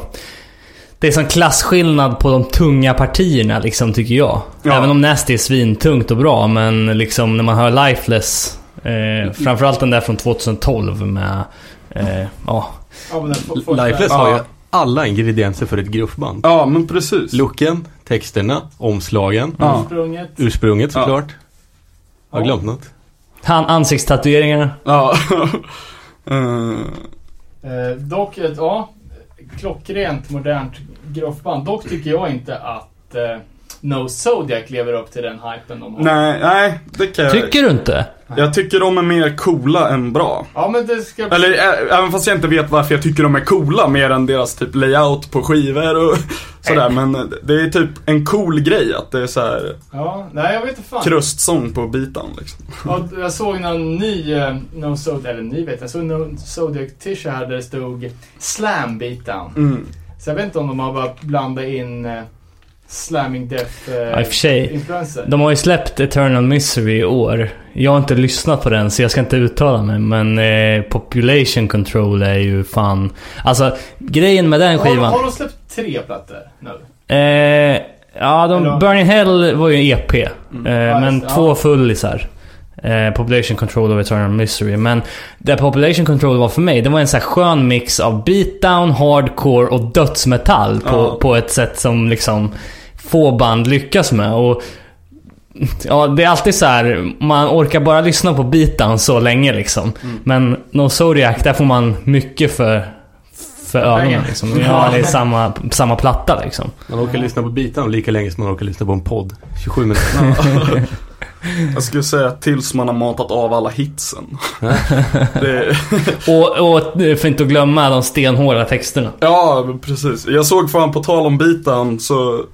Det är sån klasskillnad på de tunga partierna liksom tycker jag. Ja. Även om Nasty är svintungt och bra men liksom när man hör Lifeless eh, Framförallt den där från 2012 med... Eh, ja, Ja, Lifeless har ju Ja. alla ingredienser för ett gruffband. Ja men precis. Looken, texterna, omslagen, Ja. Ursprunget. ursprunget Ja. såklart. Har jag glömt något? han, ansiktstatueringarna. Ja. Eh, [laughs] Eh, dock, ett, ja, klockrent modernt gruffband. Dock tycker jag inte att eh, No Zodiac lever upp till den hypen de har. nej, nej, det kan jag. Tycker du inte? Jag tycker de är mer coola än bra. Ja, men det ska... Eller ä- även fast jag inte vet varför jag tycker de är coola mer än deras typ layout på skivor och [laughs] sådär. Men det är typ en cool grej att det är så här Ja, nej jag vet inte fan. krustsång på bitan liksom. Ja, jag såg någon ny eh, No Zodiac, eller ny vet jag, jag såg No Zodiac t-shirt där det stod Slam Beatdown. Mm. Så jag vet inte om de har börjat blanda in eh, Slamming Death Ja, eh, i och för sig. influenser. De har ju släppt Eternal Misery i år. Jag har inte lyssnat på den så jag ska inte uttala mig men eh, Population Control är ju fan... Alltså grejen med den har, skivan... har de släppt tre plattor nu? Eh, ja, de, Eller- Burning Hell var ju en EP. Eh, Ja, men just det, två ja. fullisar. Eh, Population Control och Eternal Misery. Men det Population Control var för mig, det var en så här skön mix av beatdown, hardcore och dödsmetall på, Ja. på ett sätt som liksom få band lyckas med. Och Ja, det är alltid så här. man orkar bara lyssna på beatdown så länge liksom. Mm. Men No Zodiac, där får man mycket för, för ögonen liksom. Ja, det är samma, samma platta liksom. Man orkar lyssna på bitarna lika länge som man orkar lyssna på en podd. 27 minuter. [laughs] [laughs] Jag skulle säga tills man har matat av alla hitsen. [laughs] det, Och, och för inte att glömma de stenhårda texterna. ja, precis. Jag såg fan på tal om bitan så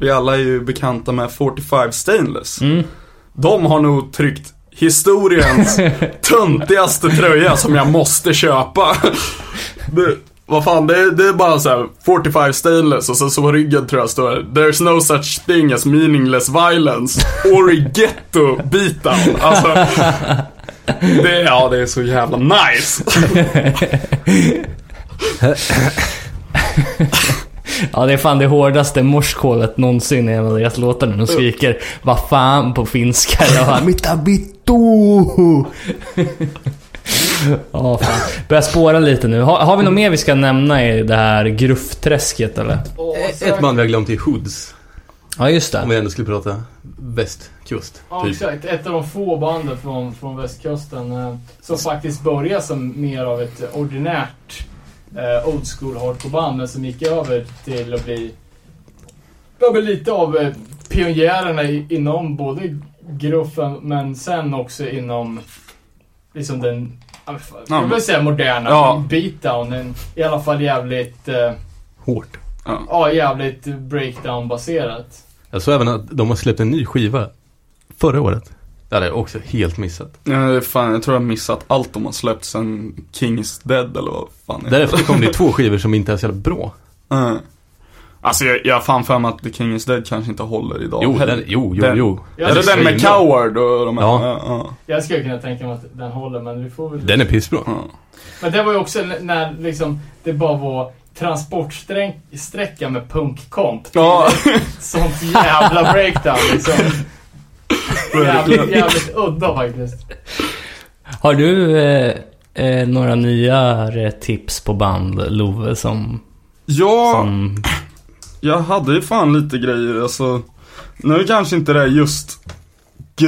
vi alla är ju bekanta med 45 Stainless. Mm. De har nog tryckt historiens [laughs] töntigaste tröja som jag måste köpa. [laughs] Det, vad fan, det, är- det är bara så här 45 stainless och så, så på ryggen tror jag står There's no such thing as meaningless violence or ghetto beatdown. Alltså, [laughs] det, ja, det är så jävla nice. [laughs] Ja, det är fan det hårdaste morskålet någonsin i en av deras låtar när de skriker Vad fan på finska. Jag bara, Mitta bitto! Ja, fan. Börjar spåra lite nu. Har, har vi något mer vi ska nämna i det här gruffträsket eller? Ett band vi har glömt är Hoods. Ja, just Om det. vi ändå skulle prata västkust. Ja, Typ. exakt. Ett av de få banden från, från västkusten eh, som faktiskt började som mer av ett ordinärt eh, old school hardcore-band men som gick över till att bli ja, lite av eh, pionjärerna i, inom både gruffen men sen också inom liksom den jag vill säga moderna Ja. beatdownen. I alla fall jävligt eh, Hårt. ja, jävligt breakdown-baserat. Jag såg även att de har släppt en ny skiva förra året. Det hade jag också helt missat. Ja, fan, jag tror jag har missat allt de har släppt sen King is Dead eller vad fan är det? Därefter kom det två [laughs] skivor som inte är så jävla bra. Mm. Alltså jag, jag har fan för mig att The King is Dead kanske inte håller idag Jo, den, jo, jo, Den- jo. Ja, är det den med. Coward och de här? Ja. ja, ja. Jag skulle kunna tänka mig att den håller men vi får väl... Den är pissbra. ja. Men det var ju också när liksom det bara var transportsträcka med punkkomp. Ja. Sånt jävla breakdown liksom. [laughs] Jävligt, jävligt udda faktiskt. Har du eh, eh, några nyare tips på band, Love, som... Ja, som jag hade ju fan lite grejer alltså. Nu kanske inte det är just